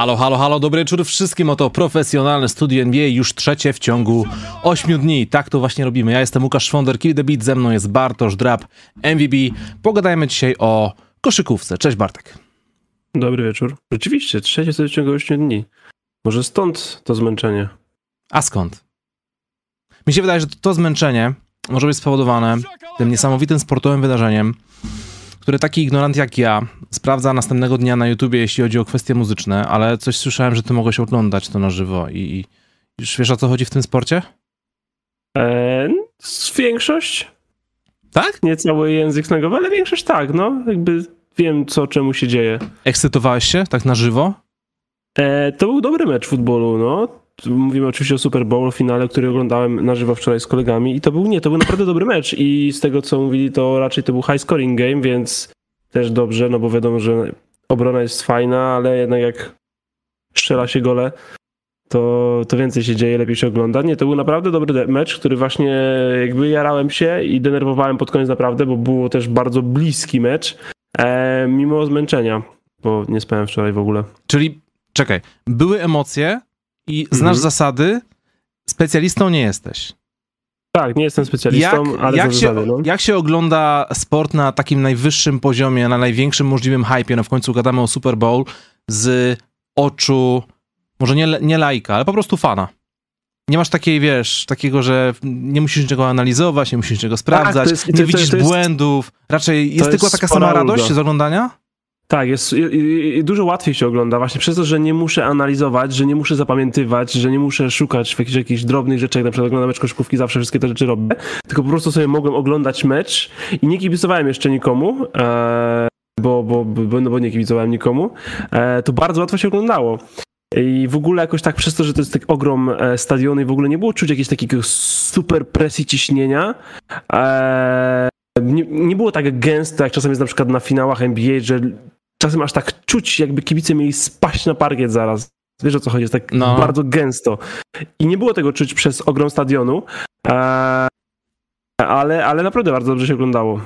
Halo, halo, halo, dobry wieczór wszystkim. Oto profesjonalne studio NBA, już trzecie w ciągu 8 dni. Tak to właśnie robimy. Ja jestem Łukasz Szwonder, Kill the Beat, ze mną jest Bartosz Drab, MVB. Pogadajmy dzisiaj o koszykówce. Cześć Bartek. Dobry wieczór. Rzeczywiście, trzecie w ciągu 8 dni. Może stąd to zmęczenie. A skąd? Mi się wydaje, że to zmęczenie może być spowodowane tym niesamowitym sportowym wydarzeniem, które taki ignorant jak ja sprawdza następnego dnia na YouTubie, jeśli chodzi o kwestie muzyczne, ale coś słyszałem, że ty mogłeś oglądać to na żywo i już wiesz o co chodzi w tym sporcie? Eee, większość? Tak? Nie cały język snagowy, ale większość tak, no. Jakby wiem, co czemu się dzieje. Ekscytowałeś się tak na żywo? Eee, to był dobry mecz futbolu, no. Mówimy oczywiście o Super Bowl, finale, który oglądałem na żywo wczoraj z kolegami i to był, nie, to był naprawdę dobry mecz i z tego, co mówili, to raczej to był high scoring game, więc też dobrze, no bo wiadomo, że obrona jest fajna, ale jednak jak strzela się gole, to, to więcej się dzieje, lepiej się ogląda. Nie, to był naprawdę dobry mecz, który właśnie jakby jarałem się i denerwowałem pod koniec naprawdę, bo było też bardzo bliski mecz, e, mimo zmęczenia, bo nie spałem wczoraj w ogóle. Czyli, czekaj, były emocje i znasz mhm. zasady, specjalistą nie jesteś. Tak, nie jestem specjalistą, jak, ale jak się, zasady, no. jak się ogląda sport na takim najwyższym poziomie, na największym możliwym hypie, no w końcu gadamy o Super Bowl, z oczu, może nie, nie lajka, ale po prostu fana. Nie masz takiej, wiesz, takiego, że nie musisz niczego analizować, nie musisz niczego sprawdzać, tak, jest, nie to, widzisz to jest, błędów. Raczej jest tylko taka sama radość z oglądania? Tak, jest dużo łatwiej się ogląda właśnie przez to, że nie muszę analizować, że nie muszę zapamiętywać, że nie muszę szukać w jakichś, jakichś drobnych rzeczach, na przykład oglądam mecz koszkówki, zawsze wszystkie te rzeczy robię, tylko po prostu sobie mogłem oglądać mecz i nie kibicowałem jeszcze nikomu, e, bo, bo, bo, no bo nie kibicowałem nikomu, e, to bardzo łatwo się oglądało. I w ogóle jakoś tak przez to, że to jest tak ogrom e, stadionu i w ogóle nie było czuć jakiegoś takiego super presji ciśnienia, nie, nie, było tak gęsto, jak czasem jest na przykład na finałach NBA, że czasem aż tak czuć, jakby kibice mieli spaść na parkiet zaraz. Wiesz o co chodzi, jest tak no. bardzo gęsto. I nie było tego czuć przez ogrom stadionu, e, ale, ale naprawdę bardzo dobrze się oglądało.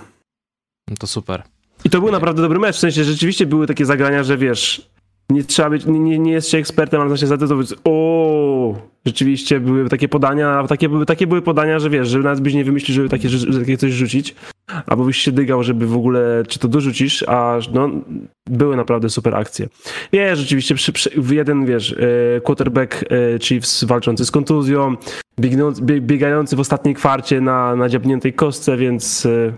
No to super. I to był naprawdę dobry mecz, w sensie rzeczywiście były takie zagrania, że wiesz, nie trzeba być, nie, nie jest się ekspertem, ale się za to, to być, o, rzeczywiście były takie podania, takie były, takie były podania, że wiesz, że nawet byś nie wymyślił, żeby takie, że, takie coś rzucić, albo byś się dygał, żeby w ogóle, czy to dorzucisz, a no, były naprawdę super akcje. Wiesz, rzeczywiście, przy, przy, jeden, wiesz, e, quarterback e, Chiefs walczący z kontuzją, biegający w ostatniej kwarcie na, na dziabniętej kostce, więc e,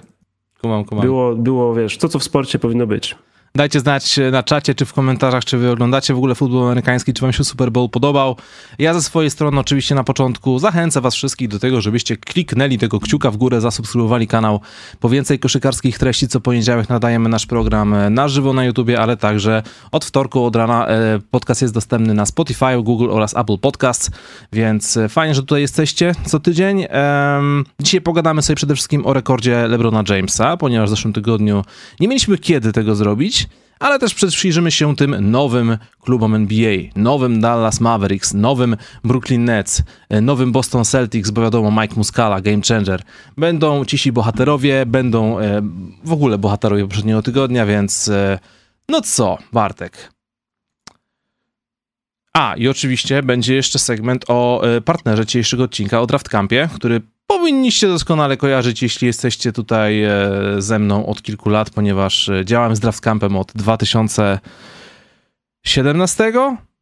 kumam, kumam. Było, było, wiesz, to co w sporcie powinno być. Dajcie znać na czacie, czy w komentarzach, czy wy oglądacie w ogóle futbol amerykański, czy wam się Super Bowl podobał. Ja ze swojej strony oczywiście na początku zachęcam was wszystkich do tego, żebyście kliknęli tego kciuka w górę, zasubskrybowali kanał po więcej koszykarskich treści. Co poniedziałek nadajemy nasz program na żywo na YouTubie, ale także od wtorku, od rana e, podcast jest dostępny na Spotify, Google oraz Apple Podcasts, więc e, fajnie, że tutaj jesteście co tydzień. Dzisiaj pogadamy sobie przede wszystkim o rekordzie LeBrona Jamesa, ponieważ w zeszłym tygodniu nie mieliśmy kiedy tego zrobić ale też przyjrzymy się tym nowym klubom NBA, nowym Dallas Mavericks, nowym Brooklyn Nets, e, nowym Boston Celtics, bo wiadomo Mike Muscala, game changer. Będą cisi bohaterowie, będą e, w ogóle bohaterowie poprzedniego tygodnia, więc e, no co, Bartek? A, i oczywiście będzie jeszcze segment o partnerze dzisiejszego odcinka, o Draft Campie, który powinniście doskonale kojarzyć, jeśli jesteście tutaj e, ze mną od kilku lat, ponieważ e, działam z Draftcampem od 2017,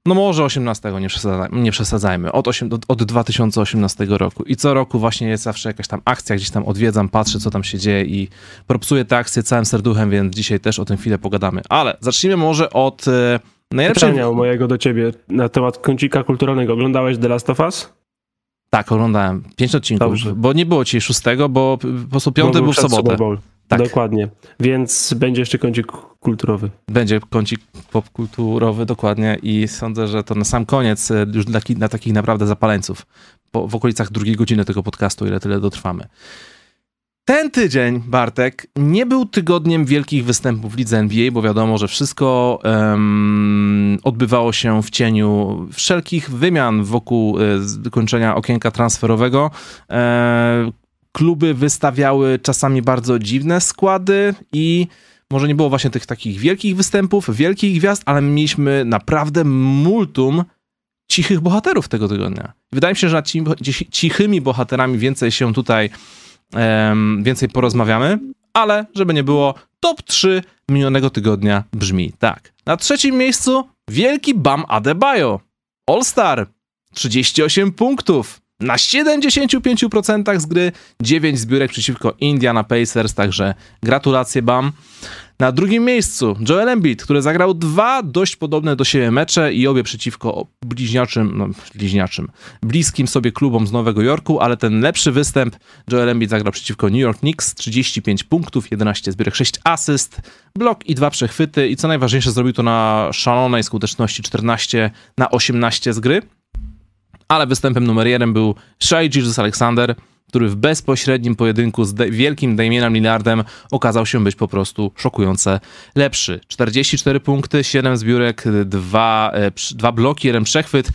no może 18, nie, przesadzajmy, nie przesadzajmy, od, 8, od 2018 roku. I co roku właśnie jest zawsze jakaś tam akcja, gdzieś tam odwiedzam, patrzę, co tam się dzieje i propsuję tę akcję całym serduchem, więc dzisiaj też o tym chwilę pogadamy. Ale zacznijmy może od e, najlepszej... Pytania mojego do ciebie na temat kącika kulturalnego. Oglądałeś The Last of Us? Tak, oglądałem. Pięć odcinków, Dobrze. bo nie było ci szóstego, bo po prostu piąty był w sobotę. Tak. Dokładnie. Więc będzie jeszcze kącik kulturowy. Będzie kącik popkulturowy, dokładnie. I sądzę, że to na sam koniec, e, już dla, dla takich naprawdę zapaleńców, po, w okolicach drugiej godziny tego podcastu, ile tyle dotrwamy. Ten tydzień, Bartek, nie był tygodniem wielkich występów w lidze NBA, bo wiadomo, że wszystko um, odbywało się w cieniu wszelkich wymian wokół e, okienka transferowego. E, kluby wystawiały czasami bardzo dziwne składy i może nie było właśnie tych takich wielkich występów, wielkich gwiazd, ale mieliśmy naprawdę multum cichych bohaterów tego tygodnia. Wydaje mi się, że nad cichymi bohaterami więcej się tutaj więcej porozmawiamy, ale żeby nie było, top 3 minionego tygodnia brzmi tak. Na trzecim miejscu wielki Bam Adebayo. All-Star. 38 punktów. Na 75% z gry 9 zbiórek przeciwko Indiana Pacers, także gratulacje Bam. Na drugim miejscu Joel Embiid, który zagrał dwa dość podobne do siebie mecze i obie przeciwko bliźniaczym, no bliźniaczym, bliskim sobie klubom z Nowego Jorku, ale ten lepszy występ Joel Embiid zagrał przeciwko New York Knicks, 35 punktów, 11 zbiórek, 6 asyst, blok i dwa przechwyty i co najważniejsze zrobił to na szalonej skuteczności 14 na 18 z gry. Ale występem numer jeden był Shai Jesus Alexander, który w bezpośrednim pojedynku z wielkim Damienem Lillardem okazał się być po prostu szokująco lepszy. 44 punkty, 7 zbiórek, 2, 2 e, bloki, 1 przechwyt,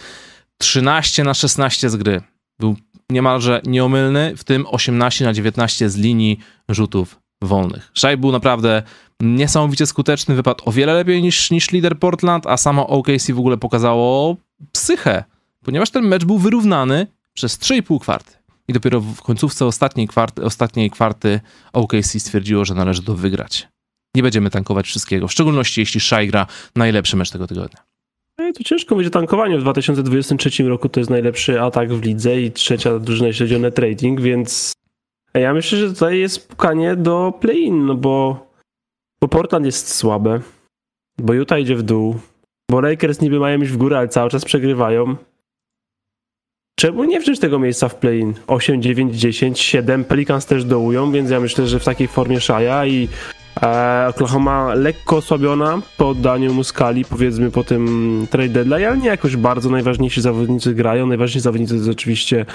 13 na 16 z gry. Był niemalże nieomylny, w tym 18 na 19 z linii rzutów wolnych. Szaj był naprawdę niesamowicie skuteczny, wypadł o wiele lepiej niż, niż lider Portland, a samo OKC w ogóle pokazało psychę, ponieważ ten mecz był wyrównany przez 3,5 kwarty i dopiero w końcówce ostatniej kwarty, ostatniej kwarty OKC stwierdziło, że należy to wygrać. Nie będziemy tankować wszystkiego, w szczególności jeśli Shai gra najlepszy mecz tego tygodnia. No to ciężko będzie tankowanie. W 2023 roku to jest najlepszy atak w lidze i trzecia drużyna śledzione trading, więc ja myślę, że tutaj jest pukanie do play-in, no bo, bo Portland jest słabe, bo Utah idzie w dół, bo Lakers niby mają iść w górę, ale cały czas przegrywają. Czemu nie wziąć tego miejsca w play-in? 8, 9, 10, 7. Pelicans też dołują, więc ja myślę, że w takiej formie Szaja i e, Oklahoma lekko osłabiona po oddaniu Muskali, powiedzmy po tym trade deadline, ale nie jakoś bardzo. Najważniejsi zawodnicy grają. Najważniejsi zawodnicy to oczywiście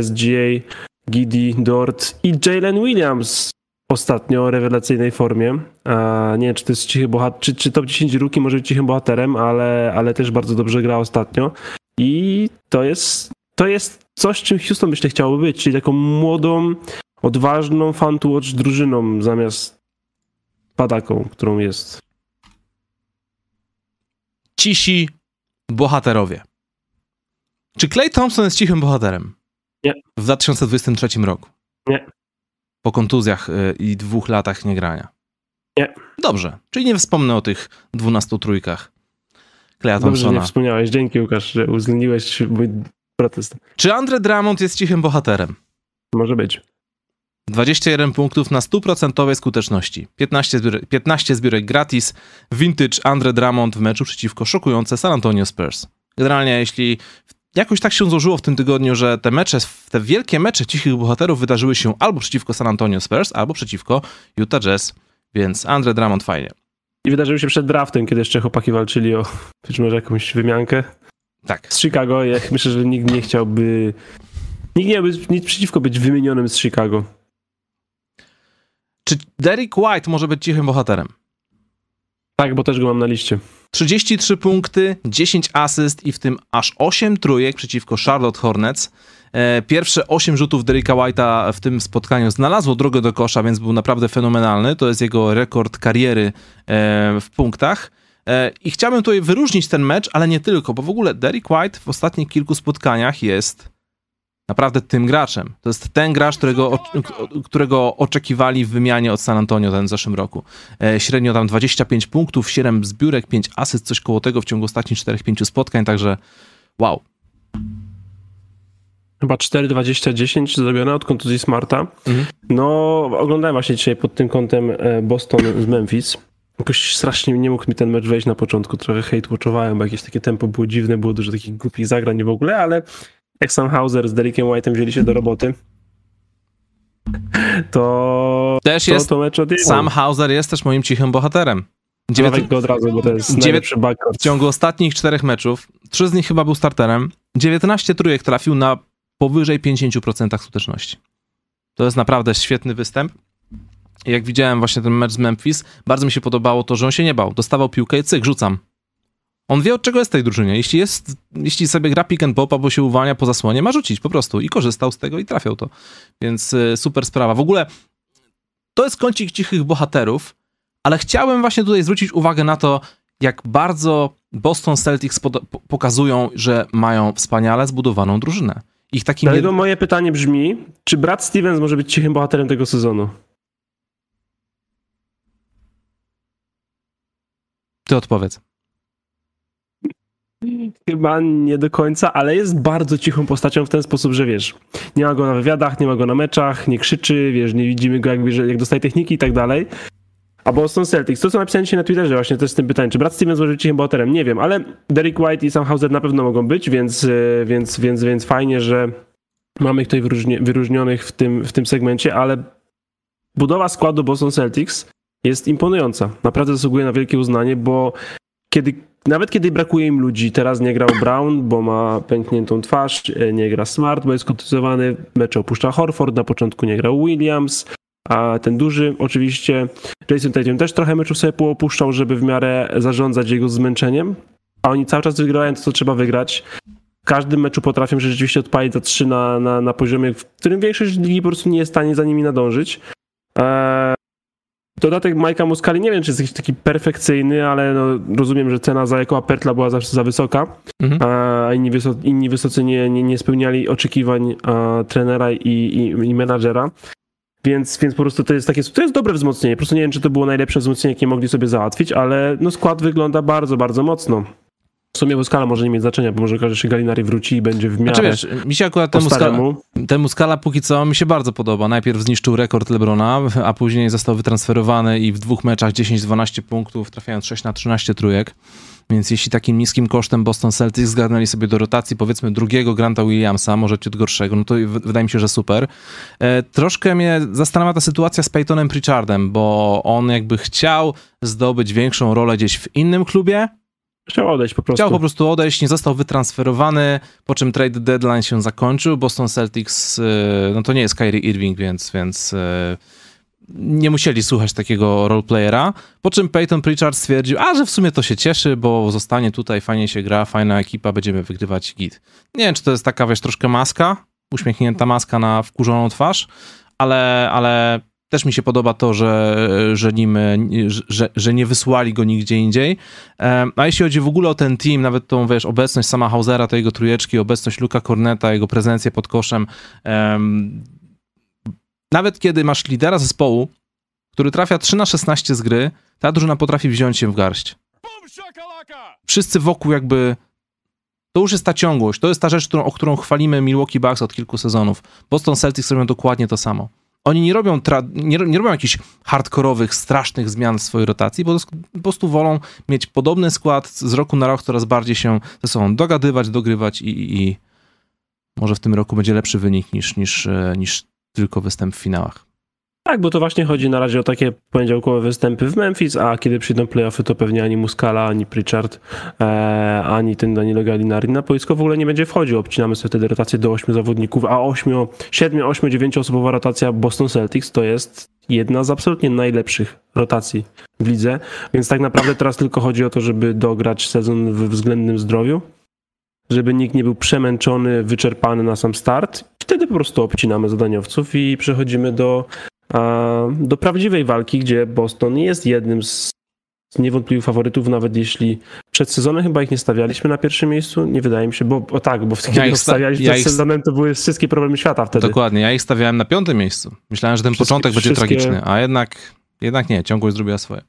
SGA, Giddy, Dort i Jalen Williams ostatnio rewelacyjnej formie. E, nie wiem, czy to jest cichy bohater, czy, czy top 10 ruki może być cichym bohaterem, ale, ale też bardzo dobrze gra ostatnio. I to jest to jest coś, czym Houston myślę chciałoby być, czyli taką młodą, odważną fan to watch drużyną zamiast padaką, którą jest. Cisi bohaterowie. Czy Clay Thompson jest cichym bohaterem? Nie. W 2023 roku? Nie. Po kontuzjach y, i dwóch latach niegrania? Nie. Dobrze, czyli nie wspomnę o tych 12 trójkach Claya Thompsona. Dobrze, nie wspomniałeś. Dzięki Łukasz, że uwzględniłeś mój protest. Czy Andre Drummond jest cichym bohaterem? Może być. 21 punktów na 100% skuteczności. 15 zbiórek, 15 zbiórek gratis. Vintage Andre Drummond w meczu przeciwko szokujące San Antonio Spurs. Generalnie, jeśli jakoś tak się złożyło w tym tygodniu, że te mecze, te wielkie mecze cichych bohaterów wydarzyły się albo przeciwko San Antonio Spurs, albo przeciwko Utah Jazz, więc Andre Drummond fajnie. I wydarzyły się przed draftem, kiedy jeszcze chłopaki walczyli o być może jakąś wymiankę. Tak. Z Chicago, ja myślę, że nikt nie chciałby. Nikt nie miałby nic przeciwko być wymienionym z Chicago. Czy Derek White może być cichym bohaterem? Tak, bo też go mam na liście. 33 punkty, 10 asyst i w tym aż 8 trójek przeciwko Charlotte Hornets. E, pierwsze 8 rzutów Derricka White'a w tym spotkaniu znalazło drogę do kosza, więc był naprawdę fenomenalny. To jest jego rekord kariery e, w punktach. E, I chciałbym tutaj wyróżnić ten mecz, ale nie tylko, bo w ogóle Derek White w ostatnich kilku spotkaniach jest naprawdę tym graczem. To jest ten gracz, którego, którego oczekiwali w wymianie od San Antonio ten w zeszłym roku. E, średnio tam 25 punktów, 7 zbiórek, 5 asyst, coś koło tego w ciągu ostatnich 4-5 spotkań, także wow. Chyba 4-20-10 zrobione od kontuzji Smarta. Mhm. No, oglądałem właśnie dzisiaj pod tym kątem e, Boston z Memphis. Jakoś strasznie nie mógł mi ten mecz wejść na początku. Trochę hate watchowałem, bo jakieś takie tempo było dziwne, było dużo takich głupich zagrań w ogóle, ale jak sam Hauser z Derekiem White'em wzięli się do roboty, to też to, jest, to mecz Sam Hauser jest też moim cichym bohaterem. Dziewięt... go od razu, bo to jest backcourt. W ciągu ostatnich czterech meczów, trzy z nich chyba był starterem, 19 trójek trafił na powyżej 50% skuteczności. To jest naprawdę świetny występ jak widziałem właśnie ten mecz z Memphis, bardzo mi się podobało to, że on się nie bał. Dostawał piłkę i cyk, rzucam. On wie, od czego jest tej drużynie. Jeśli, jest, jeśli sobie gra pick and pop albo się uwalnia po zasłonie, ma rzucić po prostu. I korzystał z tego i trafiał to. Więc y, super sprawa. W ogóle to jest kącik cichych bohaterów, ale chciałem właśnie tutaj zwrócić uwagę na to, jak bardzo Boston Celtics pokazują, że mają wspaniale zbudowaną drużynę. Ich takim Dlatego jed... moje pytanie brzmi, czy Brad Stevens może być cichym bohaterem tego sezonu? Ty odpowiedz. Chyba nie do końca, ale jest bardzo cichą postacią w ten sposób, że wiesz, nie ma go na wywiadach, nie ma go na meczach, nie krzyczy, wiesz, nie widzimy go że jak dostaje techniki i tak dalej. A Boston Celtics, to co napisałem dzisiaj na Twitterze właśnie, to jest tym pytanie, czy Brad Stevens może być cichym bohaterem? Nie wiem, ale Derek White i Sam Hauser na pewno mogą być, więc, e, więc, więc, więc fajnie, że mamy ich tutaj wyróżni wyróżnionych w tym, w tym segmencie, ale budowa składu Boston Celtics jest imponująca. Naprawdę zasługuje na wielkie uznanie, bo kiedy, nawet kiedy brakuje im ludzi, teraz nie grał Brown, bo ma pękniętą twarz, e, nie gra Smart, bo jest kontuzjowany, mecze opuszcza Horford, na początku nie grał Williams, a ten duży oczywiście Jason Tatum też trochę meczów sobie poopuszczał, żeby w miarę zarządzać jego zmęczeniem, a oni cały czas wygrają to, co trzeba wygrać. W każdym meczu potrafią rzeczywiście odpalić za trzy na, na, na poziomie, w którym większość ligi po prostu nie jest w stanie za nimi nadążyć. Eee, dodatek Majka Muscali nie wiem, czy jest jakiś taki perfekcyjny, ale no, rozumiem, że cena za jako Pertla była zawsze za wysoka, mhm. a inni, wyso inni wysocy nie, nie, nie spełniali oczekiwań a, trenera i, i, i menadżera. Więc, więc po prostu to jest takie, to jest dobre wzmocnienie. Po prostu nie wiem, czy to było najlepsze wzmocnienie, jakie mogli sobie załatwić, ale no skład wygląda bardzo, bardzo mocno. W sumie skala może nie mieć znaczenia, bo może każdy się Galinari wróci i będzie w miarę znaczy, wiesz, mi się akurat temu skala, temu skala póki co mi się bardzo podoba. Najpierw zniszczył rekord Lebrona, a później został wytransferowany i w dwóch meczach 10-12 punktów, trafiając 6 na 13 trójek. Więc jeśli takim niskim kosztem Boston Celtics zgarnęli sobie do rotacji powiedzmy drugiego Granta Williamsa, może ciut gorszego, no to wydaje mi się, że super. E, troszkę mnie zastanawia ta sytuacja z Peytonem Pritchardem, bo on jakby chciał zdobyć większą rolę gdzieś w innym klubie, Chciał odejść po prostu. Chciał po prostu odejść, nie został wytransferowany, po czym trade deadline się zakończył. Boston Celtics, e, no to nie jest Kyrie Irving, więc, więc e, nie musieli słuchać takiego roleplayera, po czym Peyton Pritchard stwierdził, a że w sumie to się cieszy, bo zostanie tutaj, fajnie się gra, fajna ekipa, będziemy wygrywać git. Nie wiem, czy to jest taka, wiesz, troszkę maska, uśmiechnięta maska na wkurzoną twarz, ale, ale też mi się podoba to, że, że, nim, że, że nie wysłali go nigdzie indziej. A jeśli chodzi w ogóle o ten team, nawet tą, wiesz, obecność sama Hausera, tej jego trójeczki, obecność Luka Corneta, jego prezencję pod koszem, nawet kiedy masz lidera zespołu, który trafia 3 na 16 z gry, ta drużyna potrafi wziąć się w garść. Wszyscy wokół jakby... To już jest ta ciągłość, to jest ta rzecz, którą, o którą chwalimy Milwaukee Bucks od kilku sezonów. Boston Celtics robią dokładnie to samo. Oni nie robią, nie, nie, robią jakichś hardkorowych, strasznych zmian w swojej rotacji, bo po prostu wolą mieć podobny skład z roku na rok, coraz bardziej się ze sobą dogadywać, dogrywać i, i może w tym roku będzie lepszy wynik niż, niż, e, niż tylko występ w finałach. Tak, bo to właśnie chodzi na razie o takie poniedziałkowe występy w Memphis, a kiedy przyjdą playoffy, to pewnie ani Muscala, ani Pritchard, e, ani ten Danilo Gallinari na boisko w ogóle nie będzie wchodził. Obcinamy sobie wtedy rotację do 8 zawodników, a 8, 7, 8, 9 osobowa rotacja Boston Celtics to jest jedna z absolutnie najlepszych rotacji w lidze, więc tak naprawdę teraz tylko chodzi o to, żeby dograć sezon w względnym zdrowiu, żeby nikt nie był przemęczony, wyczerpany na sam start. Wtedy po prostu obcinamy zadaniowców i przechodzimy do, do prawdziwej walki, gdzie Boston jest jednym z niewątpliwych faworytów, nawet jeśli przed sezonem chyba ich nie stawialiśmy na pierwszym miejscu, nie wydaje mi się, bo o tak, bo kiedy ja ich stawialiśmy ja przed ich... sezonem, to były wszystkie problemy świata wtedy. Dokładnie, ja ich stawiałem na piątym miejscu. Myślałem, że ten wszystkie, początek będzie wszystkie... tragiczny, a jednak, jednak nie, ciągłość zrobiła swoje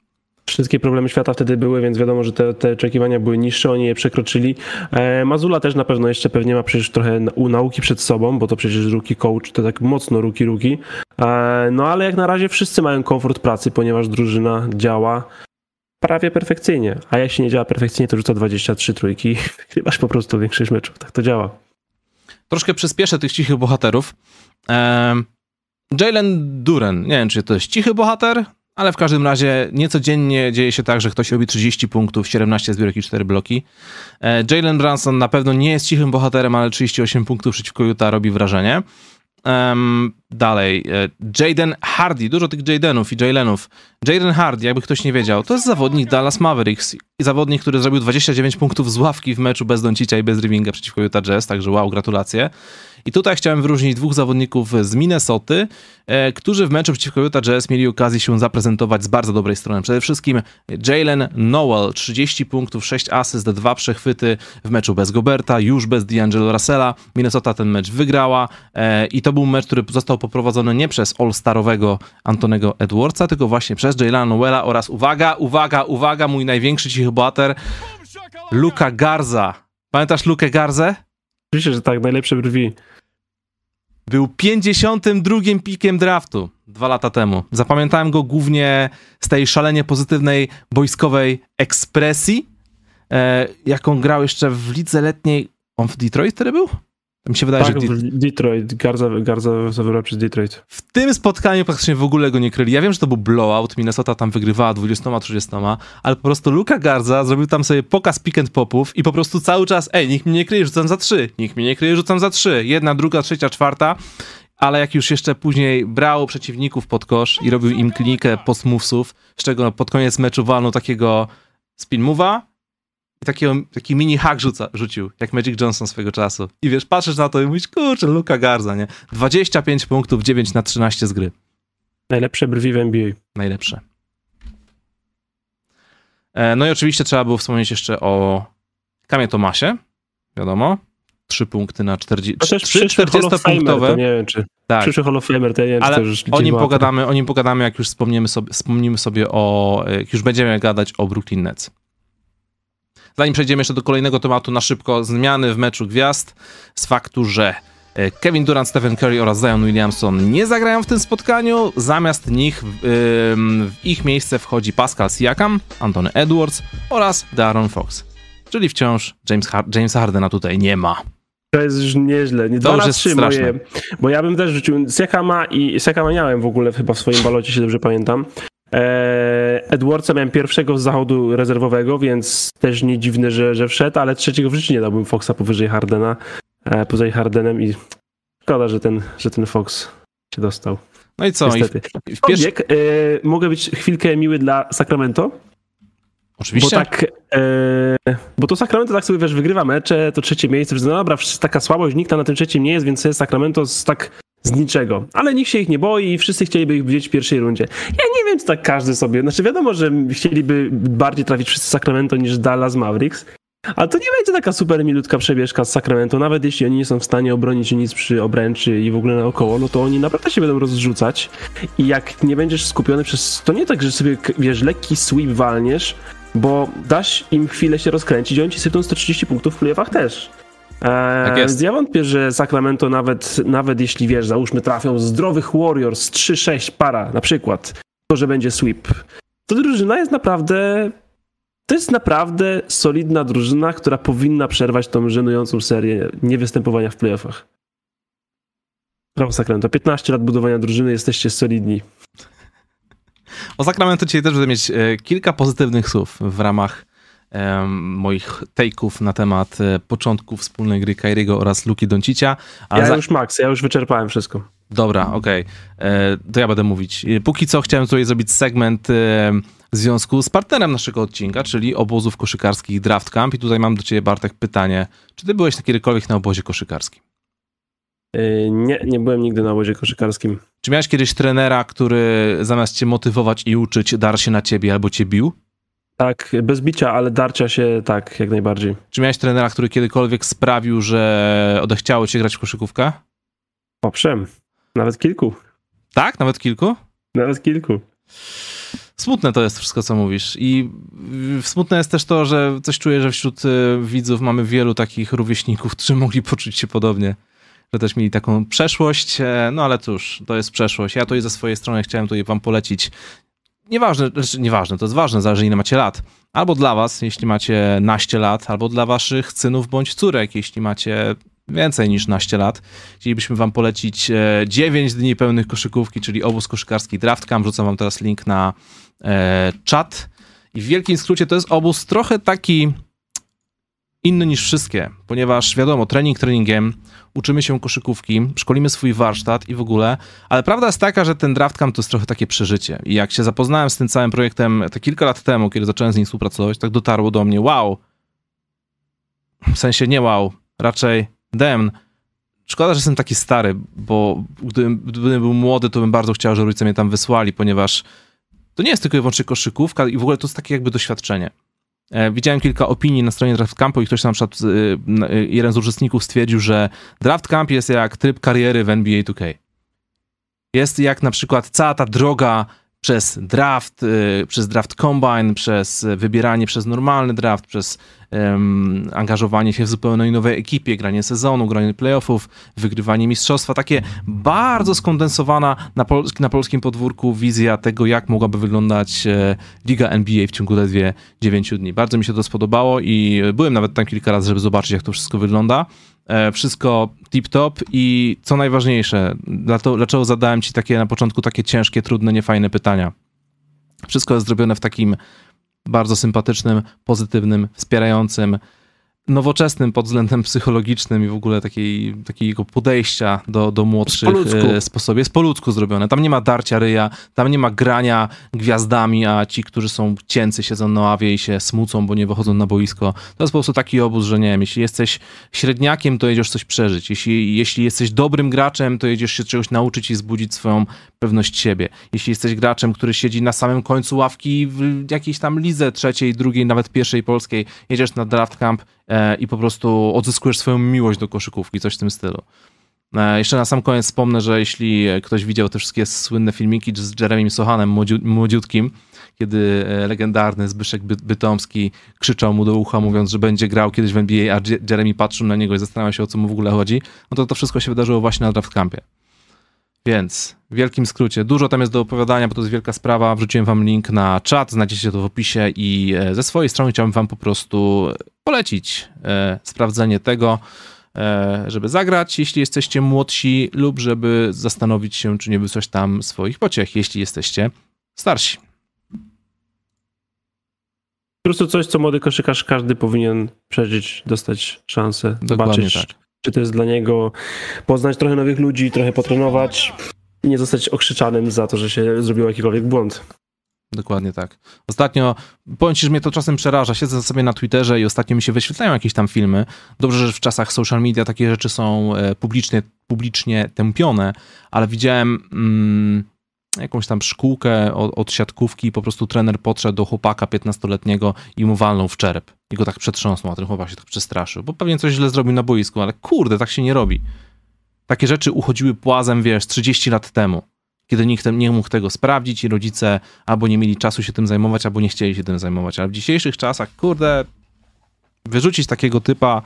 wszystkie problemy świata wtedy były, więc wiadomo, że te, te oczekiwania były niższe, oni je przekroczyli. E, Mazula też na pewno jeszcze pewnie ma przecież trochę u nauki przed sobą, bo to przecież ruki coach, to tak mocno ruki ruki. E, no ale jak na razie wszyscy mają komfort pracy, ponieważ drużyna działa prawie perfekcyjnie. A jeśli nie działa perfekcyjnie, to rzuca 23 trójki. Chybaż po prostu większość meczów. Tak to działa. Troszkę przyspieszę tych cichych bohaterów. Um, Jalen Duren, nie wiem, czy to jest cichy bohater, ale w każdym razie niecodziennie dzieje się tak, że ktoś robi 30 punktów, 17 zbiórek i 4 bloki. E, Jalen Branson na pewno nie jest cichym bohaterem, ale 38 punktów przeciwko Utah robi wrażenie. Dalej. E, Jaden Hardy, dużo tych Jadenów i Jalenów. Jaden Hardy, jakby ktoś nie wiedział, to jest zawodnik Dallas Mavericks i zawodnik, który zrobił 29 punktów z ławki w meczu bez Doncicia i bez Rivinga przeciwko Utah Jazz, także wow, gratulacje. I tutaj chciałem wyróżnić dwóch zawodników z Minnesoty, e, którzy w meczu przeciwko Utah Jazz mieli okazję się zaprezentować z bardzo dobrej strony. Przede wszystkim Jalen Noel, 30 punktów, 6 asyst, 2 przechwyty w meczu bez Goberta, już bez D'Angelo Russella. Minnesota ten mecz wygrała e, i to był mecz, który został poprowadzony nie przez all-starowego Antonego Edwardsa, tylko właśnie przez Jalena Noela oraz uwaga, uwaga, uwaga, mój największy cichy bohater, Luka Garza. Pamiętasz Lukę Garzę? Oczywiście, że tak, najlepsze brwi. Był 52 pikiem draftu dwa lata temu. Zapamiętałem go głównie z tej szalenie pozytywnej boiskowej ekspresji, e, jaką grał jeszcze w lidze letniej. On w Detroit wtedy był? Mi się wydaje, tak, że... Detroit, Garza, Garza zawygrał przez Detroit. W tym spotkaniu praktycznie w ogóle go nie kryli. Ja wiem, że to był blowout, Minnesota tam wygrywała 20-30, ale po prostu Luka Garza zrobił tam sobie pokaz pick and popów i po prostu cały czas, ej, nikt mnie nie kryje, rzucam za trzy, nikt mnie nie kryje, rzucam za trzy. Jedna, druga, trzecia, czwarta. Ale jak już jeszcze później brał przeciwników pod kosz i robił im klinikę post z czego pod koniec meczu walnął takiego spin move'a, takiego, taki mini hack rzuca, rzucił, jak Magic Johnson swego czasu. I wiesz, patrzysz na to i mówisz, kurczę, Luka Garza, nie? 25 punktów, 9 na 13 z gry. Najlepsze brwi w NBA. Najlepsze. E, no i oczywiście trzeba było wspomnieć jeszcze o Kamie Tomasie, wiadomo. 3 punkty na 40, To też 3 40-punktowe. Nie wiem, czy Tak. przyszły Hall of Famer, to nie wiem, Ale czy to o nim, pogadamy, o nim pogadamy, jak już wspomnimy sobie, wspomnimy sobie o, jak już będziemy gadać o Brooklyn Nets. Zanim przejdziemy jeszcze do kolejnego tematu, na szybko zmiany w meczu gwiazd z faktu, że e, Kevin Durant, Stephen Curry oraz Zion Williamson nie zagrają w tym spotkaniu. Zamiast nich w, ym, w ich miejsce wchodzi Pascal Siakam, Anthony Edwards oraz Darren Fox. Czyli wciąż James, Har- Jamesa Hardena tutaj nie ma. To jest już nieźle. Nie To dwa już na jest trzy straszne. moje. Bo ja bym też rzucił Sekama i Sekama miałem w ogóle chyba w swoim balocie, się dobrze pamiętam. Eee, Edwardsa miałem pierwszego z zachodu rezerwowego, więc też nie dziwne, że, że wszedł, ale trzeciego w życiu nie dałbym Foxa powyżej Hardena, e, poza Hardenem i szkoda, że ten, że ten Fox się dostał. No i co? I w, Niestety. i w. Aczkolwiek, e, mogę być chwilkę miły dla Sacramento, Oczywiście. bo tak, e, bo to Sacramento tak sobie wiesz, wygrywa mecze, to trzecie miejsce, że no dobra, taka słabość, nikt tam na tym trzecim nie jest, więc jest Sacramento z tak z niczego. Ale nikt się ich nie boi i wszyscy chcieliby ich widzieć w pierwszej rundzie. Ja nie wiem, czy tak każdy sobie, znaczy wiadomo, że chcieliby bardziej trafić wszyscy Sacramento niż Dallas Mavericks, ale to nie będzie taka super milutka przebieżka z Sacramento, nawet jeśli oni nie są w stanie obronić nic przy obręczy i w ogóle naokoło, no to oni naprawdę się będą rozrzucać i jak nie będziesz skupiony przez... To nie tak, że sobie, wiesz, lekki sweep walniesz, bo dasz im chwilę się rozkręcić i oni ci sypią 130 punktów w playoffach też. Eee, Tak jest. więc ja wątpię, że Sacramento nawet, nawet jeśli, wiesz, załóżmy trafią zdrowych Warriors 3-6 para na przykład, to, że będzie sweep, to drużyna jest naprawdę to jest naprawdę solidna drużyna, która powinna przerwać tą żenującą serię niewystępowania w playoffach. Brawo Sacramento. 15 lat budowania drużyny, jesteście solidni. O Sacramento dzisiaj też będę mieć e, kilka pozytywnych słów w ramach moich take'ów na temat e, początku wspólnej gry Kairiego oraz Luki Doncicia. Ja za... już Max, ja już wyczerpałem wszystko. Dobra, okej. E, To ja będę mówić. E, Póki co chciałem tutaj zrobić segment w związku z partnerem naszego odcinka, czyli obozów koszykarskich Draft Camp. I tutaj mam do ciebie, Bartek, pytanie. Czy ty byłeś na kiedykolwiek na obozie koszykarskim? Nie, nie byłem nigdy na łodzie koszykarskim. Czy miałeś kiedyś trenera, który zamiast cię motywować i uczyć, dar się na ciebie albo cię bił? Tak, bez bicia, ale darcia się tak, jak najbardziej. Czy miałeś trenera, który kiedykolwiek sprawił, że odechciało cię grać w koszykówkę? Owszem, nawet kilku. Tak? Nawet kilku? Nawet kilku. Smutne to jest wszystko, co mówisz. I smutne jest też to, że coś czuję, że wśród y, widzów mamy wielu takich rówieśników, którzy mogli poczuć się podobnie. Że też mieli taką przeszłość, e, no ale cóż, to jest przeszłość. Ja tutaj ze swojej strony chciałem tutaj wam polecić. Nieważne, znaczy nieważne, to jest ważne, zależy ile macie lat. Albo dla was, jeśli macie naście lat, albo dla waszych synów bądź córek, jeśli macie więcej niż naście lat. Chcielibyśmy wam polecić e, 9 dni pełnych koszykówki, czyli obóz koszykarski Draft Camp. Rzucam wam teraz link na e, czat. I w wielkim skrócie to jest obóz trochę taki inny niż wszystkie, ponieważ wiadomo, trening treningiem, uczymy się koszykówki, szkolimy swój warsztat i w ogóle, ale prawda jest taka, że ten draft camp to jest trochę takie przeżycie. I jak się zapoznałem z tym całym projektem te kilka lat temu, kiedy zacząłem z nim współpracować, tak dotarło do mnie, wow, w sensie nie wow, raczej dem. Szkoda, że jestem taki stary, bo gdybym, gdybym był młody, to bym bardzo chciał, żeby rodzice mnie tam wysłali, ponieważ to nie jest tylko i wyłącznie koszykówka i w ogóle to jest takie jakby doświadczenie. E, widziałem kilka opinii na stronie Draft Campu i ktoś tam na przykład, y, y, jeden z uczestników stwierdził, że Draft Camp jest jak tryb kariery w NBA 2K. Jest jak na przykład cała ta droga przez draft, y, przez draft combine, przez wybieranie przez normalny draft, przez um, angażowanie się w zupełnie nowej ekipie, granie sezonu, granie playoffów, wygrywanie mistrzostwa. Takie bardzo skondensowana na, polski, na polskim podwórku wizja tego, jak mogłaby wyglądać e, liga NBA w ciągu ledwie 9 dni. Bardzo mi się to spodobało i byłem nawet tam kilka razy, żeby zobaczyć, jak to wszystko wygląda. E, wszystko tip-top i co najważniejsze, dlaczego zadałem ci takie na początku takie ciężkie, trudne, niefajne pytania. Wszystko jest zrobione w takim bardzo sympatycznym, pozytywnym, wspierającym, nowoczesnym pod względem psychologicznym i w ogóle takiej, takiego podejścia do, do młodszych e, sposobie. Jest po ludzku zrobione. Tam nie ma darcia ryja, tam nie ma grania gwiazdami, a ci, którzy są cięcy, siedzą na ławie i się smucą, bo nie wychodzą na boisko. To jest po prostu taki obóz, że nie wiem, jeśli jesteś średniakiem, to jedziesz coś przeżyć. Jeśli, jeśli jesteś dobrym graczem, to jedziesz się czegoś nauczyć i zbudzić swoją pewność siebie. Jeśli jesteś graczem, który siedzi na samym końcu ławki w jakiejś tam lidze trzeciej, drugiej, nawet pierwszej polskiej, jedziesz na draft camp e, i po prostu odzyskujesz swoją miłość do koszykówki, coś w tym stylu. E, jeszcze na sam koniec wspomnę, że jeśli ktoś widział te wszystkie słynne filmiki z Jeremym Sohanem, młodziutkim, kiedy e, legendarny Zbyszek Bytomski krzyczał mu do ucha, mówiąc, że będzie grał kiedyś w NBA, a Jeremy patrzył na niego i zastanawiał się, o co mu w ogóle chodzi, no to to wszystko się wydarzyło właśnie na draft campie. Więc w wielkim skrócie, dużo tam jest do opowiadania, bo to jest wielka sprawa. Wrzuciłem wam link na czat, znajdziecie to w opisie i e, ze swojej strony chciałbym wam po prostu polecić e, sprawdzenie tego, e, żeby zagrać, jeśli jesteście młodsi, lub żeby zastanowić się, czy nie wysłać tam swoich pociech, jeśli jesteście starsi. Po prostu coś, co młody koszykarz każdy powinien przeżyć, dostać szansę, Dokładnie zobaczyć. Tak czy to jest dla niego poznać trochę nowych ludzi, trochę potrenować i nie zostać okrzyczanym za to, że się zrobił jakikolwiek błąd. Dokładnie tak. Ostatnio, powiem ci, że mnie to czasem przeraża. Siedzę sobie na Twitterze i ostatnio mi się wyświetlają jakieś tam filmy. Dobrze, że w czasach social media takie rzeczy są e, publicznie, publicznie tępione, ale widziałem mm, jakąś tam szkółkę od, od siatkówki i po prostu trener podszedł do chłopaka 15-letniego i mu walnął w czerep. I go tak przetrząsnął, a ten chłopak się tak przestraszył, bo pewnie coś źle zrobił na boisku, ale kurde, tak się nie robi. Takie rzeczy uchodziły płazem, wiesz, 30 lat temu, kiedy nikt nie mógł tego sprawdzić i rodzice albo nie mieli czasu się tym zajmować, albo nie chcieli się tym zajmować. Ale w dzisiejszych czasach, kurde, wyrzucić takiego typa,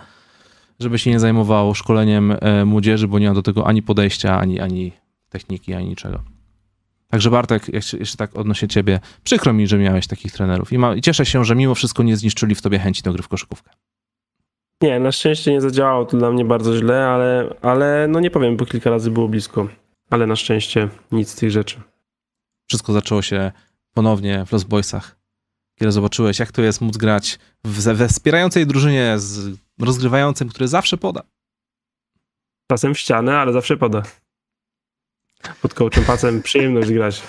żeby się nie zajmował szkoleniem e, młodzieży, bo nie ma do tego ani podejścia, ani, ani techniki, ani niczego. Także Bartek, jeszcze, jeszcze tak odnośnie ciebie, przykro mi, że miałeś takich trenerów i, ma, i cieszę się, że mimo wszystko nie zniszczyli w tobie chęci do gry w koszykówkę. Nie, na szczęście nie zadziałało to dla mnie bardzo źle, ale, ale no nie powiem, bo kilka razy było blisko. Ale na szczęście nic z tych rzeczy. Wszystko zaczęło się ponownie w Los Boysach, kiedy zobaczyłeś, jak to jest móc grać w, we wspierającej drużynie z rozgrywającym, który zawsze poda. Czasem w ścianę, ale zawsze poda. Pod coachem Pacem przyjemność grać.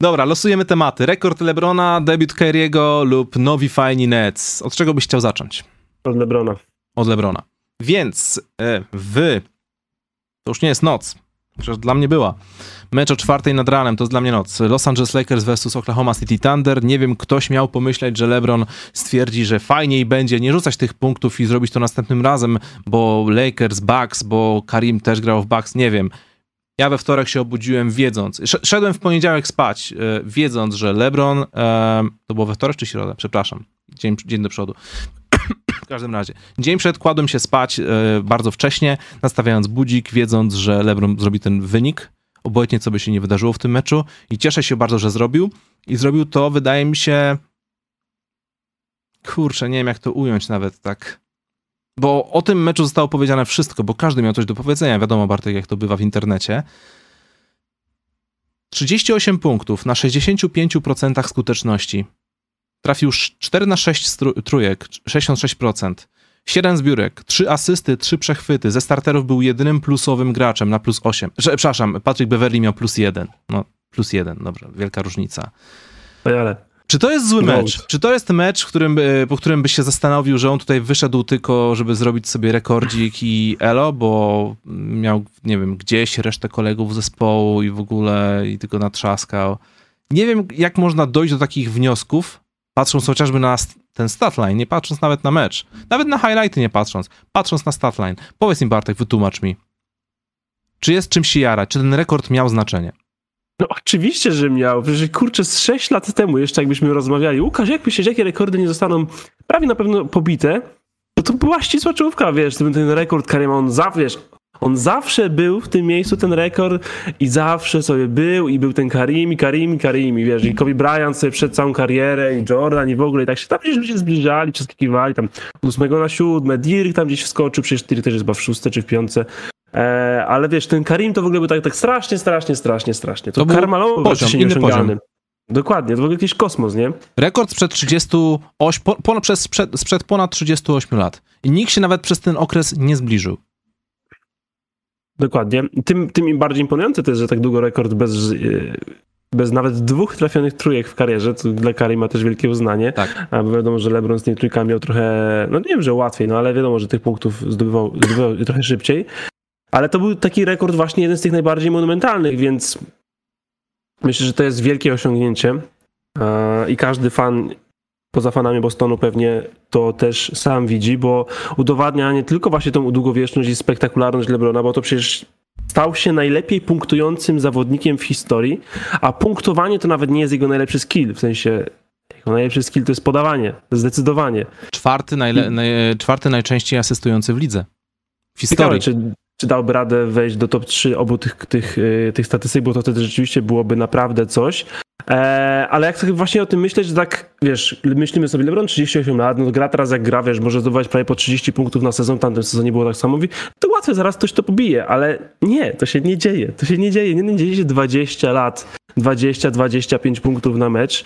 Dobra, losujemy tematy. Rekord Lebrona, debiut Kyriego lub nowi fajni Nets. Od czego byś chciał zacząć? Od Lebrona. Od Lebrona. Więc e, wy, to już nie jest noc, chociaż dla mnie była. Mecz o czwartej nad ranem, to jest dla mnie noc. Los Angeles Lakers vs Oklahoma City Thunder. Nie wiem, ktoś miał pomyśleć, że LeBron stwierdzi, że fajniej będzie nie rzucać tych punktów i zrobić to następnym razem, bo Lakers, Bucks, bo Karim też grał w Bucks, nie wiem. Ja we wtorek się obudziłem wiedząc, szedłem w poniedziałek spać, e, wiedząc, że LeBron, e, to było we wtorek czy środę, przepraszam, dzień, dzień do przodu. w każdym razie, dzień przed kładłem się spać e, bardzo wcześnie, nastawiając budzik, wiedząc, że LeBron zrobi ten wynik, obojętnie co by się nie wydarzyło w tym meczu. I cieszę się bardzo, że zrobił. I zrobił to, wydaje mi się, kurczę, nie wiem jak to ująć nawet tak bo o tym meczu zostało powiedziane wszystko, bo każdy miał coś do powiedzenia. Wiadomo, Bartek, jak to bywa w internecie. 38 punktów na 65% skuteczności. Trafił 4 na 6 trójek, 66%. 7 zbiórek, 3 asysty, 3 przechwyty. Ze starterów był jedynym plusowym graczem na plus 8. Że, przepraszam, Patrick Beverly miał plus 1. No, plus 1, dobrze, wielka różnica. Ale Czy to jest zły Gold. mecz? Czy to jest mecz, w którym, by- po którym byś się zastanowił, że on tutaj wyszedł tylko, żeby zrobić sobie rekordzik i elo, bo miał, nie wiem, gdzieś resztę kolegów zespołu i w ogóle i tylko natrzaskał. Nie wiem, jak można dojść do takich wniosków, patrząc chociażby na ten statline, nie patrząc nawet na mecz. Nawet na highlighty nie patrząc. Patrząc na statline. Powiedz mi, Bartek, wytłumacz mi. Czy jest czymś się jarać? Czy ten rekord miał znaczenie? No oczywiście, że miał. Przecież kurczę, z 6 lat temu jeszcze jakbyśmy rozmawiali. Łukasz, jak myślisz, jakie rekordy nie zostaną prawie na pewno pobite? No to była ścisła czołówka, wiesz, ten, ten rekord Karima, on zawsze, on zawsze był w tym miejscu, ten rekord i zawsze sobie był i był ten Karim, i Karim, i Karim, i wiesz, i Kobe Bryant sobie przed całą karierę, i Jordan, i w ogóle, i tak się tam gdzieś ludzie zbliżali, przeskakiwali, tam 8 na 7, Dirk tam gdzieś wskoczył, przecież Dirk też jest chyba w szóste czy w piątce, E, ale wiesz, ten Karim to w ogóle był tak, tak strasznie, strasznie, strasznie, strasznie. To, To był poziom, inny nieosiągalny. Dokładnie, to w ogóle jakiś kosmos, nie? Rekord sprzed 38, po, ponad, przez, sprzed, sprzed ponad 38 lat. I nikt się nawet przez ten okres nie zbliżył. Dokładnie. Tym, tym im bardziej imponujące to jest, że tak długo rekord bez, e, bez nawet dwóch trafionych trójek w karierze, co dla Karima też wielkie uznanie. Tak. A bo wiadomo, że LeBron z tymi trójkami miał trochę, no nie wiem, że łatwiej, no ale wiadomo, że tych punktów zdobywał, zdobywał trochę szybciej. Ale to był taki rekord właśnie jeden z tych najbardziej monumentalnych, więc myślę, że to jest wielkie osiągnięcie E, i każdy fan poza fanami Bostonu pewnie to też sam widzi, bo udowadnia nie tylko właśnie tą długowieczność i spektakularność LeBrona, bo to przecież stał się najlepiej punktującym zawodnikiem w historii, a punktowanie to nawet nie jest jego najlepszy skill, w sensie jego najlepszy skill to jest podawanie, zdecydowanie. Czwarty, najle, naj, czwarty najczęściej asystujący w lidze. W Ciekawe, historii. czy, czy dałby radę wejść do top 3 obu tych, tych, y, tych statystyk, bo to wtedy rzeczywiście byłoby naprawdę coś. E, ale jak sobie właśnie o tym myśleć, że tak, wiesz, myślimy sobie, LeBron 38 lat, no gra teraz jak gra, wiesz, może zdobywać prawie po 30 punktów na sezon, w tamtym sezonie było tak samo, to łatwe, zaraz ktoś to pobije, ale nie, to się nie dzieje, to się nie dzieje, nie, nie dzieje się 20 lat, 20-25 punktów na mecz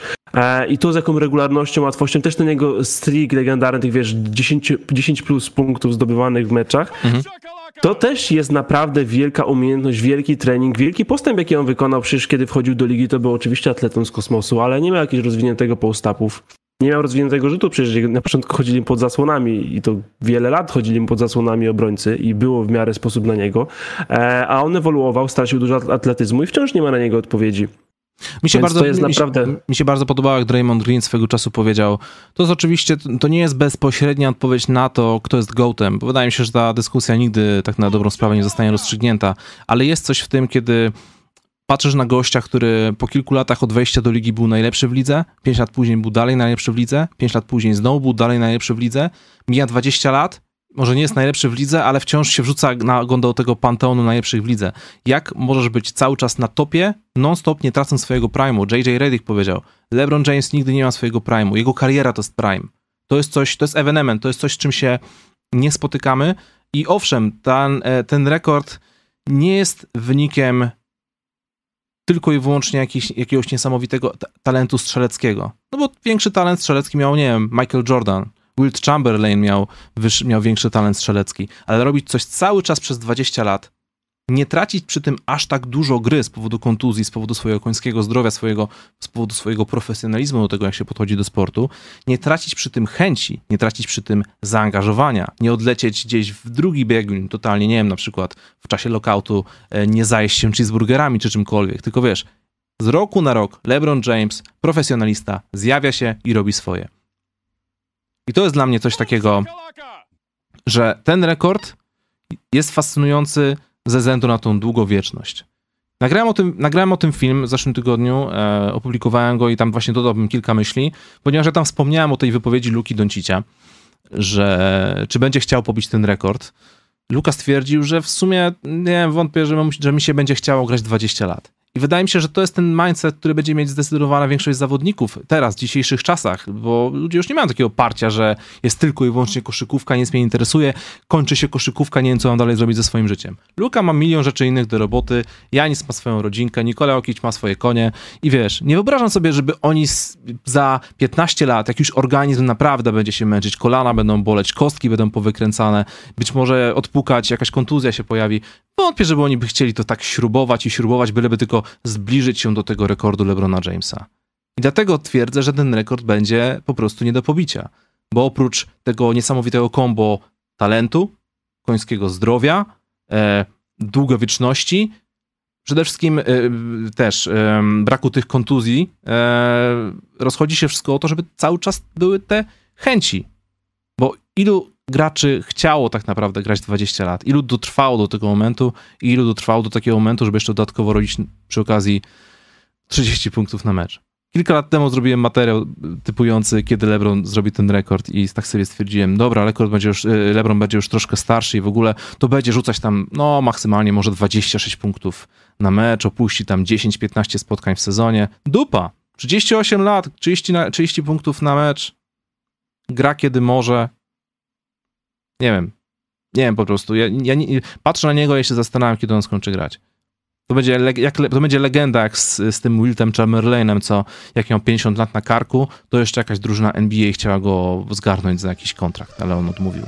i to z jaką regularnością, łatwością, też ten jego streak legendarny, tych wiesz, 10, 10 plus punktów zdobywanych w meczach, to też jest naprawdę wielka umiejętność, wielki trening, wielki postęp, jaki on wykonał. Przecież kiedy wchodził do ligi, to był oczywiście atletą z kosmosu, ale nie miał jakiegoś rozwiniętego postapów. Nie miał rozwiniętego rzutu, przecież na początku chodzili pod zasłonami i to wiele lat chodzili pod zasłonami obrońcy i było w miarę sposób na niego. E, a on ewoluował, stracił dużo atletyzmu i wciąż nie ma na niego odpowiedzi. Mi się, Więc bardzo, to jest mi, naprawdę- się, mi się bardzo podobało, jak Draymond Green swego czasu powiedział, to jest oczywiście, to nie jest bezpośrednia odpowiedź na to, kto jest GOATem, bo wydaje mi się, że ta dyskusja nigdy tak na dobrą sprawę nie zostanie rozstrzygnięta, ale jest coś w tym, kiedy patrzysz na gościa, który po kilku latach od wejścia do ligi był najlepszy w lidze, 5 lat później był dalej najlepszy w lidze, 5 lat później znowu był dalej najlepszy w lidze, mija 20 lat, może nie jest najlepszy w lidze, ale wciąż się wrzuca na ogon do tego panteonu najlepszych w lidze. Jak możesz być cały czas na topie, non-stop nie tracąc swojego prime'u? JJ Redick powiedział, LeBron James nigdy nie ma swojego prime'u, jego kariera to jest prime. To jest coś, to jest evenement, to jest coś, z czym się nie spotykamy i owszem, ten, e, ten rekord nie jest wynikiem tylko i wyłącznie jakiś, jakiegoś niesamowitego ta- talentu strzeleckiego. No bo większy talent strzelecki miał, nie wiem, Michael Jordan, Wilt Chamberlain miał, miał większy talent strzelecki, ale robić coś cały czas przez 20 lat, nie tracić przy tym aż tak dużo gry z powodu kontuzji, z powodu swojego końskiego zdrowia, swojego, z powodu swojego profesjonalizmu do tego, jak się podchodzi do sportu, nie tracić przy tym chęci, nie tracić przy tym zaangażowania, nie odlecieć gdzieś w drugi biegun, totalnie, nie wiem, na przykład w czasie lokautu e, nie zajeść się cheeseburgerami czy czymkolwiek, tylko wiesz, z roku na rok LeBron James, profesjonalista, zjawia się i robi swoje. I to jest dla mnie coś takiego, że ten rekord jest fascynujący ze względu na tą długowieczność. Nagrałem o tym, nagrałem o tym film w zeszłym tygodniu, e, opublikowałem go i tam właśnie dodałbym kilka myśli, ponieważ ja tam wspomniałem o tej wypowiedzi Luki Doncicia, że czy będzie chciał pobić ten rekord. Luka stwierdził, że w sumie nie wątpię, że, że mi się będzie chciało grać 20 lat. I wydaje mi się, że to jest ten mindset, który będzie mieć zdecydowana większość zawodników teraz, w dzisiejszych czasach, bo ludzie już nie mają takiego parcia, że jest tylko i wyłącznie koszykówka, nic mnie nie interesuje, kończy się koszykówka, nie wiem, co mam dalej zrobić ze swoim życiem. Luka ma milion rzeczy innych do roboty, Janis ma swoją rodzinkę, Nikola Okić ma swoje konie i wiesz, nie wyobrażam sobie, żeby oni za 15 lat, jak już organizm naprawdę będzie się męczyć, kolana będą boleć, kostki będą powykręcane, być może odpukać, jakaś kontuzja się pojawi, Wątpię, żeby oni by chcieli to tak śrubować i śrubować, byleby tylko zbliżyć się do tego rekordu LeBrona Jamesa. I dlatego twierdzę, że ten rekord będzie po prostu nie do pobicia. Bo oprócz tego niesamowitego kombo talentu, końskiego zdrowia, e, długowieczności, przede wszystkim e, też e, braku tych kontuzji, e, rozchodzi się wszystko o to, żeby cały czas były te chęci. Bo ilu graczy chciało tak naprawdę grać 20 lat. Ilu dotrwało do tego momentu i ilu dotrwało do takiego momentu, żeby jeszcze dodatkowo robić przy okazji 30 punktów na mecz. Kilka lat temu zrobiłem materiał typujący, kiedy LeBron zrobi ten rekord i tak sobie stwierdziłem, dobra, rekord będzie już, y, LeBron będzie już troszkę starszy i w ogóle to będzie rzucać tam, no maksymalnie może 26 punktów na mecz, opuści tam 10-15 spotkań w sezonie. Dupa! 38 lat, 30, na, 30 punktów na mecz, gra kiedy może, nie wiem. Nie wiem po prostu. Ja, ja nie, patrzę na niego i się zastanawiam, kiedy on skończy grać. To będzie, jak, to będzie legenda jak z, z tym Wiltem Chamberlainem, co jak miał 50 lat na karku, to jeszcze jakaś drużyna NBA chciała go zgarnąć za jakiś kontrakt, ale on odmówił.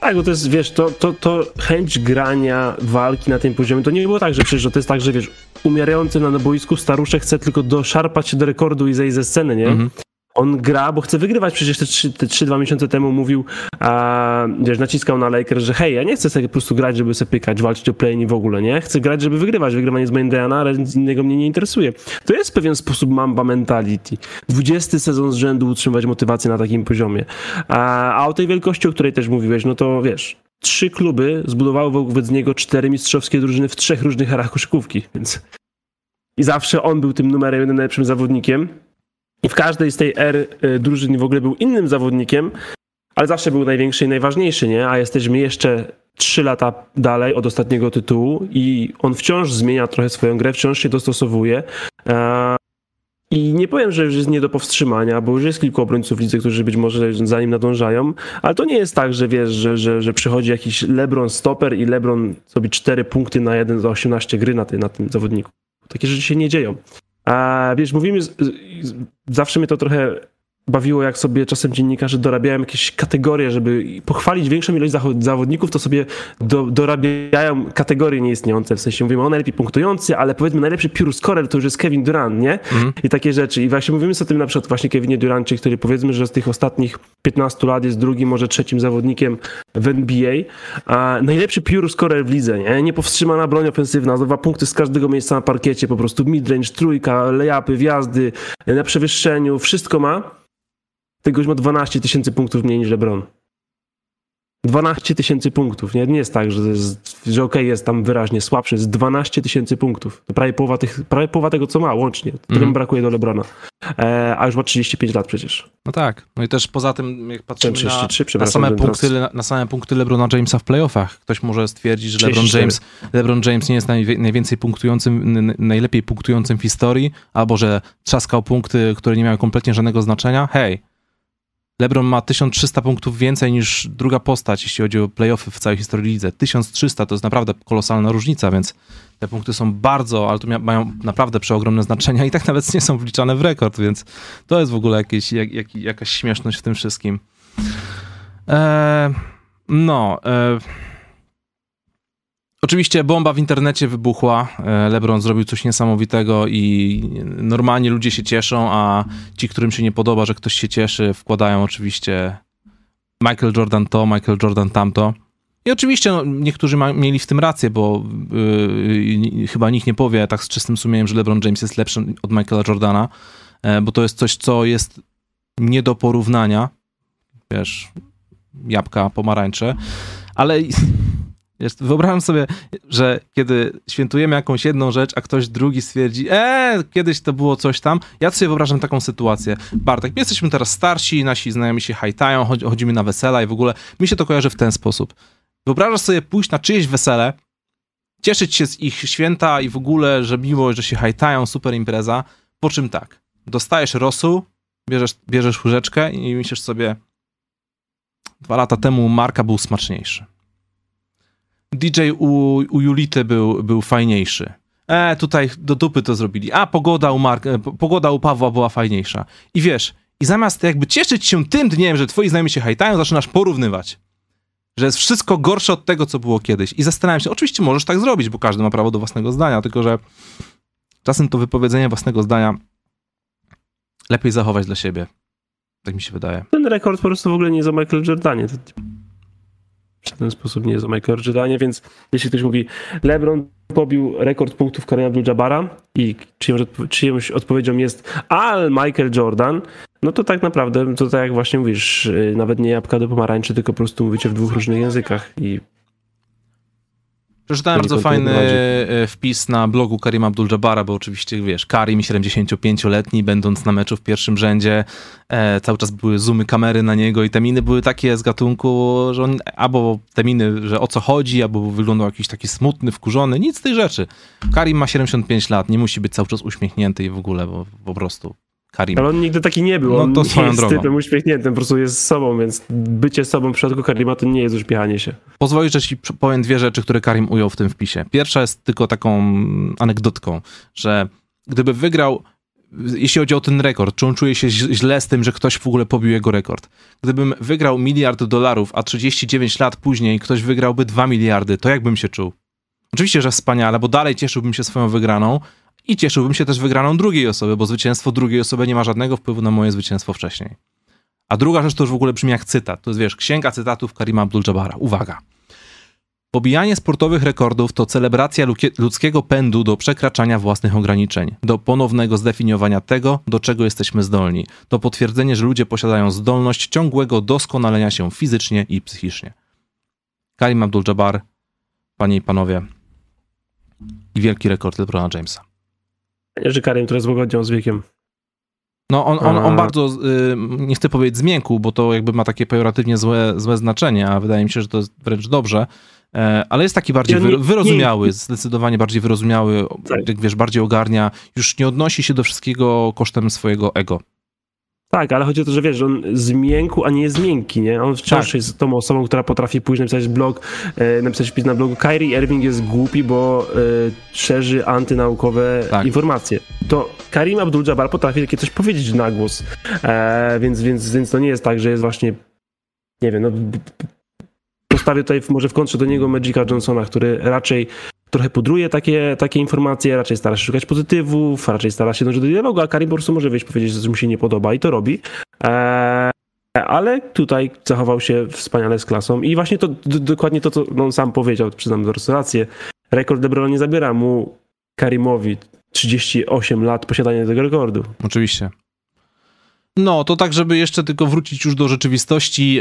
Tak, bo to jest, wiesz, to, to, to chęć grania, walki na tym poziomie, to nie było tak, że przecież to jest tak, że wiesz, umierający na boisku staruszek chce tylko doszarpać się do rekordu i zejść ze sceny, nie? Mhm on gra, bo chce wygrywać. Przecież te 3-2 miesiące temu mówił, a, wiesz, naciskał na Lakers, że hej, ja nie chcę sobie po prostu grać, żeby sobie pykać, walczyć o play w ogóle, nie? Chcę grać, żeby wygrywać. Wygrywanie z DNA, ale nic innego mnie nie interesuje. To jest pewien sposób mamba mentality. 20 sezon z rzędu utrzymywać motywację na takim poziomie. A, a o tej wielkości, o której też mówiłeś, no to wiesz, trzy kluby zbudowały wobec niego cztery mistrzowskie drużyny w trzech różnych erach koszykówki, więc i zawsze on był tym numerem jeden najlepszym zawodnikiem i w każdej z tej R y, drużyn w ogóle był innym zawodnikiem, ale zawsze był największy i najważniejszy, nie? A jesteśmy jeszcze trzy lata dalej od ostatniego tytułu i on wciąż zmienia trochę swoją grę, wciąż się dostosowuje. I nie powiem, że już jest nie do powstrzymania, bo już jest kilku obrońców lidzy, którzy być może za nim nadążają, ale to nie jest tak, że wiesz, że, że, że przychodzi jakiś LeBron stoper i LeBron sobie 4 punkty na 1 za 18 gry na, ty, na tym zawodniku. Takie rzeczy się nie dzieją. A wiesz, mówimy, zawsze mnie to trochę bawiło, jak sobie czasem dziennikarze dorabiają jakieś kategorie, żeby pochwalić większą ilość zawodników, to sobie do, dorabiają kategorie nieistniejące. W sensie mówimy o najlepiej punktujący, ale powiedzmy najlepszy pure scorer to już jest Kevin Durant, nie? Mm. I takie rzeczy. I właśnie mówimy sobie o tym na przykład właśnie Kevinie Durancie, który powiedzmy, że z tych ostatnich 15 lat jest drugim, może trzecim zawodnikiem w NBA. A najlepszy pure scorer w lidze, nie? Niepowstrzymana broń ofensywna, dwa punkty z każdego miejsca na parkiecie, po prostu midrange, trójka, layupy, wjazdy, na przewyższeniu, wszystko ma tego już ma 12 tysięcy punktów mniej niż LeBron. 12 tysięcy punktów. Nie, nie jest tak, że, że OK jest tam wyraźnie słabszy. Jest 12 tysięcy punktów. To prawie połowa, tych, prawie połowa tego, co ma łącznie. Którym mm. brakuje do Lebrona. E, a już ma 35 lat przecież. No tak. No i też poza tym, jak patrzymy na, na, same punkty, na, na same punkty LeBrona Jamesa w playoffach, ktoś może stwierdzić, że LeBron James, LeBron James nie jest najwięcej punktującym, najlepiej punktującym w historii, albo że trzaskał punkty, które nie miały kompletnie żadnego znaczenia. Hej, LeBron ma 1300 punktów więcej niż druga postać, jeśli chodzi o playoffy w całej historii lidze. 1300 to jest naprawdę kolosalna różnica, więc te punkty są bardzo, ale to mają naprawdę przeogromne znaczenia i tak nawet nie są wliczane w rekord, więc to jest w ogóle jakieś, jak, jak, jakaś śmieszność w tym wszystkim. Eee, no... Eee Oczywiście bomba w internecie wybuchła. E, LeBron zrobił coś niesamowitego i normalnie ludzie się cieszą, a ci, którym się nie podoba, że ktoś się cieszy, wkładają oczywiście Michael Jordan to, Michael Jordan tamto. I oczywiście no, niektórzy ma, mieli w tym rację, bo yy, chyba nikt nie powie tak z czystym sumieniem, że LeBron James jest lepszy od Michaela Jordana, yy, bo to jest coś, co jest nie do porównania. Wiesz, jabłka, pomarańcze, ale wyobrażam sobie, że kiedy świętujemy jakąś jedną rzecz, a ktoś drugi stwierdzi, eee, kiedyś to było coś tam. Ja sobie wyobrażam taką sytuację. Bartek, my jesteśmy teraz starsi, nasi znajomi się hajtają, chodzimy na wesela i w ogóle mi się to kojarzy w ten sposób. Wyobrażasz sobie pójść na czyjeś wesele, cieszyć się z ich święta i w ogóle, że miło, że się hajtają, super impreza, po czym tak, dostajesz rosół, bierzesz, bierzesz łyżeczkę i myślisz sobie, dwa lata temu Marka był smaczniejszy. DJ u, u Julity był, był fajniejszy. E, tutaj do dupy to zrobili. A, pogoda u, Mark, e, pogoda u Pawła była fajniejsza. I wiesz, i zamiast jakby cieszyć się tym dniem, że twoi znajomi się hajtają, zaczynasz porównywać. Że jest wszystko gorsze od tego, co było kiedyś. I zastanawiam się, oczywiście możesz tak zrobić, bo każdy ma prawo do własnego zdania, tylko że czasem to wypowiedzenie własnego zdania lepiej zachować dla siebie. Tak mi się wydaje. Ten rekord po prostu w ogóle nie o Michael Jordanie. To w ten sposób nie jest o Michael Jordanie, więc jeśli ktoś mówi LeBron pobił rekord punktów Kareem Abdul-Jabara i czyjąś, czyjąś odpowiedzią jest Al Michael Jordan, no to tak naprawdę, to tak jak właśnie mówisz, y, nawet nie jabłka do pomarańczy, tylko po prostu mówicie w dwóch różnych językach i Przeczytałem bardzo fajny e, wpis na blogu Karim Abdul-Jabara, bo oczywiście, wiesz, Karim 75-letni, będąc na meczu w pierwszym rzędzie, e, cały czas były zoomy kamery na niego i te miny były takie z gatunku, że on albo te miny, że o co chodzi, albo wyglądał jakiś taki smutny, wkurzony, nic z tej rzeczy. Karim ma 75 lat, nie musi być cały czas uśmiechnięty i w ogóle, bo po prostu Karim. Ale on nigdy taki nie był. No on to swoją jest drogą. typem uśmiechniętym, po prostu jest sobą, więc bycie sobą w przypadku Karima to nie jest uśmiechanie się. Pozwolisz, że ci powiem dwie rzeczy, które Karim ujął w tym wpisie. Pierwsza jest tylko taką anegdotką, że gdyby wygrał, jeśli chodzi o ten rekord, czy on czuje się źle z tym, że ktoś w ogóle pobił jego rekord. Gdybym wygrał miliard dolarów, a 39 lat później ktoś wygrałby 2 miliardy, to jak bym się czuł? Oczywiście, że wspaniale, bo dalej cieszyłbym się swoją wygraną, i cieszyłbym się też wygraną drugiej osoby, bo zwycięstwo drugiej osoby nie ma żadnego wpływu na moje zwycięstwo wcześniej. A druga rzecz to już w ogóle brzmi jak cytat. To jest, wiesz, księga cytatów Karima Abdul-Jabara. Uwaga. Pobijanie sportowych rekordów to celebracja ludzkiego pędu do przekraczania własnych ograniczeń, do ponownego zdefiniowania tego, do czego jesteśmy zdolni. To potwierdzenie, że ludzie posiadają zdolność ciągłego doskonalenia się fizycznie i psychicznie. Karim Abdul-Jabbar, panie i panowie, i wielki rekord LeBrona Jamesa. Że Karim trochę złagodział z wiekiem. No on, on, on bardzo, y, nie chcę powiedzieć zmiękł, bo to jakby ma takie pejoratywnie złe, złe znaczenie, a wydaje mi się, że to jest wręcz dobrze, e, ale jest taki bardziej nie, wyrozumiały, nie. zdecydowanie bardziej wyrozumiały, tak. jak wiesz, bardziej ogarnia, już nie odnosi się do wszystkiego kosztem swojego ego. Tak, ale chodzi o to, że wiesz, że on zmiękł, a nie jest miękki, nie? On wciąż tak. jest tą osobą, która potrafi pójść napisać blog, e, napisać wpis na blogu. Kyrie Irving jest głupi, bo e, szerzy antynaukowe tak. informacje. To Karim Abdul-Jabbar potrafi takie coś powiedzieć na głos. E, więc, więc, więc to nie jest tak, że jest właśnie, nie wiem, no postawię tutaj może w kontrze do niego Magica Johnsona, który raczej trochę pudruje takie, takie informacje, raczej stara się szukać pozytywów, raczej stara się dążyć do dialogu, a Karim po prostu może wyjść powiedzieć, że mu się nie podoba i to robi. Eee, ale tutaj zachował się wspaniale z klasą i właśnie to dokładnie to, co on sam powiedział, przyznam do restaurację. Rekord LeBron nie zabiera mu Karimowi 38 lat posiadania tego rekordu. Oczywiście. No, to tak, żeby jeszcze tylko wrócić już do rzeczywistości.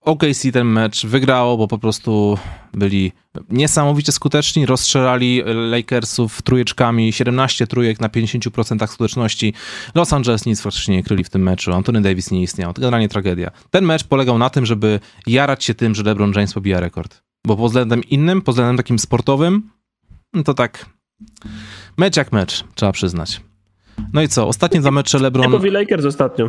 OKC ten mecz wygrało, bo po prostu byli niesamowicie skuteczni, rozstrzelali Lakersów trójeczkami, 17 trójek na 50% skuteczności. Los Angeles nic faktycznie nie kryli w tym meczu, Anthony Davis nie istniał, to generalnie tragedia. Ten mecz polegał na tym, żeby jarać się tym, że LeBron James pobija rekord. Bo pod względem innym, pod względem takim sportowym, no to tak mecz jak mecz, trzeba przyznać. No i co, ostatnie dwa mecze LeBron... Typowi Lakers ostatnio.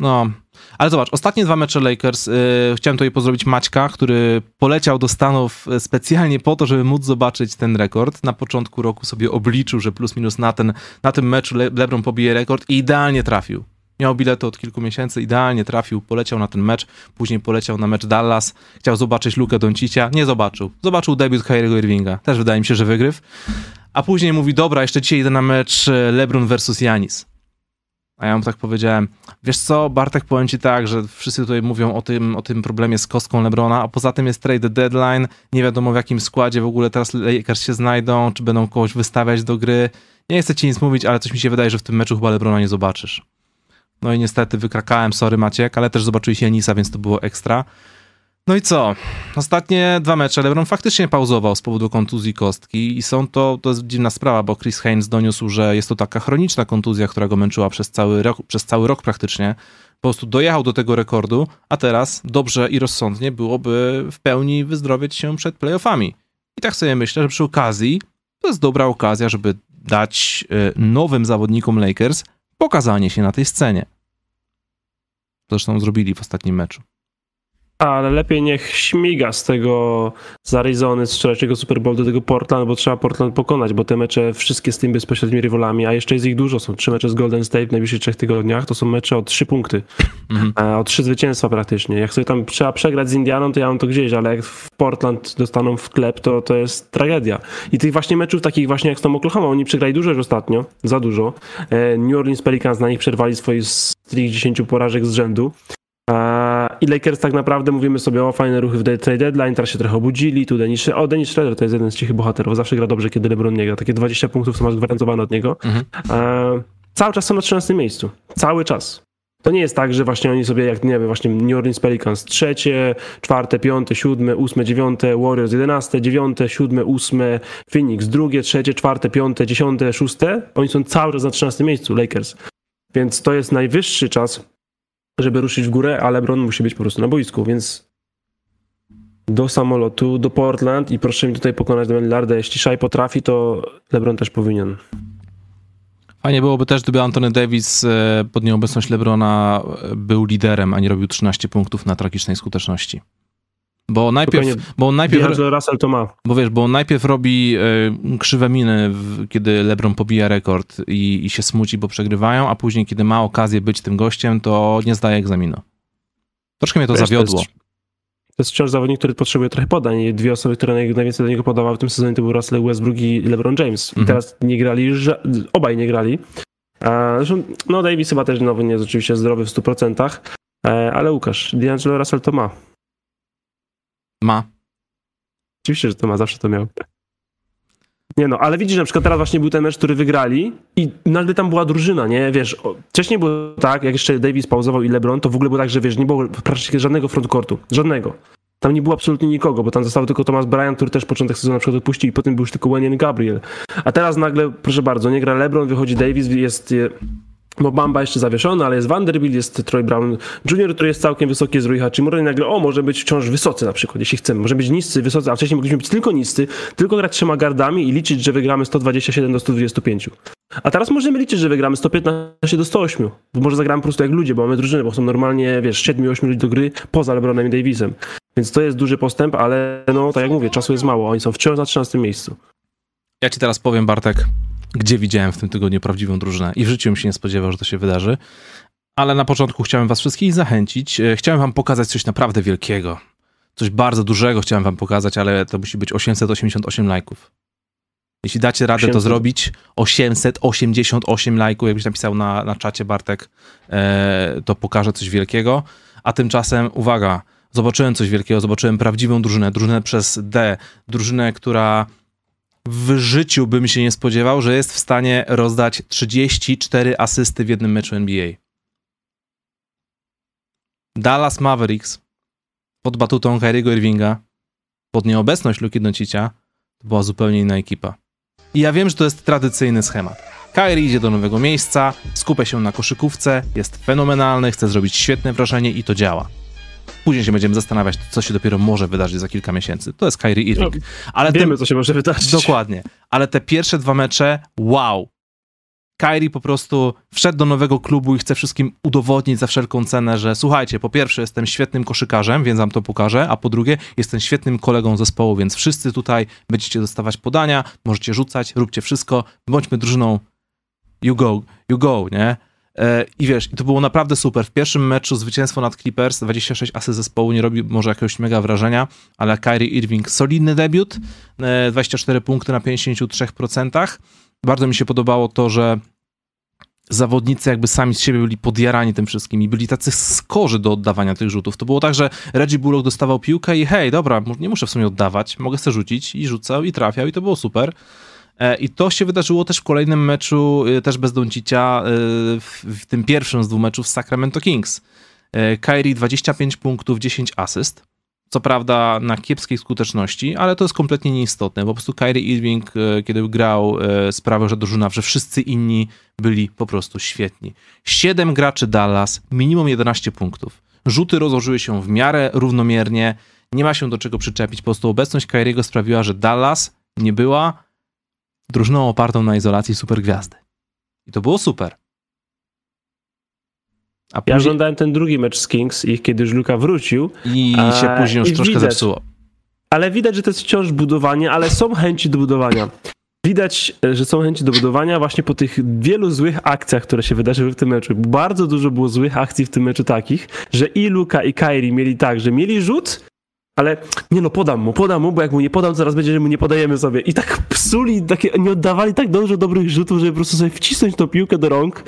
No, ale zobacz, ostatnie dwa mecze Lakers, yy, chciałem tutaj pozdrowić Maćka, który poleciał do Stanów y, specjalnie po to, żeby móc zobaczyć ten rekord. Na początku roku sobie obliczył, że plus minus na, ten, na tym meczu Le LeBron pobije rekord i idealnie trafił. Miał bilety od kilku miesięcy, idealnie trafił, poleciał na ten mecz, później poleciał na mecz Dallas, chciał zobaczyć Lukę Doncicia, nie zobaczył. Zobaczył debiut Kyriego Irvinga, też wydaje mi się, że wygryw. A później mówi, dobra, jeszcze dzisiaj idę na mecz y, LeBron versus Janis. A ja mu tak powiedziałem, wiesz co, Bartek, powiem ci tak, że wszyscy tutaj mówią o tym, o tym problemie z kostką Lebrona, a poza tym jest trade deadline, nie wiadomo w jakim składzie w ogóle teraz Lakers się znajdą, czy będą kogoś wystawiać do gry. Nie chcę ci nic mówić, ale coś mi się wydaje, że w tym meczu chyba Lebrona nie zobaczysz. No i niestety wykrakałem, sorry Maciek, ale też zobaczyłeś Janisa, więc to było ekstra. No i co? Ostatnie dwa mecze LeBron faktycznie pauzował z powodu kontuzji kostki i są to, to jest dziwna sprawa, bo Chris Haynes doniósł, że jest to taka chroniczna kontuzja, która go męczyła przez cały rok, przez cały rok praktycznie. Po prostu dojechał do tego rekordu, a teraz dobrze i rozsądnie byłoby w pełni wyzdrowieć się przed playoffami. I tak sobie myślę, że przy okazji to jest dobra okazja, żeby dać e, nowym zawodnikom Lakers pokazanie się na tej scenie. Zresztą zrobili w ostatnim meczu. Ale lepiej niech śmiga z tego z Arizony, z wczorajszego Super Bowl do tego Portland, bo trzeba Portland pokonać, bo te mecze wszystkie z tymi bezpośrednimi rywalami, a jeszcze jest ich dużo, są trzy mecze z Golden State w najbliższych trzech tygodniach, to są mecze o trzy punkty, mhm. o trzy zwycięstwa praktycznie. Jak sobie tam trzeba przegrać z Indianą, to ja mam to gdzieś, ale jak w Portland dostaną w klep, to to jest tragedia. I tych właśnie meczów takich właśnie jak z tą Oklahoma, oni przegrali dużo już ostatnio, za dużo. E, New Orleans Pelicans na nich przerwali swoje streak 10 porażek z rzędu. I Lakers tak naprawdę mówimy sobie o fajne ruchy w trade deadline, teraz się trochę obudzili, tu Dennis, o Dennis Schroeder to jest jeden z cichych bohaterów, zawsze gra dobrze, kiedy LeBron nie gra, takie 20 punktów są masz gwarantowane od niego. Mhm. cały czas są na 13 miejscu, cały czas. To nie jest tak, że właśnie oni sobie, jak nie wiem, właśnie New Orleans Pelicans trzecie, czwarte, piąte, siódme, ósme, dziewiąte, Warriors jedenaste, dziewiąte, siódme, ósme, Phoenix drugie, trzecie, czwarte, piąte, dziesiąte, szóste. Oni są cały czas na 13 miejscu, Lakers. Więc to jest najwyższy czas, żeby ruszyć w górę, a LeBron musi być po prostu na boisku, więc do samolotu, do Portland i proszę mi tutaj pokonać do Lillarda. Jeśli Shai potrafi, to LeBron też powinien. Fajnie byłoby też, gdyby Anthony Davis e, pod nieobecność LeBrona e, był liderem, a nie robił 13 punktów na tragicznej skuteczności. Bo najpierw. bo najpierw Russell to ma. Bo wiesz, bo on najpierw robi y, krzywe miny, w, kiedy LeBron pobija rekord i, i się smuci, bo przegrywają, a później, kiedy ma okazję być tym gościem, to nie zdaje egzaminu. Troszkę mnie to wiesz, zawiodło. To jest, to jest wciąż zawodnik, który potrzebuje trochę podań. Dwie osoby, które najwięcej do niego podawały w tym sezonie, to był Russell Westbrook i LeBron James. I mhm. teraz nie grali, obaj nie grali. A, zresztą, no Davis chyba też nowy nie jest oczywiście zdrowy w 100%, e, ale Łukasz, D'Angelo Russell to ma. Ma. Oczywiście, że to ma, zawsze to miał. Nie no, ale widzisz, na przykład teraz właśnie był ten mecz, który wygrali i nagle tam była drużyna, nie? Wiesz, wcześniej było tak, jak jeszcze Davis pauzował i LeBron, to w ogóle było tak, że wiesz, nie było praktycznie żadnego frontcourtu. Żadnego. Tam nie było absolutnie nikogo, bo tam został tylko Thomas Bryant, który też początek sezonu na przykład odpuścił i potem był już tylko Wenyan Gabriel. A teraz nagle, proszę bardzo, nie gra LeBron, wychodzi Davis, jest bo Bamba jeszcze zawieszony, ale jest Vanderbilt, jest Troy Brown Jr., który jest całkiem wysoki, jest Rui Hachimura i nagle, o, może być wciąż wysocy na przykład, jeśli chcemy. Może być niscy, wysocy, a wcześniej mogliśmy być tylko niscy, tylko grać trzema gardami i liczyć, że wygramy 127 do 125. A teraz możemy liczyć, że wygramy 115 do 108. Bo może zagramy po prostu jak ludzie, bo mamy drużynę, bo są normalnie, wiesz, 7-8 ludzi do gry poza LeBronem i Davisem. Więc to jest duży postęp, ale no, tak jak mówię, czasu jest mało. Oni są wciąż na 13 miejscu. Ja ci teraz powiem, Bartek, gdzie widziałem w tym tygodniu prawdziwą drużynę i w życiu bym się nie spodziewał, że to się wydarzy. Ale na początku chciałem was wszystkich zachęcić. E, chciałem wam pokazać coś naprawdę wielkiego. Coś bardzo dużego chciałem wam pokazać, ale to musi być 888 lajków. Jeśli dacie radę 800. to zrobić, 888 lajków, jakbyś napisał na, na czacie Bartek, e, to pokażę coś wielkiego. A tymczasem, uwaga, zobaczyłem coś wielkiego, zobaczyłem prawdziwą drużynę, drużynę przez D, drużynę, która w życiu bym się nie spodziewał, że jest w stanie rozdać 34 asysty w jednym meczu NBA. Dallas Mavericks pod batutą Kyriego Irvinga, pod nieobecność Luki Doncicia, to była zupełnie inna ekipa. I ja wiem, że to jest tradycyjny schemat. Kyrie idzie do nowego miejsca, skupia się na koszykówce, jest fenomenalny, chce zrobić świetne wrażenie i to działa. Później się będziemy zastanawiać, co się dopiero może wydarzyć za kilka miesięcy. To jest Kyrie Irving. No, Ale wiemy, co się może wydarzyć. Dokładnie. Ale te pierwsze dwa mecze, wow. Kyrie po prostu wszedł do nowego klubu i chce wszystkim udowodnić za wszelką cenę, że słuchajcie, po pierwsze jestem świetnym koszykarzem, więc wam to pokażę, a po drugie jestem świetnym kolegą zespołu, więc wszyscy tutaj będziecie dostawać podania, możecie rzucać, róbcie wszystko, bądźmy drużyną you go, you go, nie? E, I wiesz, to było naprawdę super. W pierwszym meczu zwycięstwo nad Clippers, 26 asy zespołu, nie robi może jakiegoś mega wrażenia, ale Kyrie Irving solidny debiut, 24 e, punkty na 53%. Bardzo mi się podobało to, że zawodnicy jakby sami z siebie byli podjarani tym wszystkim i byli tacy skorzy do oddawania tych rzutów. To było tak, że Reggie Bullock dostawał piłkę i hej, dobra, nie muszę w sumie oddawać, mogę sobie rzucić i rzucał i trafiał i to było super. E, I to się wydarzyło też w kolejnym meczu, e, też bez Doncicia, e, w tym pierwszym z dwóch meczów z Sacramento Kings. Kyrie 25 punktów, 10 asyst. Co prawda na kiepskiej skuteczności, ale to jest kompletnie nieistotne. Po prostu Kyrie Irving, kiedy grał, sprawiał, że drużyna, że wszyscy inni byli po prostu świetni. Siedem graczy Dallas, minimum 11 punktów. Rzuty rozłożyły się w miarę równomiernie nie ma się do czego przyczepić. Po prostu obecność Kyriego sprawiła, że Dallas nie była drużyną opartą na izolacji supergwiazdy. I to było super. A później... Ja oglądałem ten drugi mecz z Kings i kiedy już Luka wrócił. I się później już troszkę widać, zepsuło. Ale widać, że to jest wciąż budowanie, ale są chęci do budowania. Widać, że są chęci do budowania właśnie po tych wielu złych akcjach, które się wydarzyły w tym meczu. Bardzo dużo było złych akcji w tym meczu takich, że i Luka i Kairi mieli tak, że mieli rzut, ale nie no, podam mu, podam mu, bo jak mu nie podam, zaraz będzie, że mu nie podajemy sobie. I tak psuli, takie, nie oddawali tak dużo dobrych rzutów, żeby po prostu sobie wcisnąć tą piłkę do rąk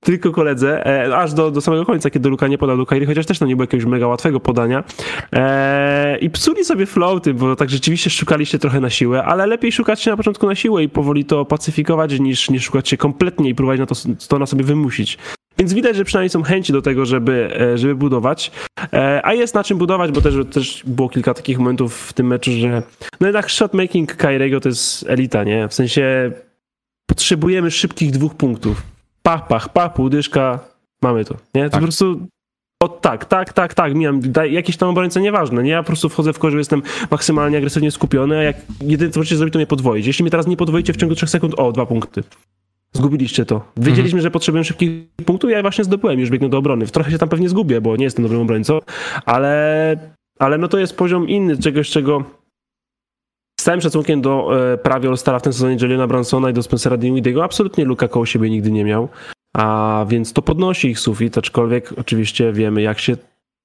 tylko koledze, e, aż do, do samego końca, kiedy Luka nie podał do Kairi, chociaż też to nie było jakiegoś mega łatwego podania. E, I psuli sobie floaty, bo tak rzeczywiście szukaliście trochę na siłę, ale lepiej szukać się na początku na siłę i powoli to pacyfikować, niż, niż szukać się kompletnie i próbować na to, to na sobie wymusić. Więc widać, że przynajmniej są chęci do tego, żeby, e, żeby budować. E, a jest na czym budować, bo też, też było kilka takich momentów w tym meczu, że no jednak shotmaking Kairego to jest elita, nie? W sensie potrzebujemy szybkich dwóch punktów. Pach, pach, pach, półdyszka, mamy to, nie? To tak. po prostu o tak, tak, tak, tak, mijam, daj, jakiś tam obrońca, nieważne, nie? Ja po prostu wchodzę w korze, jestem maksymalnie agresywnie skupiony, a jak jedyne co możecie zrobić, to mnie podwoić. Jeśli mnie teraz nie podwoicie w ciągu 3 sekund, o, dwa punkty. Zgubiliście to. Wiedzieliśmy, mhm. że potrzebujemy szybkich punktów, ja właśnie zdobyłem, już biegnę do obrony. Trochę się tam pewnie zgubię, bo nie jestem dobrym obrońcą, ale, ale no to jest poziom inny, czegoś, czego całym szacunkiem do e, prawie All-Stara w tym sezonie Jeliona Bransona i do Spencera Dinwiddie'ego, absolutnie Luka koło siebie nigdy nie miał, a więc to podnosi ich sufit, aczkolwiek oczywiście wiemy, jak się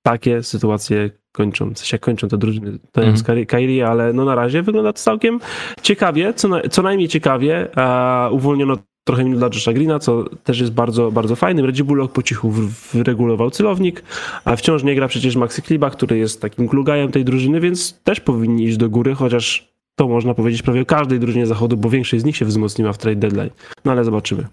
takie sytuacje kończą, jak kończą te drużyny to mm. z Kairi, ale no na razie wygląda to całkiem ciekawie, co, na, co najmniej ciekawie. A uwolniono trochę minut dla Josha Greena, co też jest bardzo, bardzo fajnym. Reggie Bullock po cichu wyregulował celownik, a wciąż nie gra przecież Maxi Kliba, który jest takim klugajem tej drużyny, więc też powinni iść do góry, chociaż to można powiedzieć prawie o każdej drużynie zachodu, bo większość z nich się wzmocniła w trade deadline. No ale zobaczymy.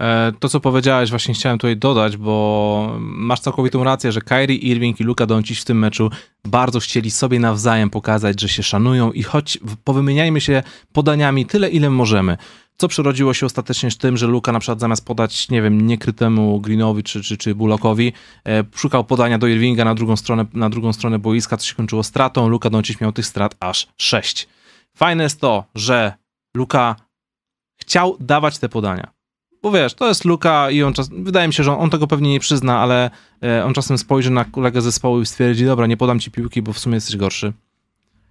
E, to, co powiedziałeś, właśnie chciałem tutaj dodać, bo masz całkowitą rację, że Kyrie Irving i Luka Doncic w tym meczu bardzo chcieli sobie nawzajem pokazać, że się szanują i choć powymieniajmy się podaniami tyle, ile możemy. Co przerodziło się ostatecznie z tym, że Luka na przykład zamiast podać, nie wiem, niekrytemu Greenowi czy, czy, czy Bullockowi, e, szukał podania do Irvinga na drugą, stronę, na drugą stronę boiska, co się kończyło stratą. Luka Doncic miał tych strat aż 6. Fajne jest to, że Luka chciał dawać te podania. Bo wiesz, to jest Luka i on czas, wydaje mi się, że on, tego pewnie nie przyzna, ale e, on czasem spojrzy na kolegę zespołu i stwierdzi, dobra, nie podam ci piłki, bo w sumie jesteś gorszy.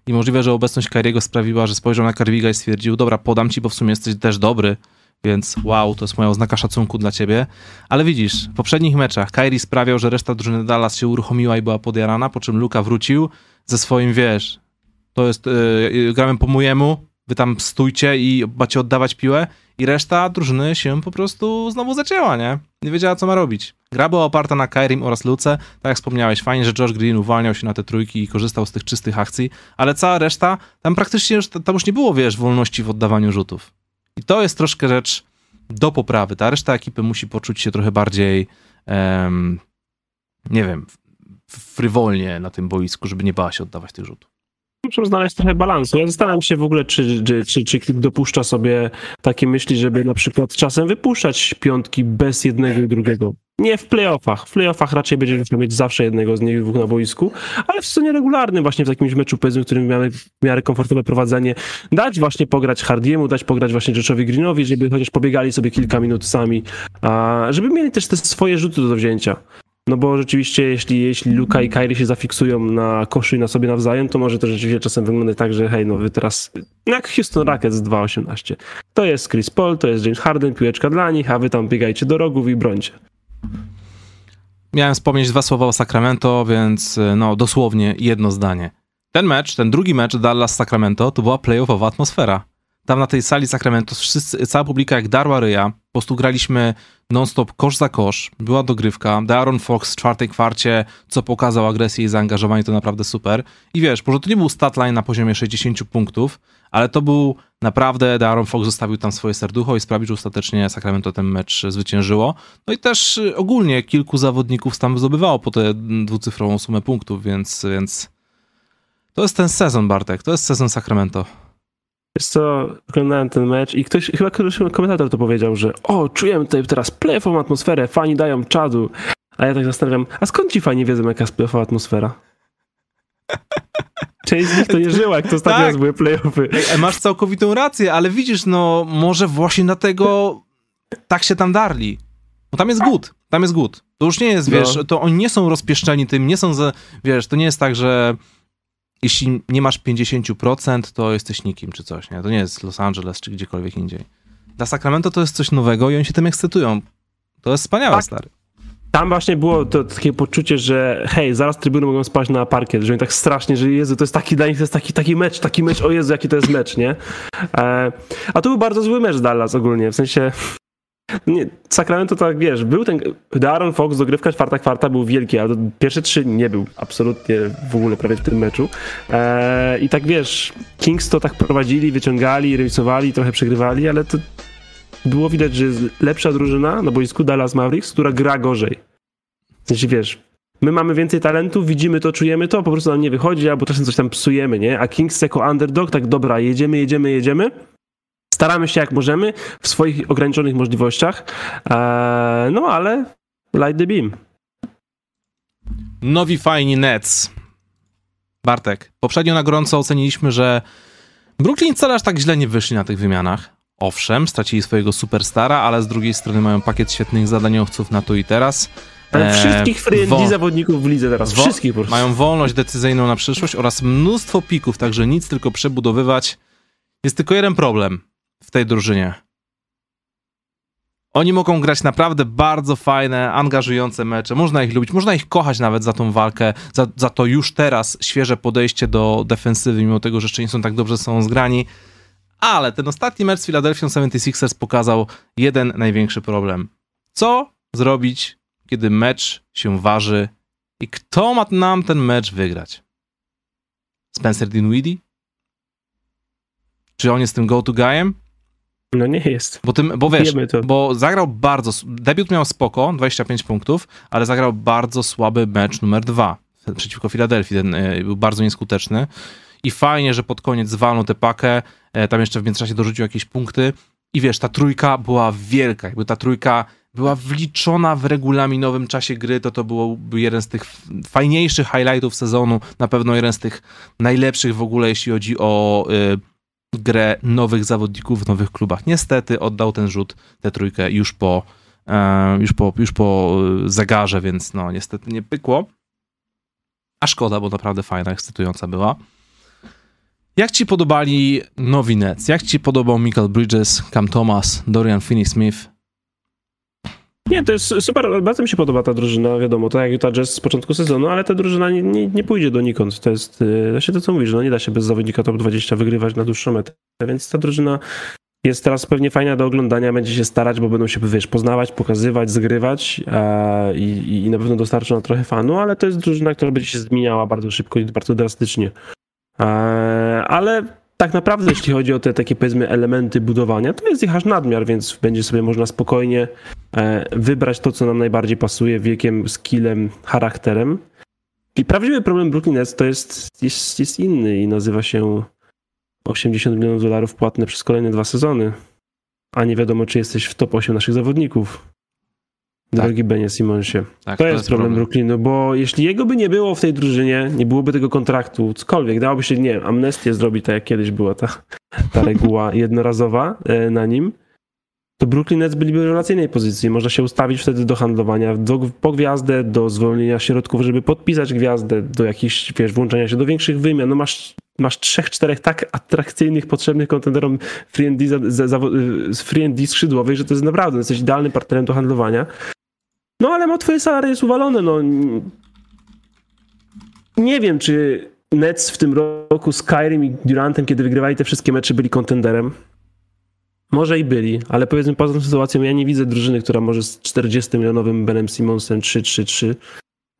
I możliwe, że obecność Kyriego sprawiła, że spojrzał na Karwiga i stwierdził, dobra, podam ci, bo w sumie jesteś też dobry, więc wow, to jest moja oznaka szacunku dla ciebie. Ale widzisz, w poprzednich meczach Kyrie sprawiał, że reszta drużyny Dallas się uruchomiła i była podjarana, po czym Luka wrócił ze swoim, wiesz, to jest, yy, gramy po mojemu, wy tam stójcie i macie oddawać piłę i reszta drużyny się po prostu znowu zacięła, nie? Nie wiedziała, co ma robić. Gra była oparta na Kairim oraz Luce. Tak jak wspomniałeś, fajnie, że Josh Green uwalniał się na te trójki i korzystał z tych czystych akcji, ale cała reszta, tam praktycznie już, tam już nie było, wiesz, wolności w oddawaniu rzutów. I to jest troszkę rzecz do poprawy. Ta reszta ekipy musi poczuć się trochę bardziej, um, nie wiem, frywolnie na tym boisku, żeby nie bała się oddawać tych rzutów muszą znaleźć trochę balansu. Ja zastanawiam się w ogóle, czy, czy, czy, czy dopuszcza sobie takie myśli, żeby na przykład czasem wypuszczać piątki bez jednego i drugiego. Nie w playoffach. W playoffach raczej będziemy mieć zawsze jednego z nich dwóch na boisku, ale w sezonie regularnym, właśnie w jakimś meczu, powiedzmy, w którym mamy w miarę komfortowe prowadzenie, dać właśnie pograć Hardiemu, dać pograć właśnie Joshowi Greenowi, żeby chociaż pobiegali sobie kilka minut sami, a żeby mieli też te swoje rzuty do wzięcia. No bo rzeczywiście, jeśli, jeśli Luka i Kyrie się zafiksują na koszy i na sobie nawzajem, to może to rzeczywiście czasem wyglądać tak, że hej, no wy teraz, jak Houston Rockets 2.18. To jest Chris Paul, to jest James Harden, piłeczka dla nich, a wy tam biegajcie do rogów i brońcie. Miałem wspomnieć dwa słowa o Sacramento, więc no dosłownie jedno zdanie. Ten mecz, ten drugi mecz Dallas-Sacramento to była playoffowa atmosfera tam na tej sali Sacramento wszyscy, cała publika jak darła ryja, po prostu graliśmy non-stop kosz za kosz, była dogrywka, Darren Fox w czwartej kwarcie, co pokazał agresję i zaangażowanie, to naprawdę super. I wiesz, może to nie był statline na poziomie 60 punktów, ale to był naprawdę, Darren Fox zostawił tam swoje serducho i sprawił, że ostatecznie Sacramento ten mecz zwyciężyło. No i też y, ogólnie kilku zawodników tam zdobywało po tę dwucyfrową sumę punktów, więc, więc to jest ten sezon, Bartek, to jest sezon Sacramento. Wiesz co, oglądałem ten mecz i ktoś, chyba któryś komentator to powiedział, że o, czujemy tutaj teraz playoffową atmosferę, fani dają czadu. A ja tak zastanawiam, a skąd ci fani wiedzą, jaka jest playoffowa atmosfera? część z nich to nie żyła, jak to ostatnio Tak. były playoffy. Ej, Masz całkowitą rację, ale widzisz, no może właśnie dlatego tak się tam darli. Bo tam jest głód, tam jest głód. To już nie jest, No. wiesz, to oni nie są rozpieszczeni tym, nie są, za, wiesz, to nie jest tak, że jeśli nie masz 50%, to jesteś nikim czy coś, nie? To nie jest Los Angeles czy gdziekolwiek indziej. Dla Sacramento to jest coś nowego i oni się tym ekscytują. To jest wspaniałe, Tak. stary. Tam właśnie było to takie poczucie, że hej, zaraz trybuny mogą spaść na parkiet, że oni tak strasznie, że Jezu, to jest taki dla nich, to jest taki, taki mecz, taki mecz, o Jezu, jaki to jest mecz, nie? E, a to był bardzo zły mecz Dallas ogólnie, w sensie nie, Sacramento tak, wiesz, był ten, Aaron Fox, dogrywka czwarta kwarta był wielki, ale pierwsze trzy nie był absolutnie w ogóle prawie w tym meczu. E, I tak, wiesz, Kings to tak prowadzili, wyciągali, remisowali, trochę przegrywali, ale to było widać, że jest lepsza drużyna na boisku Dallas Mavericks, która gra gorzej. Sensie, wiesz, my mamy więcej talentu, widzimy to, czujemy to, po prostu nam nie wychodzi, albo czasem coś tam psujemy, nie? A Kings jako underdog, tak dobra, jedziemy, jedziemy, jedziemy. Staramy się jak możemy w swoich ograniczonych możliwościach, eee, no ale light the beam. Nowi fajni Nets. Bartek, poprzednio na gorąco oceniliśmy, że Brooklyn wcale aż tak źle nie wyszli na tych wymianach. Owszem, stracili swojego superstara, ale z drugiej strony mają pakiet świetnych zadaniowców na tu i teraz. Ale Eee, wszystkich free wo- zawodników w lidze teraz, wo- wszystkich po prostu. Mają wolność decyzyjną na przyszłość oraz mnóstwo pików, także nic tylko przebudowywać. Jest tylko jeden problem w tej drużynie. Oni mogą grać naprawdę bardzo fajne, angażujące mecze. Można ich lubić, można ich kochać nawet za tą walkę, za, za to już teraz świeże podejście do defensywy, mimo tego, że jeszcze nie są tak dobrze są zgrani. Ale ten ostatni mecz z Philadelphia 76ers pokazał jeden największy problem. Co zrobić, kiedy mecz się waży i kto ma nam ten mecz wygrać? Spencer Dinwiddie? Czy on jest tym go-to guyem? No nie jest. Bo, tym, bo wiesz, bo zagrał bardzo. Debiut miał spoko, 25 punktów, ale zagrał bardzo słaby mecz numer dwa przeciwko Filadelfii. Ten e, był bardzo nieskuteczny. I fajnie, że pod koniec zwalnął tę pakę. e, Tam jeszcze w międzyczasie dorzucił jakieś punkty. I wiesz, ta trójka była wielka. Jakby ta trójka była wliczona w regulaminowym czasie gry, to to byłby jeden z tych fajniejszych highlightów sezonu. Na pewno jeden z tych najlepszych w ogóle, jeśli chodzi o y, grę nowych zawodników w nowych klubach. Niestety oddał ten rzut, tę trójkę już po, e, już po, już po e, zegarze, więc no niestety nie pykło. A szkoda, bo naprawdę fajna, ekscytująca była. Jak ci podobali nowi Nets? Jak ci podobał Michael Bridges, Cam Thomas, Dorian Finney-Smith? Nie, to jest super, bardzo mi się podoba ta drużyna, wiadomo, to jak Utah Jazz z początku sezonu, ale ta drużyna nie, nie, nie pójdzie donikąd. To jest yy, właśnie to, co mówisz, no nie da się bez zawodnika top 20 wygrywać na dłuższą metę, więc ta drużyna jest teraz pewnie fajna do oglądania, będzie się starać, bo będą się, wiesz, poznawać, pokazywać, zgrywać i, i na pewno dostarczą trochę fanu, ale to jest drużyna, która będzie się zmieniała bardzo szybko i bardzo drastycznie. Ale tak naprawdę, jeśli chodzi o te takie, powiedzmy, elementy budowania, to jest ich aż nadmiar, więc będzie sobie można spokojnie e, wybrać to, co nam najbardziej pasuje wiekiem, skillem, charakterem. I prawdziwy problem Brooklyn Nets to jest, jest, jest inny i nazywa się 80 milionów dolarów płatne przez kolejne dwa sezony. A nie wiadomo, czy jesteś w top 8 naszych zawodników. Tak. Drogi Benie Simonsie. Tak, To, jest problem, Brooklynu, bo jeśli jego by nie było w tej drużynie, nie byłoby tego kontraktu, cokolwiek, dałoby się, nie wiem, amnestię zrobić, tak jak kiedyś była ta, ta reguła jednorazowa e, na nim, to Brooklyn Nets byliby w rewelacyjnej pozycji. Można się ustawić wtedy do handlowania do, po gwiazdę, do zwolnienia środków, żeby podpisać gwiazdę, do jakichś, wiesz, włączenia się do większych wymian. No masz, masz trzech, czterech tak atrakcyjnych, potrzebnych kontenderom free and D, za, za, free and D skrzydłowych, że to jest naprawdę, jesteś idealnym partnerem do handlowania. No ale ma twoje salary jest uwalone, no. Nie wiem, czy Nets w tym roku z Kyrim i Durantem, kiedy wygrywali te wszystkie mecze, byli kontenderem. Może i byli, ale powiedzmy poza tą sytuacją ja nie widzę drużyny, która może z 40-milionowym Benem Simonsem 3-3-3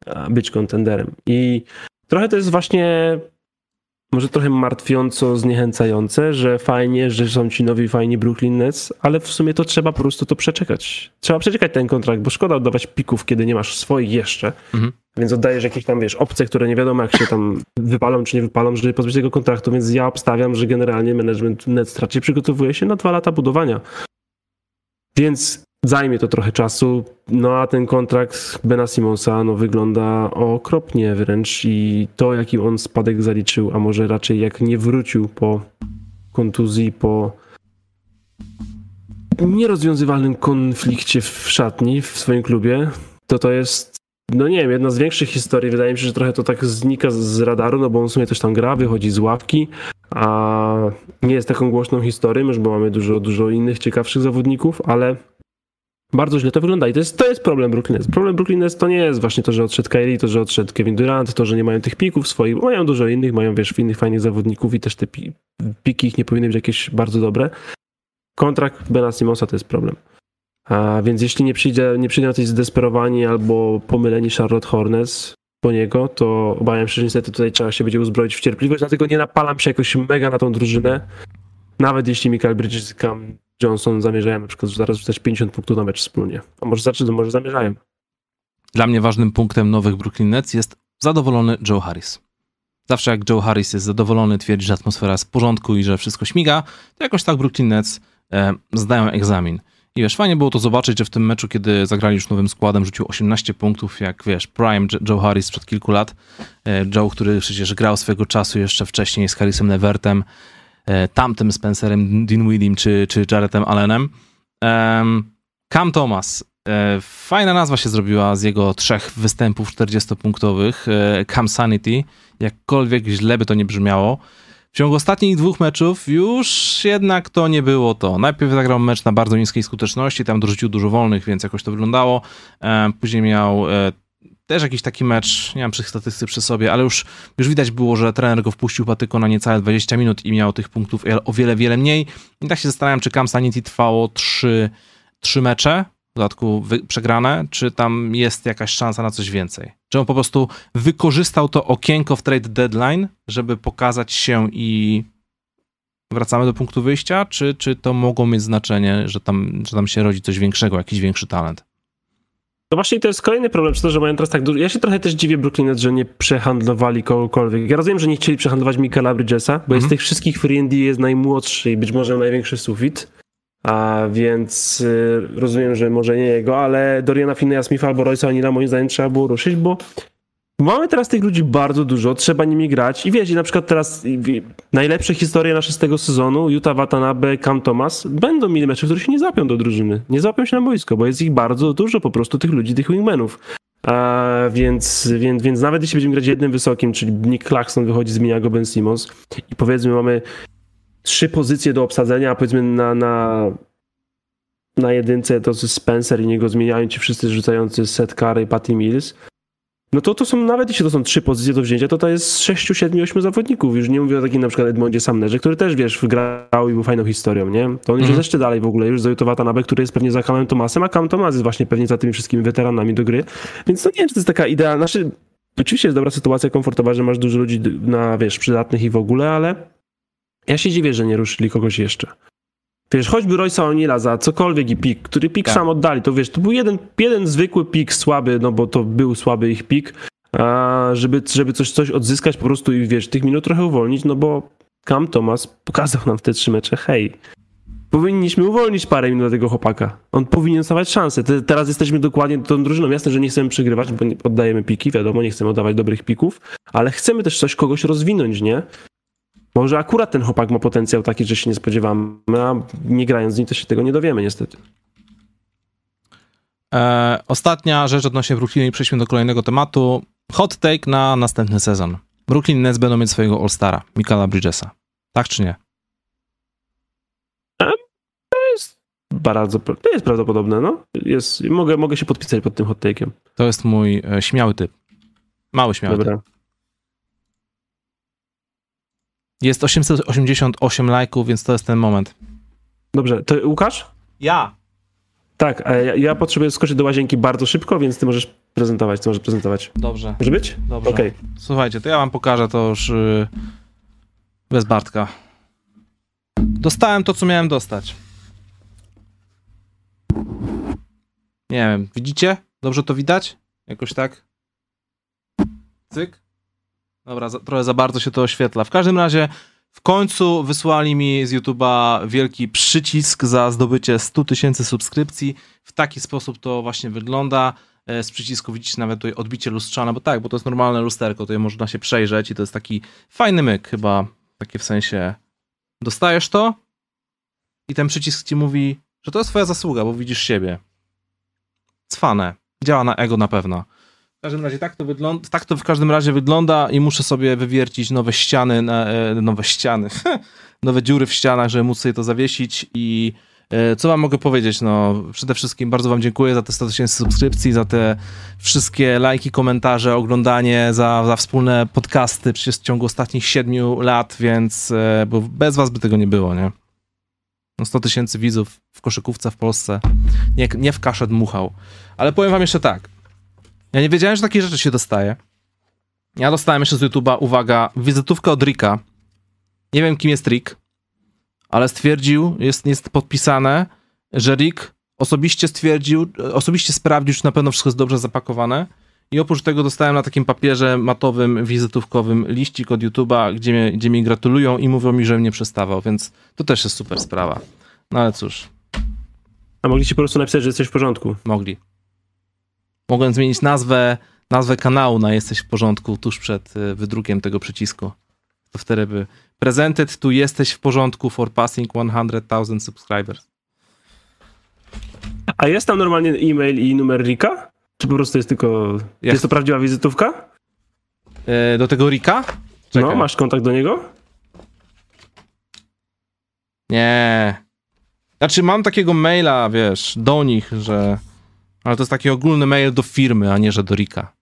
a, być kontenderem. I trochę to jest właśnie może trochę martwiąco zniechęcające, że fajnie, że są ci nowi fajni Brooklyn Nets, ale w sumie to trzeba po prostu to przeczekać. Trzeba przeczekać ten kontrakt, bo szkoda oddawać pików, kiedy nie masz swoich jeszcze. Mhm. Więc oddajesz jakieś tam, wiesz, opcje, które nie wiadomo jak się tam wypalą czy nie wypalą, żeby pozbyć tego kontraktu, więc ja obstawiam, że generalnie management Nets raczej przygotowuje się na dwa lata budowania. Więc zajmie to trochę czasu, no a ten kontrakt Bena Simonsa no, wygląda okropnie wręcz i to jaki on spadek zaliczył, a może raczej jak nie wrócił po kontuzji, po nierozwiązywalnym konflikcie w szatni w swoim klubie, to to jest no nie wiem, jedna z większych historii. Wydaje mi się, że trochę to tak znika z radaru, no bo on w sumie też tam gra, wychodzi z ławki, a nie jest taką głośną historią, już bo mamy dużo, dużo innych ciekawszych zawodników, ale bardzo źle to wygląda i to jest, to jest problem Brooklyn Nets. Problem Brooklyn Nets to nie jest właśnie to, że odszedł Kyrie, to, że odszedł Kevin Durant, to, że nie mają tych pików swoich, mają dużo innych, mają wiesz, innych fajnych zawodników i też te pi piki ich nie powinny być jakieś bardzo dobre. Kontrakt Bena Simonsa to jest problem. A więc jeśli nie przyjdzie, nie przyjdą jacyś zdesperowani albo pomyleni Charlotte Hornets po niego, to obawiam się, że niestety tutaj trzeba się będzie uzbroić w cierpliwość, dlatego nie napalam się jakoś mega na tą drużynę. Nawet jeśli Michael Bridges Johnson zamierzają na przykład zaraz rzucać 50 punktów na mecz wspólnie. A może zacząć, może zamierzają. Dla mnie ważnym punktem nowych Brooklyn Nets jest zadowolony Joe Harris. Zawsze jak Joe Harris jest zadowolony, twierdzi, że atmosfera jest w porządku i że wszystko śmiga, to jakoś tak Brooklyn Nets e, zdają egzamin. I wiesz, fajnie było to zobaczyć, że w tym meczu, kiedy zagrali już nowym składem, rzucił 18 punktów, jak wiesz, prime Joe Harris sprzed kilku lat. E, Joe, który przecież grał swego czasu jeszcze wcześniej z Harrisem Levertem, tamtym Spencerem Dinwiddiem czy, czy Jaredem Allenem. Cam Thomas. E, fajna nazwa się zrobiła z jego trzech występów 40-punktowych. Cam Sanity. Jakkolwiek źle by to nie brzmiało. W ciągu ostatnich dwóch meczów już jednak to nie było to. Najpierw zagrał mecz na bardzo niskiej skuteczności, tam dorzucił dużo wolnych, więc jakoś to wyglądało. Później miał e, też jakiś taki mecz, nie mam wszystkich statystyk przy sobie, ale już, już widać było, że trener go wpuścił patyko na niecałe 20 minut i miał tych punktów o wiele, wiele mniej. I tak się zastanawiam, czy Cam Sanity trwało 3, 3 mecze, w dodatku przegrane, czy tam jest jakaś szansa na coś więcej? Czy on po prostu wykorzystał to okienko w trade deadline, żeby pokazać się i wracamy do punktu wyjścia, czy, czy to mogło mieć znaczenie, że tam, że tam się rodzi coś większego, jakiś większy talent? No właśnie to jest kolejny problem, czy to, że mają teraz tak dużo... Ja się trochę też dziwię Brooklyn Nets, że nie przehandlowali kogokolwiek. Ja rozumiem, że nie chcieli przehandlować Michaela Bridgesa, bo -hmm. jest tych wszystkich free jest najmłodszy i być może największy sufit. A więc y, rozumiem, że może nie jego, ale Doriana Finnea Smitha albo Royce'a Anila moim zdaniem trzeba było ruszyć, bo mamy teraz tych ludzi bardzo dużo, trzeba nimi grać. I wiecie, na przykład teraz najlepsze historie nasze z tego sezonu, Utah Watanabe, Cam Thomas, będą mieli mecze, które się nie zapią do drużyny, nie zapią się na boisko, bo jest ich bardzo dużo po prostu, tych ludzi, tych wingmenów. A więc, więc, więc nawet jeśli będziemy grać jednym wysokim, czyli Nick Claxton wychodzi, zmienia go Ben Simmons i powiedzmy mamy trzy pozycje do obsadzenia, a powiedzmy na, na, na jedynce to Spencer i niego zmieniają ci wszyscy rzucający Seth Curry i Patty Mills, no to to są, nawet jeśli to są trzy pozycje do wzięcia, to to jest 6, 7, 8 zawodników. Już nie mówię o takim na przykład Edmondzie Samnerze, który też, wiesz, grał i był fajną historią, nie? To on mm. jest jeszcze dalej w ogóle, już za Watanabe, który jest pewnie za Camem Tomasem, a Cam Tomas jest właśnie pewnie za tymi wszystkimi weteranami do gry. Więc to nie wiem, czy to jest taka idea, znaczy, oczywiście jest dobra sytuacja komfortowa, że masz dużo ludzi na, wiesz, przydatnych i w ogóle, ale ja się dziwię, że nie ruszyli kogoś jeszcze. Wiesz, choćby Royce'a O'Neill'a za cokolwiek i pik, który pik tak. sam oddali, to wiesz, to był jeden, jeden zwykły pik słaby, no bo to był słaby ich pik, a żeby, żeby coś, coś odzyskać po prostu i wiesz, tych minut trochę uwolnić, no bo Cam Thomas pokazał nam w te trzy mecze, hej, powinniśmy uwolnić parę minut tego chłopaka. On powinien stawać szansę. Te, teraz jesteśmy dokładnie tą drużyną. Jasne, że nie chcemy przegrywać, bo nie oddajemy piki, wiadomo, nie chcemy oddawać dobrych pików, ale chcemy też coś kogoś rozwinąć, nie? Może akurat ten chłopak ma potencjał taki, że się nie spodziewamy, a nie grając z nim to się tego nie dowiemy niestety. E, ostatnia rzecz odnośnie Brooklyn i przejdźmy do kolejnego tematu. Hot take na następny sezon. Brooklyn Nets będą mieć swojego All-Stara, Michaela Bridgesa. Tak czy nie? E, to jest bardzo, to jest prawdopodobne, no. Jest, mogę, mogę się podpisać pod tym hot take'iem. To jest mój e, śmiały typ. Mały śmiały Dobra. typ. Jest 888 lajków, więc to jest ten moment. Dobrze, to Łukasz? Ja. Tak, ja, ja potrzebuję skoczyć do łazienki bardzo szybko, więc ty możesz prezentować, ty możesz prezentować. Dobrze. Może być? Dobrze. Okay. Słuchajcie, to ja wam pokażę to już yy, bez Bartka. Dostałem to, co miałem dostać. Nie wiem, widzicie? Dobrze to widać? Jakoś tak? Cyk? Dobra, za, trochę za bardzo się to oświetla. W każdym razie W końcu wysłali mi z YouTube'a wielki przycisk za zdobycie 100 tysięcy subskrypcji. W taki sposób to właśnie wygląda. E, Z przycisku widzicie nawet tutaj odbicie lustrzane, bo tak, bo to jest normalne lusterko, tutaj można się przejrzeć i to jest taki fajny myk chyba, takie w sensie dostajesz to i ten przycisk ci mówi, że to jest twoja zasługa, bo widzisz siebie. Cwane. Działa na ego na pewno. W każdym razie tak to wygląda, tak to w każdym razie wygląda i muszę sobie wywiercić nowe ściany, e, nowe ściany, nowe dziury w ścianach, żeby móc sobie to zawiesić i e, co wam mogę powiedzieć? No, przede wszystkim bardzo wam dziękuję za te 100 tysięcy subskrypcji, za te wszystkie lajki, komentarze, oglądanie, za, za wspólne podcasty przecież w ciągu ostatnich 7 lat, więc e, bo bez was by tego nie było, nie? No 100 tysięcy widzów w koszykówce w Polsce, nie, nie w kaszę dmuchał. Ale powiem wam jeszcze tak, ja nie wiedziałem, że takie rzeczy się dostaje. Ja dostałem jeszcze z YouTube'a, uwaga, wizytówkę od Rika. Nie wiem, kim jest Rick, ale stwierdził, jest, jest podpisane, że Rick osobiście stwierdził, osobiście sprawdził, czy na pewno wszystko jest dobrze zapakowane. I oprócz tego dostałem na takim papierze matowym, wizytówkowym liścik od YouTube'a, gdzie, mnie, gdzie mi gratulują i mówią mi, że mnie przestawał, więc to też jest super sprawa. No ale cóż, A mogli ci po prostu napisać, że jesteś w porządku. mogli. Mogłem zmienić nazwę, nazwę kanału na Jesteś w porządku tuż przed y, wydrukiem tego przycisku. To wtedy by presented tu Jesteś w porządku for passing 100,000 subscribers. A jest tam normalnie e-mail i numer Rika? Czy po prostu jest tylko... Jest. Jest to prawdziwa wizytówka? E, do tego Rika? Czekaj. No, masz kontakt do niego? Nie. Znaczy mam takiego maila, wiesz, do nich, że... Ale to jest taki ogólny mail do firmy, a nie, że do Rika.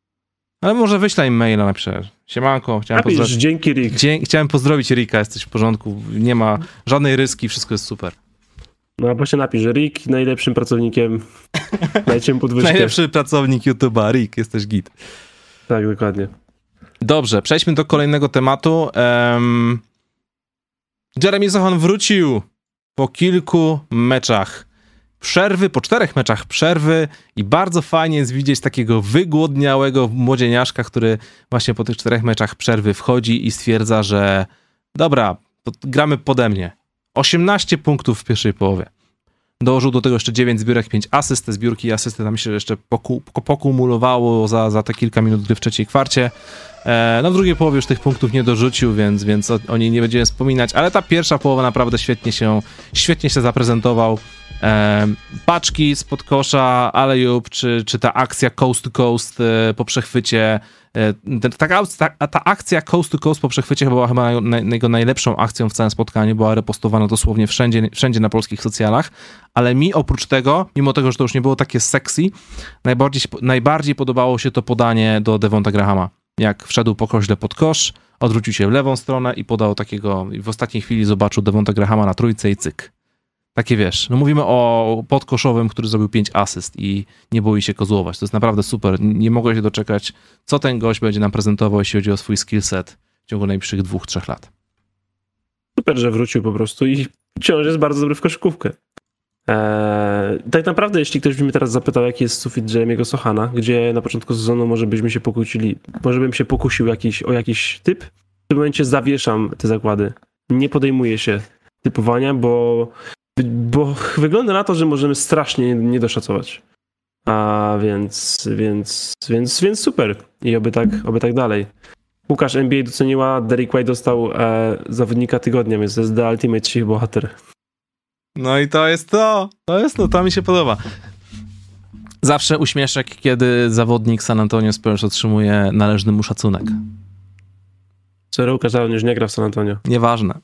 Ale może wyślę im maila napiszę. Siemanko, chciałem Napisz, pozdrowić... dzięki Rick. Dzie- Chciałem pozdrowić Rika, jesteś w porządku, nie ma żadnej ryski, wszystko jest super. No albo się napisz, że Rick najlepszym pracownikiem. Dajcie mu podwyżkę. Najlepszy pracownik YouTube'a, Rick, jesteś git. Tak, dokładnie. Dobrze, przejdźmy do kolejnego tematu. Um, Jeremy Sohan wrócił po kilku meczach przerwy, po czterech meczach przerwy i bardzo fajnie jest widzieć takiego wygłodniałego młodzieniaszka, który właśnie po tych czterech meczach przerwy wchodzi i stwierdza, że dobra, gramy pode mnie. 18 punktów w pierwszej połowie. Dołożył do tego jeszcze 9 zbiórek, 5 asyst. Te zbiórki i asysty tam się jeszcze poku, pokumulowało za, za te kilka minut gry w trzeciej kwarcie. E, no w drugiej połowie już tych punktów nie dorzucił, więc, więc o, o niej nie będziemy wspominać, ale ta pierwsza połowa naprawdę świetnie się, świetnie się zaprezentował. E, paczki spod kosza, Alejub, czy, czy ta akcja coast to coast e, po przechwycie. Ta, ta, ta akcja coast to coast po przechwycie była chyba jego najlepszą akcją w całym spotkaniu, była repostowana dosłownie wszędzie, wszędzie na polskich socjalach, ale mi oprócz tego, mimo tego, że to już nie było takie sexy, najbardziej, najbardziej podobało się to podanie do Devonta Grahama. Jak wszedł po koźle pod kosz, odwrócił się w lewą stronę i podał takiego, w ostatniej chwili zobaczył Devonta Grahama na trójce i cyk. Takie wiesz, no mówimy o podkoszowym, który zrobił 5 asyst i nie boi się kozłować. To jest naprawdę super. Nie mogę się doczekać, co ten gość będzie nam prezentował, jeśli chodzi o swój skillset w ciągu najbliższych dwóch, trzech lat. Super, że wrócił po prostu i wciąż jest bardzo dobry w koszykówkę. Eee, tak naprawdę, jeśli ktoś by mnie teraz zapytał, jaki jest sufit Jeremiego Sohana, gdzie na początku sezonu może byśmy się pokłócili, może bym się pokusił jakiś, o jakiś typ, w tym momencie zawieszam te zakłady. Nie podejmuję się typowania, bo, bo wygląda na to, że możemy strasznie nie doszacować. A więc, więc, więc, więc super. I oby tak, oby tak dalej. Łukasz, NBA doceniła, Derek White dostał e, zawodnika tygodnia, więc to jest The Ultimate Chief Bohater. No i to jest to. To jest to, to mi się podoba. Zawsze uśmieszek, kiedy zawodnik San Antonio Spurs otrzymuje należny mu szacunek. Ale on już nie gra w San Antonio. Nieważne.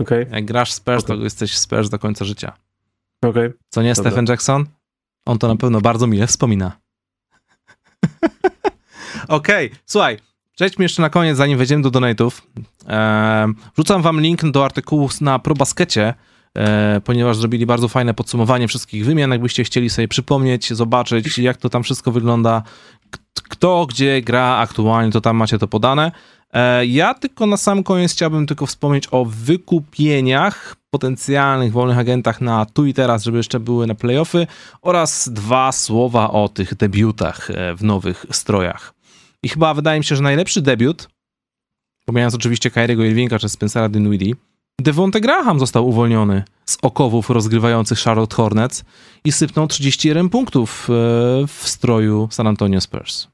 Okej, Jak grasz w Spurs, to Okej. jesteś w Spurs do końca życia. okej. Co nie, Dobra. Stephen Jackson? On to na pewno bardzo mile wspomina. Okej, słuchaj, przejdźmy jeszcze na koniec, zanim wejdziemy do donate'ów. Ehm, wrzucam wam link do artykułów na ProBaskecie, ponieważ zrobili bardzo fajne podsumowanie wszystkich wymian. Jakbyście chcieli sobie przypomnieć, zobaczyć, jak to tam wszystko wygląda, kto gdzie gra aktualnie, to tam macie to podane. E, Ja tylko na sam koniec chciałbym tylko wspomnieć o wykupieniach, potencjalnych wolnych agentach na tu i teraz, żeby jeszcze były na playoffy oraz dwa słowa o tych debiutach e, w nowych strojach. I chyba wydaje mi się, że najlepszy debiut pomijając oczywiście Kyriego Irvinga czy Spencera Dinwiddie, Devonte Graham został uwolniony z okowów rozgrywających Charlotte Hornets i sypnął 31 punktów e, w stroju San Antonio Spurs.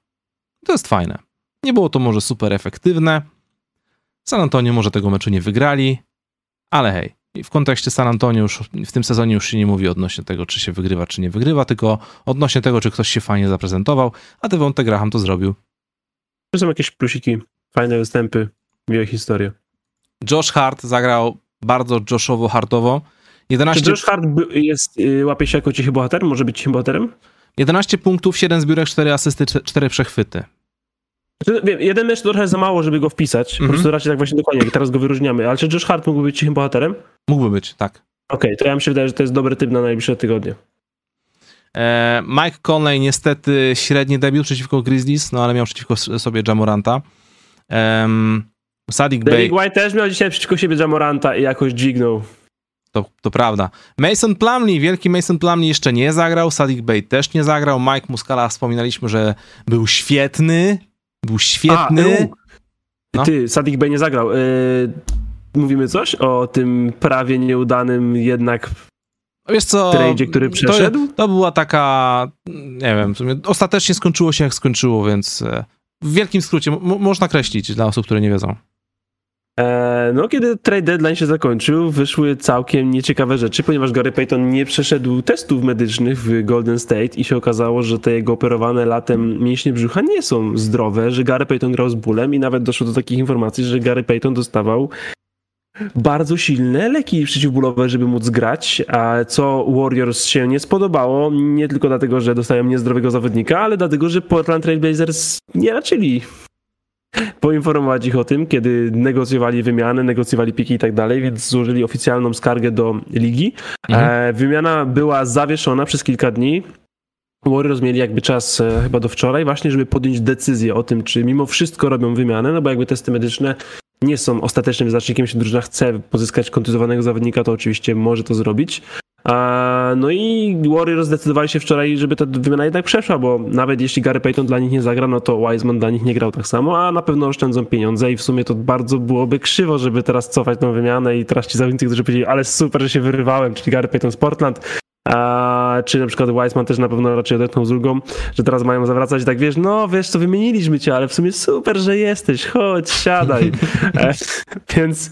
To jest fajne. Nie było to może super efektywne. San Antonio może tego meczu nie wygrali, ale hej, w kontekście San Antonio już w tym sezonie już się nie mówi odnośnie tego, czy się wygrywa, czy nie wygrywa, tylko odnośnie tego, czy ktoś się fajnie zaprezentował, a Devonte Graham to zrobił. To są jakieś plusiki, fajne występy, miłe historie. Josh Hart zagrał bardzo Joshowo-hartowo. 11... Czy Josh Hart jest, y, łapie się jako cichy bohater? Może być cichym bohaterem? 11 punktów, 7 zbiórek, 4 asysty, 4 przechwyty. Wiem, jeden mecz to trochę za mało, żeby go wpisać. Mm -hmm. Po prostu raczej tak właśnie dokładnie, jak teraz go wyróżniamy. Ale czy Josh Hart mógłby być cichym bohaterem? Mógłby być, tak. Okej, okay, to ja mi się wydaje, że to jest dobry typ na najbliższe tygodnie. E, Mike Conley niestety średni debiut przeciwko Grizzlies, no ale miał przeciwko sobie Jamoranta. Um, Sadik Bay. White też miał dzisiaj przeciwko siebie Jamoranta i jakoś dźwignął. To, to prawda. Mason Plumlee, wielki Mason Plumlee jeszcze nie zagrał, Sadik Bay też nie zagrał, Mike Muscala wspominaliśmy, że był świetny, był świetny. A, no. Ty, Sadik Bay nie zagrał. Yy, mówimy coś o tym prawie nieudanym jednak Wiesz co, tradzie, który przeszedł? To, to, była taka, nie wiem, ostatecznie skończyło się jak skończyło, więc e, w wielkim skrócie można kreślić dla osób, które nie wiedzą. E, no, kiedy trade deadline się zakończył, wyszły całkiem nieciekawe rzeczy, ponieważ Gary Payton nie przeszedł testów medycznych w Golden State i się okazało, że te jego operowane latem mięśnie brzucha nie są zdrowe, że Gary Payton grał z bólem i nawet doszło do takich informacji, że Gary Payton dostawał bardzo silne leki przeciwbólowe, żeby móc grać, a co Warriors się nie spodobało, nie tylko dlatego, że dostają niezdrowego zawodnika, ale dlatego, że Portland Trail Blazers nie raczyli poinformować ich o tym, kiedy negocjowali wymianę, negocjowali piki i tak dalej, więc złożyli oficjalną skargę do ligi. Mhm. E, wymiana była zawieszona przez kilka dni. Warriors mieli jakby czas e, chyba do wczoraj właśnie, żeby podjąć decyzję o tym, czy mimo wszystko robią wymianę, no bo jakby testy medyczne nie są ostatecznym wyznacznikiem, jeśli drużyna chce pozyskać kontuzjowanego zawodnika, to oczywiście może to zrobić. No i Warriors zdecydowali się wczoraj, żeby ta wymiana jednak przeszła, bo nawet jeśli Gary Payton dla nich nie zagra, no to Wiseman dla nich nie grał tak samo, a na pewno oszczędzą pieniądze i w sumie to bardzo byłoby krzywo, żeby teraz cofać tą wymianę i teraz ci zawodnicy, którzy powiedzieli, ale super, że się wyrywałem, czyli Gary Payton z Portland, a, czy na przykład Weissman też na pewno raczej odetchnął z ulgą, że teraz mają zawracać tak, wiesz, no wiesz co, wymieniliśmy cię, ale w sumie super, że jesteś, chodź, siadaj. e, więc,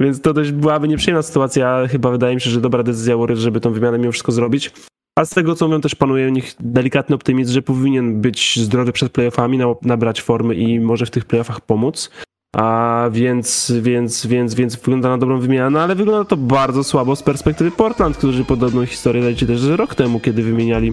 więc to też byłaby nieprzyjemna sytuacja, chyba wydaje mi się, że dobra decyzja Warriors, żeby tą wymianę mimo wszystko zrobić. A z tego, co mówią, też panuje u nich delikatny optymizm, że powinien być zdrowy przed playoffami, nabrać formy i może w tych playoffach pomóc. A więc, więc, więc, więc wygląda na dobrą wymianę, no ale wygląda to bardzo słabo z perspektywy Portland, którzy podobną historię dali też rok temu, kiedy wymieniali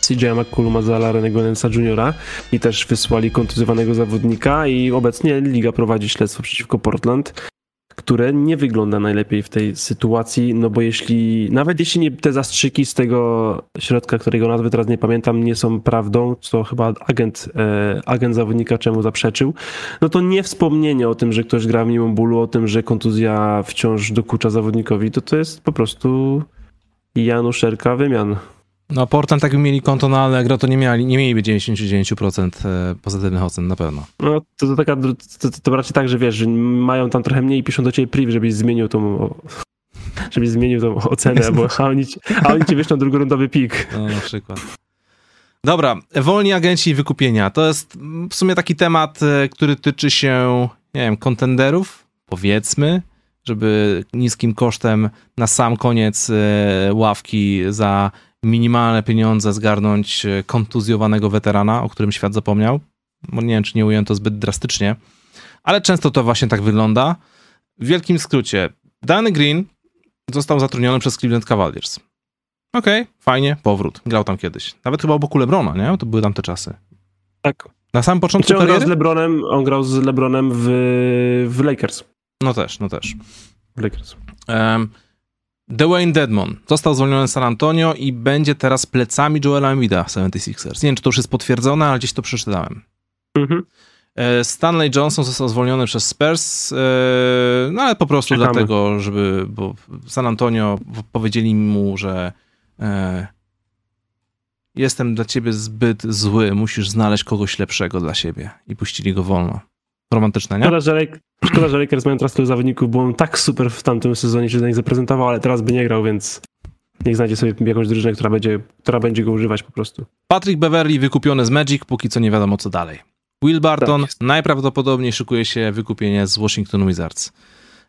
CJ McColluma za Larenego Nels'a Juniora i też wysłali kontuzjowanego zawodnika i obecnie liga prowadzi śledztwo przeciwko Portland które nie wygląda najlepiej w tej sytuacji, no bo jeśli, nawet jeśli nie, te zastrzyki z tego środka, którego nazwy teraz nie pamiętam, nie są prawdą, co chyba agent, e, agent zawodnika czemu zaprzeczył, no to nie wspomnienie o tym, że ktoś gra w minimum bólu, o tym, że kontuzja wciąż dokucza zawodnikowi, to to jest po prostu Januszerka wymian. No Portland jakby mieli konto na Allegro, to nie, mieli, nie mieliby 99% e, pozytywnych ocen na pewno. No to, to taka, to, to raczej tak, że wiesz, że mają tam trochę mniej i piszą do ciebie priv, żebyś zmienił tą żebyś zmienił tą ocenę, bo a oni, a oni ci wyślą drugorundowy pik. No na przykład. Dobra, wolni agenci wykupienia. To jest w sumie taki temat, e, który tyczy się, nie wiem, kontenderów, powiedzmy, żeby niskim kosztem na sam koniec e, ławki za minimalne pieniądze zgarnąć e, kontuzjowanego weterana, o którym świat zapomniał. Nie wiem, czy nie ujęto zbyt drastycznie, ale często to właśnie tak wygląda. W wielkim skrócie, Danny Green został zatrudniony przez Cleveland Cavaliers. Okej, okay, fajnie, powrót. Grał tam kiedyś. Nawet chyba obok Lebrona, nie? To były tam te czasy. Tak. Na samym początku on grał z LeBronem, on grał z LeBronem w, w Lakers. No też, no też. W Lakers. Um, Dwayne Dedmon został zwolniony z San Antonio i będzie teraz plecami Joela Embiida 76ers. Nie wiem, czy to już jest potwierdzone, ale gdzieś to przeczytałem. Mhm. E, Stanley Johnson został zwolniony przez Spurs, e, no ale po prostu Czekamy. dlatego, żeby, bo San Antonio powiedzieli mu, że e, jestem dla ciebie zbyt zły, musisz znaleźć kogoś lepszego dla siebie i puścili go wolno. Romantyczne, nie? Szkoda, że, Lake, szkoda, że Lakers mają teraz tylu zawodników, bo on tak super w tamtym sezonie się za nich zaprezentował, ale teraz by nie grał, więc niech znajdzie sobie jakąś drużynę, która będzie, która będzie go używać po prostu. Patrick Beverly wykupiony z Magic, póki co nie wiadomo co dalej. Will Barton Tak najprawdopodobniej szykuje się wykupienie z Washington Wizards.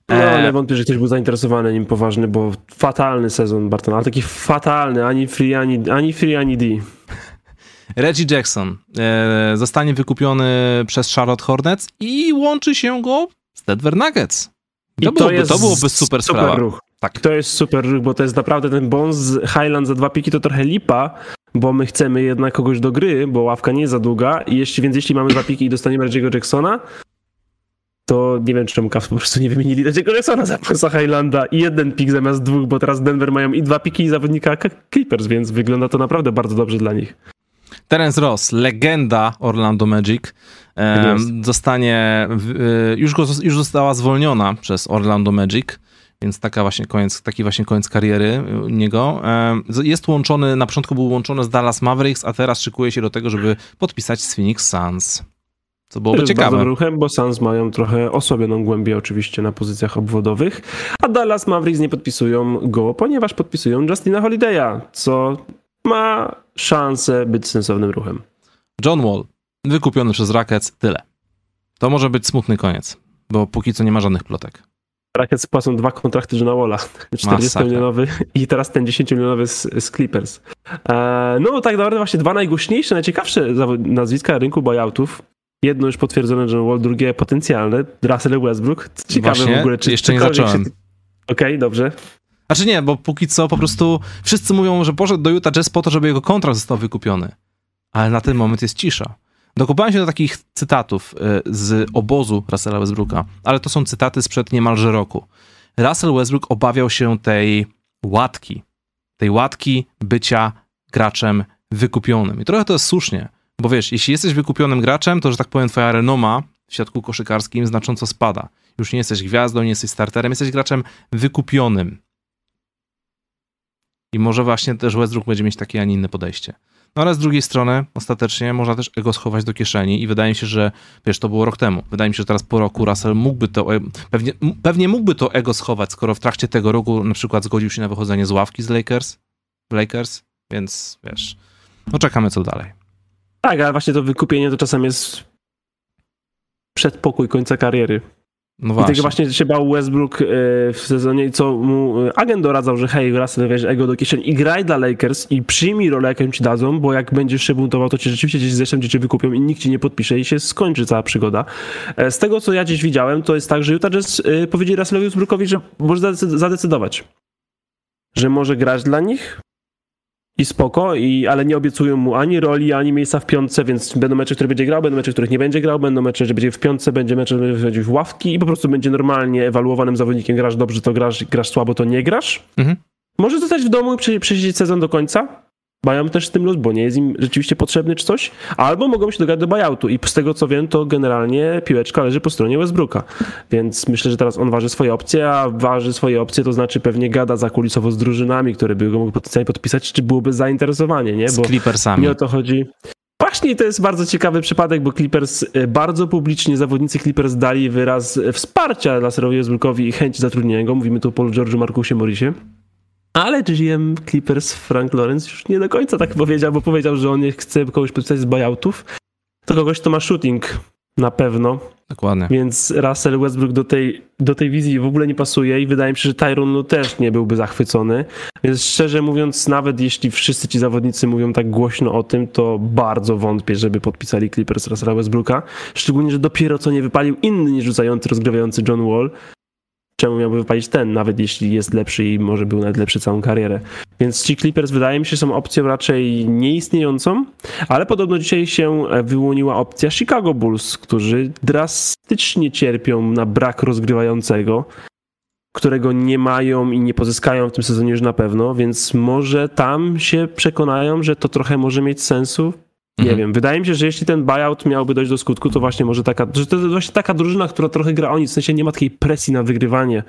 No, E, ale wątpię, że ktoś był zainteresowany nim poważny, bo fatalny sezon Bartona, ale taki fatalny, ani free, ani, ani free, ani D. Reggie Jackson e, zostanie wykupiony przez Charlotte Hornets i łączy się go z Denver Nuggets. To, I byłoby, to byłoby super sprawa. ruch. Tak. To jest super ruch, bo to jest naprawdę ten bond z Highland za dwa piki to trochę lipa, bo my chcemy jednak kogoś do gry, bo ławka nie jest za długa i jeśli, więc jeśli mamy dwa piki i dostaniemy Reggie'ego Jacksona, to nie wiem czemu Cavs po prostu nie wymienili Reggie'ego Jacksona za za Highlanda i jeden pik zamiast dwóch, bo teraz Denver mają i dwa piki i zawodnika Clippers, więc wygląda to naprawdę bardzo dobrze dla nich. Terence Ross, legenda Orlando Magic, jest. zostanie, e, już, go, już została zwolniona przez Orlando Magic, więc taka właśnie koniec, taki właśnie koniec kariery niego. Z- Jest łączony, na początku był łączony z Dallas Mavericks, a teraz szykuje się do tego, żeby podpisać z Phoenix Suns. Co byłoby jest ciekawe. ruchem, bo Suns mają trochę osłabioną głębię oczywiście na pozycjach obwodowych, a Dallas Mavericks nie podpisują go, ponieważ podpisują Justina Holiday'a, co ma szansę być sensownym ruchem. John Wall, wykupiony przez Rockets, tyle. To może być smutny koniec, bo póki co nie ma żadnych plotek. Rockets płacą dwa kontrakty Johna Walla, 40-milionowy i teraz ten 10-milionowy z, z Clippers. E, no tak naprawdę właśnie dwa najgłośniejsze, najciekawsze nazwiska rynku buyoutów. Jedno już potwierdzone John Wall, drugie potencjalne, Russell Westbrook. Ciekawe Właśnie, w ogóle, czy jeszcze nie zacząłem. Okej, dobrze. Znaczy nie, bo póki co po prostu wszyscy mówią, że poszedł do Utah Jazz po to, żeby jego kontrakt został wykupiony. Ale na ten moment jest cisza. Dokopałem się do takich cytatów y, z obozu Russella Westbrooka, ale to są cytaty sprzed niemalże roku. Russell Westbrook obawiał się tej łatki, tej łatki bycia graczem wykupionym. I trochę to jest słusznie, bo wiesz, jeśli jesteś wykupionym graczem, to, że tak powiem, twoja renoma w świadku koszykarskim znacząco spada. Już nie jesteś gwiazdą, nie jesteś starterem, jesteś graczem wykupionym. I może właśnie też Westbrook będzie mieć takie, a nie inne podejście. No ale z drugiej strony, ostatecznie można też ego schować do kieszeni i wydaje mi się, że, wiesz, to było rok temu. Wydaje mi się, że teraz po roku Russell mógłby to, e, pewnie, pewnie mógłby to ego schować, skoro w trakcie tego roku na przykład zgodził się na wychodzenie z ławki z Lakers, Lakers, więc wiesz, no czekamy co dalej. Tak, ale właśnie to wykupienie to czasem jest przedpokój końca kariery. No I właśnie. tego właśnie się bał Westbrook e, w sezonie, i co mu e, agent doradzał, że hej, Russell, weź ego do kieszeni i graj dla Lakers i przyjmij rolę, jaką ci dadzą, bo jak będziesz się buntował, to cię rzeczywiście gdzieś zresztą cię wykupią i nikt ci nie podpisze i się skończy cała przygoda. E, Z tego, co ja gdzieś widziałem, to jest tak, że Utah Jazz powiedzieli Russellowi Westbrookowi, że może zadecyd- zadecydować, że może grać dla nich i spoko, i, ale nie obiecują mu ani roli, ani miejsca w piątce, więc będą mecze, które będzie grał, będą mecze, których nie będzie grał, będą mecze, że będzie w piątce, będzie mecze, że będzie wchodził w ławki i po prostu będzie normalnie ewaluowanym zawodnikiem. Grasz dobrze, to grasz, grasz słabo, to nie grasz. Mhm. Może zostać w domu i prze- przesiedzieć sezon do końca. Mają też z tym luz, bo nie jest im rzeczywiście potrzebny czy coś. Albo mogą się dogadać do buyoutu i z tego co wiem, to generalnie piłeczka leży po stronie Westbrooka. Więc myślę, że teraz on waży swoje opcje, a waży swoje opcje, to znaczy pewnie gada zakulisowo z drużynami, które by go mogły potencjalnie podpisać, czy byłoby zainteresowanie, nie? Z Bo Clippersami. nie o to chodzi. Właśnie to jest bardzo ciekawy przypadek, bo Clippers e, bardzo publicznie, zawodnicy Clippers dali wyraz e, wsparcia dla Serowi Westbrookowi i chęci zatrudnienia go. Mówimy tu o Paul George'u, Markusie Morrisie. Ale GM Clippers Frank Lawrence już nie do końca tak powiedział, bo powiedział, że on nie chce kogoś podpisać z buyoutów. To kogoś, kto ma shooting na pewno, Dokładnie. więc Russell Westbrook do tej, do tej wizji w ogóle nie pasuje i wydaje mi się, że Tyron Lu też nie byłby zachwycony. Więc szczerze mówiąc, nawet jeśli wszyscy ci zawodnicy mówią tak głośno o tym, to bardzo wątpię, żeby podpisali Clippers Russella Westbrooka. Szczególnie, że dopiero co nie wypalił inny niż rzucający, rozgrywający John Wall. Czemu miałby wypalić ten, nawet jeśli jest lepszy i może był nawet lepszy całą karierę. Więc ci Clippers wydaje mi się są opcją raczej nieistniejącą, ale podobno dzisiaj się e, wyłoniła opcja Chicago Bulls, którzy drastycznie cierpią na brak rozgrywającego, którego nie mają i nie pozyskają w tym sezonie już na pewno, więc może tam się przekonają, że to trochę może mieć sensu. Nie Mhm. wiem, wydaje mi się, że jeśli ten buyout miałby dojść do skutku, to właśnie może taka, że to jest właśnie taka drużyna, która trochę gra o nic, w sensie nie ma takiej presji na wygrywanie,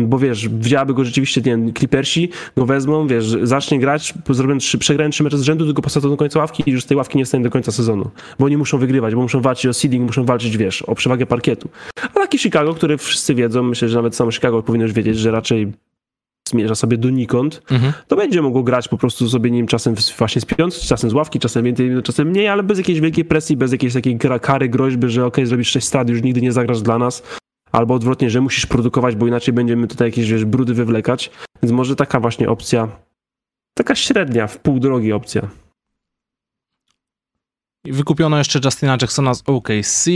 Bo wiesz, wzięłaby go rzeczywiście, nie wiem, Clippersi go wezmą, wiesz, zacznie grać, zrobią trzy, przegrają trzy mecze z rzędu, tylko posadzą do końca ławki i już z tej ławki nie stanie do końca sezonu. Bo oni muszą wygrywać, bo muszą walczyć o seeding, muszą walczyć, wiesz, o przewagę parkietu. A taki Chicago, który wszyscy wiedzą, myślę, że nawet samo Chicago powinno już wiedzieć, że raczej zmierza sobie donikąd, Mhm. to będzie mogło grać po prostu sobie nim czasem właśnie spiąc, czasem z ławki, czasem więcej minut, czasem mniej, ale bez jakiejś wielkiej presji, bez jakiejś takiej kary, groźby, że okej, zrobisz 6 strat, już nigdy nie zagrasz dla nas, albo odwrotnie, że musisz produkować, bo inaczej będziemy tutaj jakieś, wiesz, brudy wywlekać, więc może taka właśnie opcja, taka średnia, w pół drogi opcja. Wykupiono jeszcze Justina Jacksona z OKC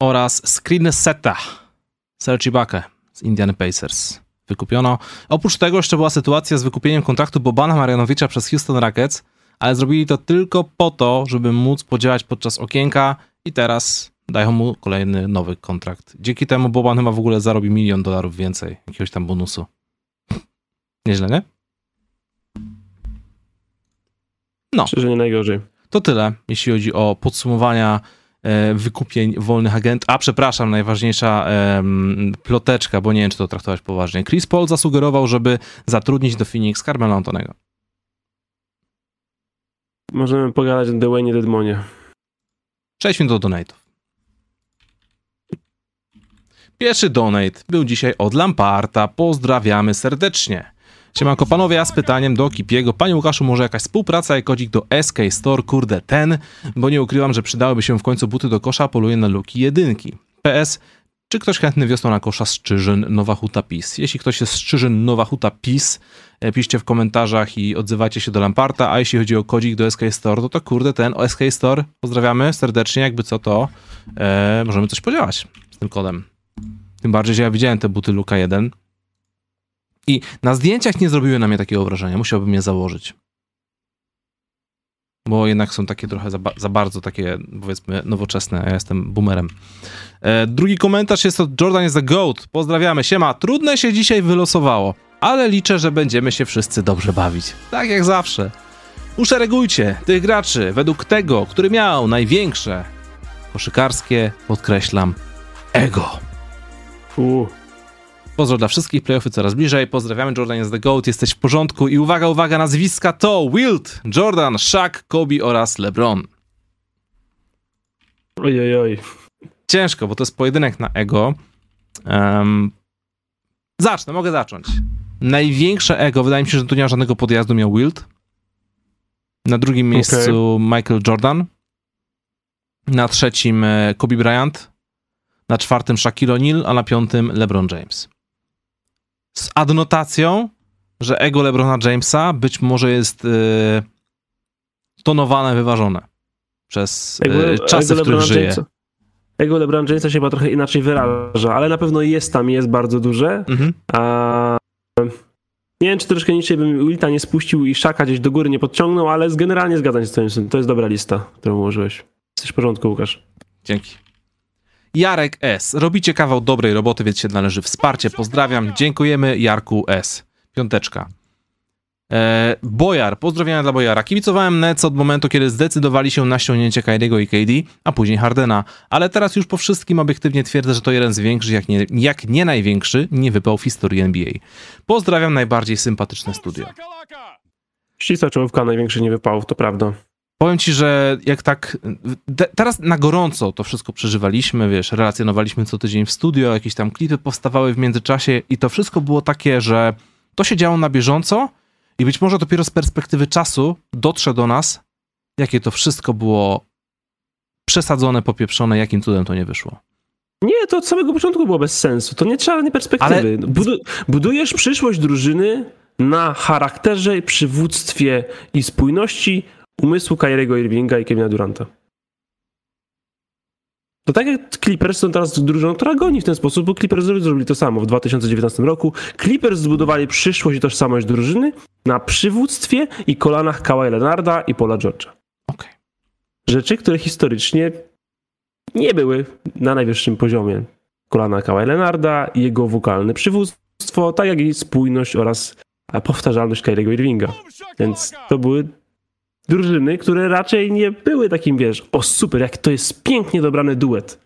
oraz Screen Seta, Serge Ibaka z Indiana Pacers. Wykupiono. Oprócz tego jeszcze była sytuacja z wykupieniem kontraktu Bobana Marianowicza przez Houston Rockets, ale zrobili to tylko po to, żeby móc podziałać podczas okienka i teraz dają mu kolejny nowy kontrakt. Dzięki temu Boban chyba w ogóle zarobi milion dolarów więcej, jakiegoś tam bonusu. Nieźle, nie? No. Szczerze nie najgorzej. To tyle, jeśli chodzi o podsumowania wykupień wolnych agentów. A przepraszam, najważniejsza em, ploteczka, bo nie wiem, czy to traktować poważnie. Chris Paul zasugerował, żeby zatrudnić do Phoenix Carmelo Antonego. Możemy pogadać o Dwayne Dedmonie. Przejdźmy do donate'ów. Pierwszy donate był dzisiaj od Lamparta. Pozdrawiamy serdecznie. Siemanko panowie, ja z pytaniem do Kipiego. Panie Łukaszu, może jakaś współpraca i kodzik do SK Store, kurde ten, bo nie ukrywam, że przydałyby się w końcu buty do kosza, poluję na luki jedynki. PS, czy ktoś chętny wiosną na kosza Strzyżyn Nowa Huta PiS? Jeśli ktoś jest Strzyżyn Nowa Huta PiS, e, piszcie w komentarzach i odzywajcie się do Lamparta, a jeśli chodzi o kodzik do SK Store, to to kurde ten o SK Store, pozdrawiamy serdecznie, jakby co to, e, możemy coś podziałać z tym kodem. Tym bardziej, że ja widziałem te buty Luka 1 i na zdjęciach nie zrobiły na mnie takiego wrażenia, musiałbym je założyć. Bo jednak są takie trochę za, za bardzo takie, powiedzmy, nowoczesne, a ja jestem boomerem. E, drugi komentarz jest od Jordan is the GOAT. Pozdrawiamy. Siema, trudne się dzisiaj wylosowało, ale liczę, że będziemy się wszyscy dobrze bawić. Tak jak zawsze. Uszeregujcie tych graczy według tego, który miał największe koszykarskie, podkreślam, ego. Uuu. Pozdro dla wszystkich, playoffy coraz bliżej. Pozdrawiamy, Jordan jest the GOAT, jesteś w porządku. I uwaga, uwaga, nazwiska to Wilt, Jordan, Shaq, Kobe oraz LeBron. Oj, oj, oj. Ciężko, bo to jest pojedynek na ego. Em, zacznę, mogę zacząć. Największe ego, wydaje mi się, że tu nie ma żadnego podjazdu, miał Wilt. Na drugim miejscu Michael Jordan. Na trzecim e, Kobe Bryant. Na czwartym Shaquille O'Neal, a na piątym LeBron James. Z adnotacją, że ego LeBrona Jamesa być może jest e, tonowane, wyważone przez e, czasy, w których LeBrona żyje. Jamesa- Ego LeBron Jamesa się chyba trochę inaczej wyraża, ale na pewno jest tam, jest bardzo duże. Mhm. A nie wiem, czy troszkę niżej bym Wilta nie spuścił i Szaka gdzieś do góry nie podciągnął, ale z- generalnie zgadzam się z twoim To jest dobra lista, którą ułożyłeś. Jesteś w porządku, Łukasz. Dzięki. Jarek S. Robicie kawał dobrej roboty, więc się należy wsparcie. Pozdrawiam. Dziękujemy Jarku S. Piąteczka. E, Bojar. Pozdrowienia dla Bojara. Kibicowałem Nets od momentu, kiedy zdecydowali się na ściągnięcie Kyrie'ego i KD, a później Hardena. Ale teraz już po wszystkim obiektywnie twierdzę, że to jeden z większych, jak nie, jak nie największy, nie wypał w historii NBA. Pozdrawiam najbardziej sympatyczne studio. Ścisła czołówka największy nie wypałów, to prawda. Powiem ci, że jak tak. te- teraz na gorąco to wszystko przeżywaliśmy, wiesz, relacjonowaliśmy co tydzień w studio, jakieś tam klipy powstawały w międzyczasie i to wszystko było takie, że to się działo na bieżąco i być może dopiero z perspektywy czasu dotrze do nas, jakie to wszystko było przesadzone, popieprzone, jakim cudem to nie wyszło. Nie, to od samego początku było bez sensu. To nie trzeba żadnej perspektywy. Ale- Budu budujesz przyszłość drużyny na charakterze, przywództwie i spójności umysłu Kyriego Irvinga i Kevina Duranta. To tak jak Clippers są teraz drużyną, która goni w ten sposób, bo Clippers zrobili to samo w 2019 roku. Clippers zbudowali przyszłość i tożsamość drużyny na przywództwie i kolanach Kawaja Leonarda i Paula George'a. Okej. Rzeczy, które historycznie nie były na najwyższym poziomie. Kolana Kawhi Leonarda, jego wokalne przywództwo, tak jak i spójność oraz powtarzalność Kyriego Irvinga. Więc to były drużyny, które raczej nie były takim, wiesz, o super, jak to jest pięknie dobrany duet.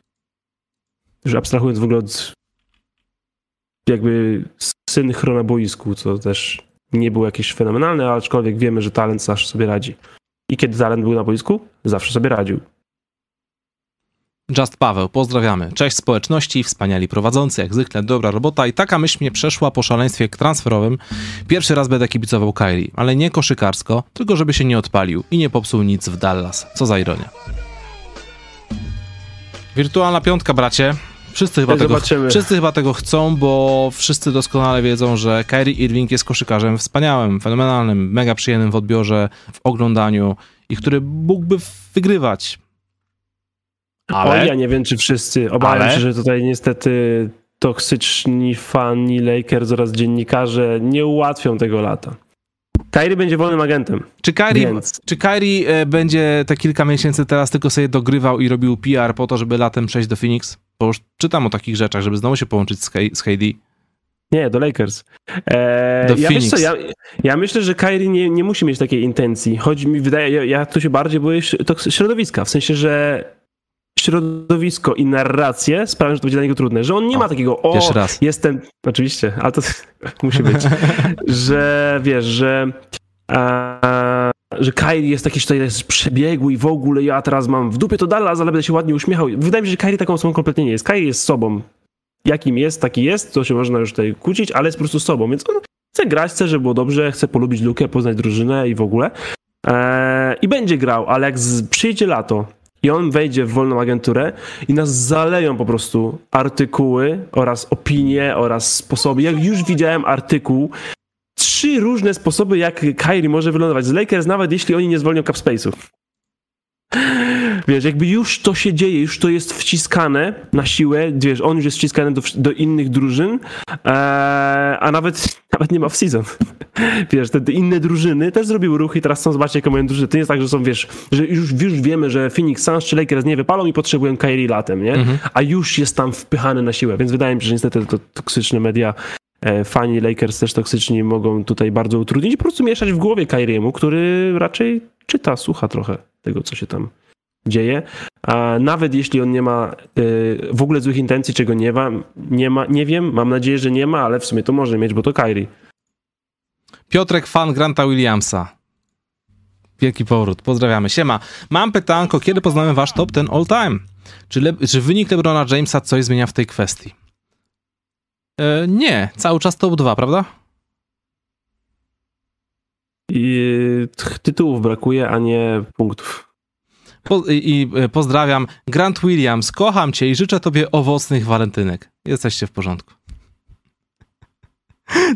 Już abstrahując w ogóle od jakby synchro na boisku, co też nie było jakieś fenomenalne, aczkolwiek wiemy, że talent zawsze sobie radzi. I kiedy talent był na boisku, zawsze sobie radził. Just Paweł, pozdrawiamy. Cześć społeczności, wspaniali prowadzący, jak zwykle dobra robota i taka myśl mnie przeszła po szaleństwie transferowym. Pierwszy raz będę kibicował Kyrie, ale nie koszykarsko, tylko żeby się nie odpalił i nie popsuł nic w Dallas. Co za ironia. Wirtualna piątka, bracie. Wszyscy chyba, tego, Zobaczymy. wszyscy chyba tego chcą, bo wszyscy doskonale wiedzą, że Kyrie Irving jest koszykarzem wspaniałym, fenomenalnym, mega przyjemnym w odbiorze, w oglądaniu i który mógłby wygrywać. Ale... O, ja nie wiem, czy wszyscy. Obawiam Ale- się, że tutaj niestety toksyczni fani Lakers oraz dziennikarze nie ułatwią tego lata. Kyrie będzie wolnym agentem. Czy Kyrie, Więc- czy e, będzie te kilka miesięcy teraz tylko sobie dogrywał i robił PR po to, żeby latem przejść do Phoenix? Bo już czytam o takich rzeczach, żeby znowu się połączyć z, K- z KD. Nie, do Lakers. Eee, Do ja, Phoenix. co, ja, ja myślę, że Kyrie nie, nie musi mieć takiej intencji. Chodzi mi, wydaje, ja, ja tu się bardziej boję środowiska, w sensie, że środowisko i narracje sprawiają, że to będzie dla niego trudne, że on nie O, ma takiego, o, jestem, oczywiście, ale to musi być, że wiesz, że a, że Kyrie jest taki tutaj jest przebiegły i w ogóle ja teraz mam w dupie to Dallas, ale będę się ładnie uśmiechał. Wydaje mi się, że Kyrie taką osobą kompletnie nie jest. Kyrie jest sobą. Jakim jest, taki jest, to się można już tutaj kłócić, ale jest po prostu sobą, więc on chce grać, chce, żeby było dobrze, chce polubić lukę, poznać drużynę i w ogóle. Eee, I będzie grał, ale jak z, przyjdzie lato i on wejdzie w wolną agenturę i nas zaleją po prostu artykuły oraz opinie oraz sposoby. Jak już widziałem artykuł, trzy różne sposoby, jak Kyrie może wylądować z Lakers, nawet jeśli oni nie zwolnią cap space'u. Wiesz, jakby już to się dzieje, już to jest wciskane na siłę, wiesz, on już jest wciskany do, do innych drużyn, e, a nawet, nawet nie ma w season. Wiesz, te, te inne drużyny też zrobiły ruchy i teraz chcą zobaczyć, jakie mają drużyny. To nie jest tak, że są, wiesz, że już, już wiemy, że Phoenix Suns czy Lakers nie wypalą i potrzebują Kyrie latem, nie? A już jest tam wpychany na siłę, więc wydaje mi się, że niestety to toksyczne media e, fani Lakers też toksyczni mogą tutaj bardzo utrudnić i po prostu mieszać w głowie Kyriemu, który raczej czyta, słucha trochę tego, co się tam dzieje. A nawet jeśli on nie ma y, w ogóle złych intencji, czego nie ma, nie ma, nie wiem, mam nadzieję, że nie ma, ale w sumie to może mieć, bo to Kyrie. Piotrek, fan Granta Williamsa. Wielki powrót, pozdrawiamy. Siema. Mam pytanko, kiedy poznamy wasz top ten all time? Czy, Le- czy wynik LeBrona Jamesa coś zmienia w tej kwestii? E, nie, cały czas top 2, prawda? I tytułów brakuje, a nie punktów. Po, i, e, pozdrawiam. Grant Williams, kocham cię i życzę tobie owocnych walentynek. Jesteście w porządku.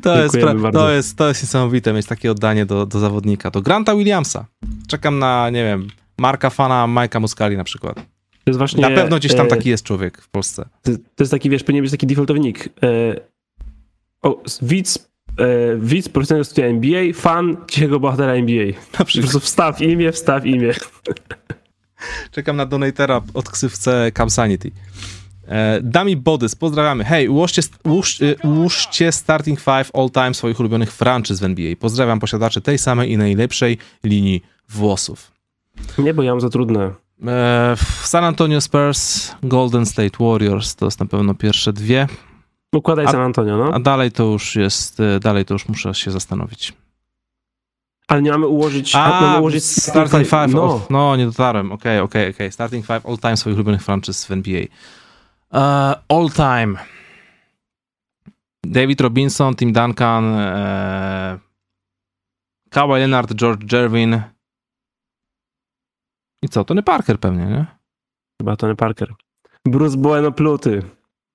To jest, pra- to, jest, to jest niesamowite mieć takie oddanie do, do zawodnika, do Granta Williamsa. Czekam na, nie wiem, Marka Fana, Majka Muscali na przykład. To jest właśnie, Na pewno gdzieś tam e, taki jest człowiek w Polsce. To, to jest taki, wiesz, powinien być taki defaultowy nick. E, o, widz, e, widz profesjonalnego studia NBA, fan cichego bohatera NBA. Na Po przykład. prostu wstaw imię, wstaw imię. Czekam na donatera od ksywce Camsanity. E, Dami Bodys, pozdrawiamy. Hej, ułóżcie, ułóż, e, ułóżcie starting five all time swoich ulubionych franczyz w NBA. Pozdrawiam posiadaczy tej samej i najlepszej linii włosów. Nie, bo ja mam za trudne. E, San Antonio Spurs, Golden State Warriors, to jest na pewno pierwsze dwie, Układaj A- San Antonio, no. a dalej to już jest, e, dalej to już muszę się zastanowić. Ale nie mamy ułożyć, mamy ułożyć starting five, No, no, no nie dotarłem, okej, okej, okej, starting five all time swoich ulubionych franczyz w NBA. E, all time. David Robinson, Tim Duncan, e, Kawhi Leonard, George Gervin i co, Tony Parker pewnie, nie? chyba Tony Parker. Bruce Bowen opluty.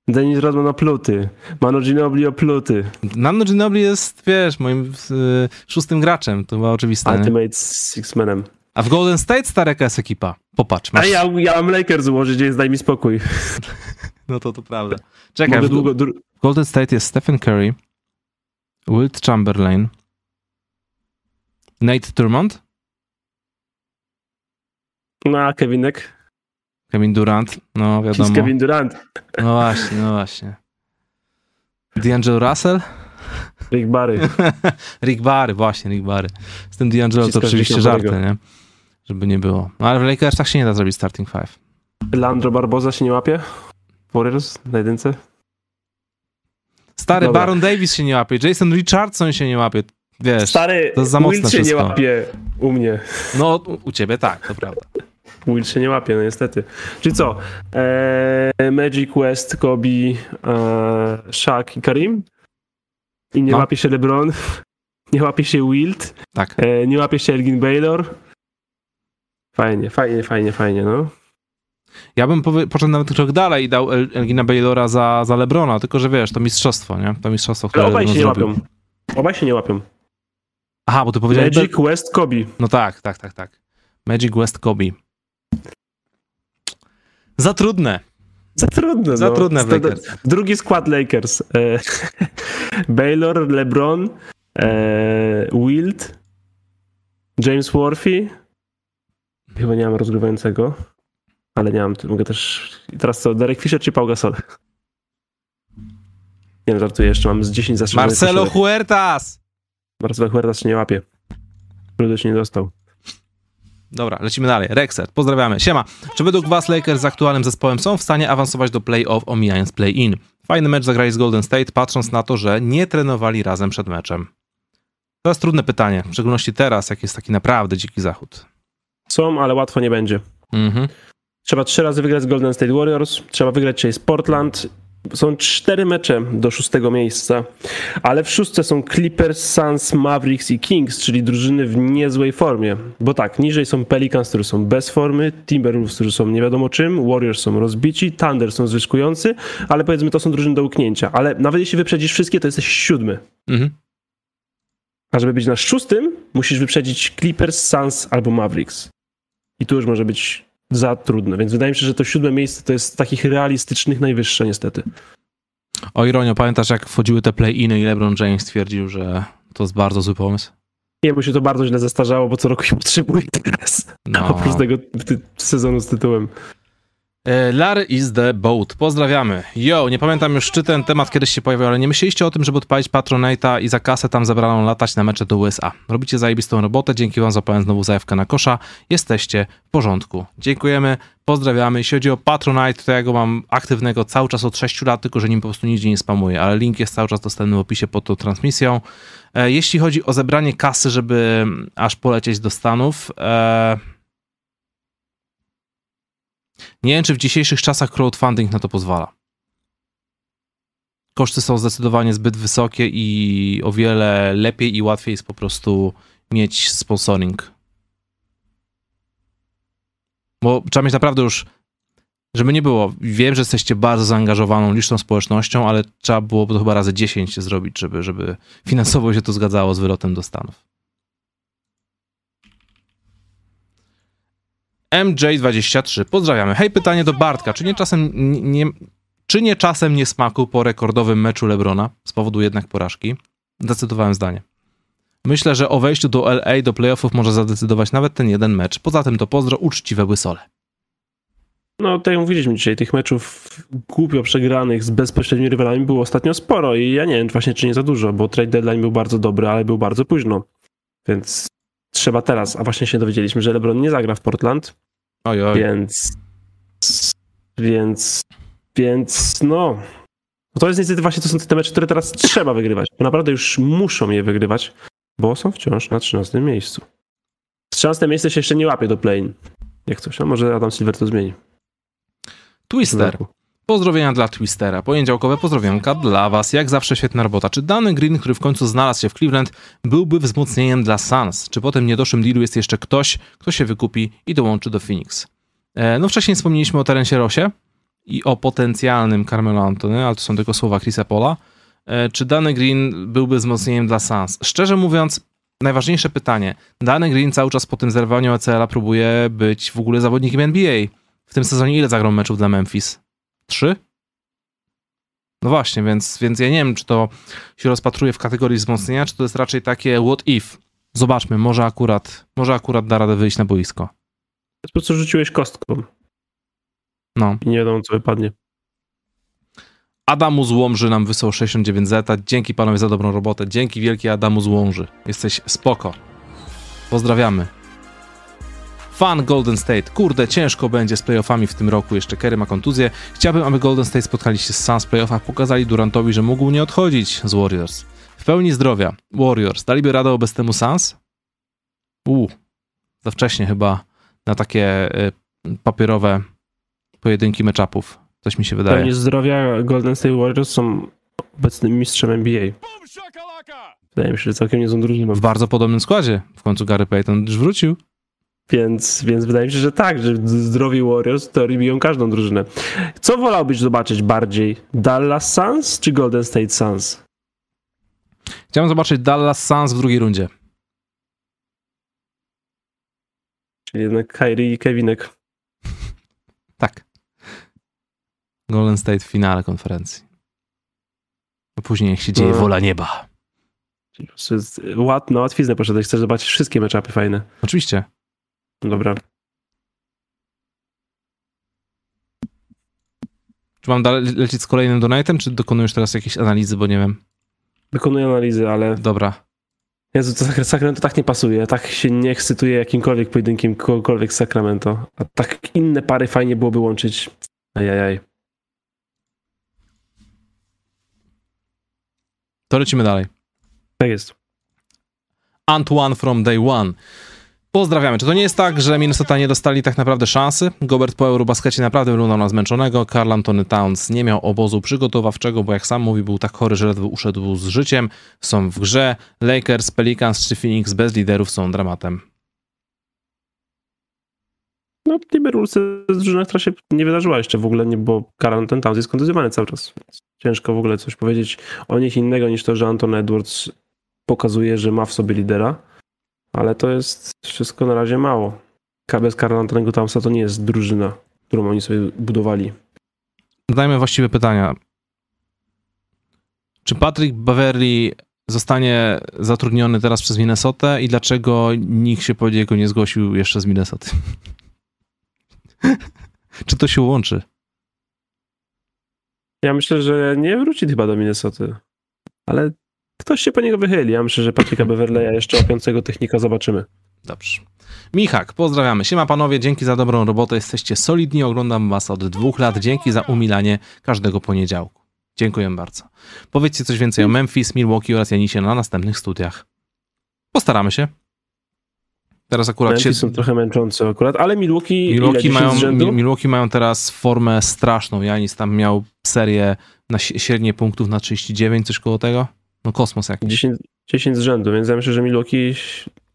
Dennis Rodman opluty. Manu Ginobili opluty. Nano Ginobili jest, wiesz, moim y, szóstym graczem, to było oczywiste. Ultimate Six-Manem. A w Golden State stareka jest ekipa. Popatrz, masz. A ja, ja mam Lakers ułożyć, więc daj mi spokój. No to to prawda. Czekaj, w, długo... W Golden State jest Stephen Curry, Wilt Chamberlain, Nate Turmont, No, a Kevinek? Kevin Durant, no wiadomo. Kevin Durant. No właśnie, no właśnie. D'Angelo Russell? Rick Barry. Rick Barry, właśnie, Rick Barry. Z tym D'Angelo to oczywiście żarty, nie? Żeby nie było. No ale w Lakersach się nie da zrobić starting five. Landro Barboza się nie łapie? Warriors na jedynce? Stary Dobra. Baron Davis się nie łapie, Jason Richardson się nie łapie. Wiesz, Stary, to jest za mocne Will się nie wszystko. łapie u mnie. no u ciebie tak, to prawda. Will się nie łapie, no niestety. Czyli co? Eee, Magic, West, Kobe, eee, Shaq i Karim? I nie No. łapie się LeBron? Nie łapie się Wilt? Tak. Eee, nie łapie się Elgin Baylor? Fajnie, fajnie, fajnie, fajnie, no. Ja bym powie, poszedł nawet krok dalej i dał El- Elgina Baylora za, za Lebrona, tylko że wiesz, to mistrzostwo, nie? To mistrzostwo, które Ale obaj się nie zrobił. łapią. Obaj się nie łapią. Aha, bo ty powiedziałeś... Magic, West, Kobe. No tak, tak, tak, tak. Magic West Kobe. Za trudne. Za trudne, Za no. trudne w Lakers. Drugi skład Lakers. E, Baylor, LeBron, e, Wilt, James Worthy. Chyba nie mam rozgrywającego, ale nie mam, mogę też... I teraz co, Derek Fisher czy Pau Gasol? Nie wiem, żartuję, jeszcze mam z 10 zastrzeżonych. Marcelo koszulek. Huertas! Marcelo Huertas się nie łapie. Rudy się nie dostał. Dobra, lecimy dalej. Rexet, pozdrawiamy. Siema. Czy według was Lakers z aktualnym zespołem są w stanie awansować do play-off, omijając play-in? Fajny mecz zagrali z Golden State, patrząc na to, że nie trenowali razem przed meczem. To jest trudne pytanie, w szczególności teraz, jak jest taki naprawdę dziki zachód. Są, ale łatwo nie będzie. Mhm. Trzeba trzy razy wygrać z Golden State Warriors, trzeba wygrać z Portland. Są cztery mecze do szóstego miejsca, ale w szóstce są Clippers, Suns, Mavericks i Kings, czyli drużyny w niezłej formie. Bo tak, niżej są Pelicans, którzy są bez formy, Timberwolves, którzy są nie wiadomo czym, Warriors są rozbici, Thunder są zwyżkujący, ale powiedzmy to są drużyny do uknięcia. Ale nawet jeśli wyprzedzisz wszystkie, to jesteś siódmy. Mhm. A żeby być na szóstym, musisz wyprzedzić Clippers, Suns albo Mavericks. I tu już może być za trudne, więc wydaje mi się, że to siódme miejsce to jest z takich realistycznych najwyższe niestety. O ironio, pamiętasz jak wchodziły te play-iny i LeBron James stwierdził, że to jest bardzo zły pomysł? Nie, bo się to bardzo źle zestarzało, bo co roku się potrzebuje teraz. No. Oprócz tego ty, sezonu z tytułem. E, Larry is the boat. Pozdrawiamy. Yo, nie pamiętam już, czy ten temat kiedyś się pojawił, ale nie myśleliście o tym, żeby odpalić Patronite'a i za kasę tam zabraną latać na mecze do USA. Robicie zajebistą robotę, dzięki wam zapałem znowu zajawkę na kosza. Jesteście w porządku. Dziękujemy, pozdrawiamy. Jeśli chodzi o Patronite, to ja go mam aktywnego cały czas od 6 lat, tylko że nim po prostu nigdzie nie spamuję, ale link jest cały czas dostępny w opisie pod tą transmisją. E, Jeśli chodzi o zebranie kasy, żeby mm, aż polecieć do Stanów, e, nie wiem, czy w dzisiejszych czasach crowdfunding na to pozwala. Koszty są zdecydowanie zbyt wysokie i o wiele lepiej i łatwiej jest po prostu mieć sponsoring. Bo trzeba mieć naprawdę już, żeby nie było, wiem, że jesteście bardzo zaangażowaną, liczną społecznością, ale trzeba było to chyba razy 10 zrobić, żeby, żeby finansowo się to zgadzało z wylotem do Stanów. MJ23, pozdrawiamy. Hej, pytanie do Bartka. Czy nie czasem nie, czy nie czasem nie smaku po rekordowym meczu Lebrona z powodu jednak porażki? Zdecydowałem zdanie. Myślę, że o wejściu do LA do playoffów może zadecydować nawet ten jeden mecz. Poza tym to pozdro uczciwe łysole. No, tak jak mówiliśmy dzisiaj, tych meczów głupio przegranych z bezpośrednimi rywalami było ostatnio sporo i ja nie wiem właśnie, czy nie za dużo, bo trade deadline był bardzo dobry, ale był bardzo późno. Więc trzeba teraz, a właśnie się dowiedzieliśmy, że LeBron nie zagra w Portland, Oj, oj. Więc. Więc. Więc no. To jest niestety właśnie to są te mecze, które teraz trzeba wygrywać. Bo naprawdę już muszą je wygrywać, bo są wciąż na 13 miejscu. 13 miejsce się jeszcze nie łapie do play Jak coś, a może Adam Silver to zmieni. Twister. Pozdrowienia dla Twistera. Poniedziałkowe pozdrowionka dla was. Jak zawsze świetna robota. Czy dany Green, który w końcu znalazł się w Cleveland, byłby wzmocnieniem dla Suns? Czy po tym niedoszłym dealu jest jeszcze ktoś, kto się wykupi i dołączy do Phoenix? E, no wcześniej wspomnieliśmy o Terencie Rosie i o potencjalnym Carmelo Antony, ale to są tylko słowa Chrisa Pola. E, czy dany Green byłby wzmocnieniem dla Suns? Szczerze mówiąc, najważniejsze pytanie. Dany Green cały czas po tym zerwaniu ACL-a próbuje być w ogóle zawodnikiem NBA. W tym sezonie ile zagrał meczów dla Memphis? Trzy? No właśnie, więc, więc ja nie wiem, czy to się rozpatruje w kategorii wzmocnienia, czy to jest raczej takie what if. Zobaczmy, może akurat, może akurat da radę wyjść na boisko. Po prostu rzuciłeś kostką No. i nie wiadomo, co wypadnie. Adamu z Łomży nam wysłał 69 zeta. Dzięki panowie za dobrą robotę. Dzięki wielkie Adamu z Łomży. Jesteś spoko. Pozdrawiamy. Fan Golden State. Kurde, ciężko będzie z playoffami w tym roku. Jeszcze Kerry ma kontuzję. Chciałbym, aby Golden State spotkali się z Suns w playoffach. Pokazali Durantowi, że mógł nie odchodzić z Warriors. W pełni zdrowia. Warriors. Daliby radę obecnemu Suns? Uuu, za wcześnie chyba na takie y, papierowe pojedynki meczapów. Coś mi się wydaje. Pewnie zdrowia Golden State Warriors są obecnym mistrzem NBA. Wydaje mi się, że całkiem nie są drużyną. W bardzo podobnym składzie. W końcu Gary Payton już wrócił. Więc, więc wydaje mi się, że tak, że zdrowi Warriors to biją każdą drużynę. Co wolałbyś zobaczyć bardziej? Dallas Suns czy Golden State Suns? Chciałem zobaczyć Dallas Suns w drugiej rundzie. Czyli jednak Kyrie i Kevinek. Tak. Golden State w finale konferencji. A później jak się dzieje No. wola nieba. Czyli po prostu jest na łatwiznę poszedłeś, chcesz zobaczyć wszystkie meczapy fajne. Oczywiście. Dobra. Czy mam dalej lecieć z kolejnym donatem, czy dokonujesz teraz jakieś analizy, bo nie wiem. Wykonuję analizy, ale Dobra. Jezu, to Sac- Sacramento tak nie pasuje. Tak się nie ekscytuje jakimkolwiek pojedynkiem kogokolwiek z Sacramento. A tak inne pary fajnie byłoby łączyć. Ajajaj. To lecimy dalej. Tak jest. Antoine from day one. Pozdrawiamy. Czy to nie jest tak, że Minnesota nie dostali tak naprawdę szansy? Gobert po Eurobaskecie naprawdę wyglądał na zmęczonego. Karl Antony Towns nie miał obozu przygotowawczego, bo jak sam mówi, był tak chory, że ledwo uszedł z życiem. Są w grze. Lakers, Pelicans czy Phoenix bez liderów są dramatem. No, Timberwolves jest drużyna, która się nie wydarzyła jeszcze w ogóle, nie, bo Karl ten Towns jest kontuzjowany cały czas. Ciężko w ogóle coś powiedzieć o nich innego niż to, że Anton Edwards pokazuje, że ma w sobie lidera. Ale to jest wszystko na razie mało. Bez Karla Antonego Townsa to nie jest drużyna, którą oni sobie budowali. Zadajmy właściwe pytania. Czy Patrick Beverly zostanie zatrudniony teraz przez Minnesotę i dlaczego nikt się po niego nie zgłosił jeszcze z Minnesoty? Czy to się łączy? Ja myślę, że nie wróci chyba do Minnesoty. Ale ktoś się po niego wychyli. Ja myślę, że Patryka Beverleya jeszcze opiącego technika zobaczymy. Dobrze. Michak, pozdrawiamy. Siema panowie, dzięki za dobrą robotę. Jesteście solidni, oglądam was od dwóch lat. Dzięki za umilanie każdego poniedziałku. Dziękuję bardzo. Powiedzcie coś więcej o Memphis, Milwaukee oraz Janisie na następnych studiach. Postaramy się. Teraz akurat się... Memphis są trochę męczące akurat, ale Milwaukee, Milwaukee 10 mają, Milwaukee mają teraz formę straszną. Janis tam miał serię na średnie punktów na 39, coś koło tego. No kosmos jakiś. 10, 10 z rzędu, więc ja myślę, że Milwaukee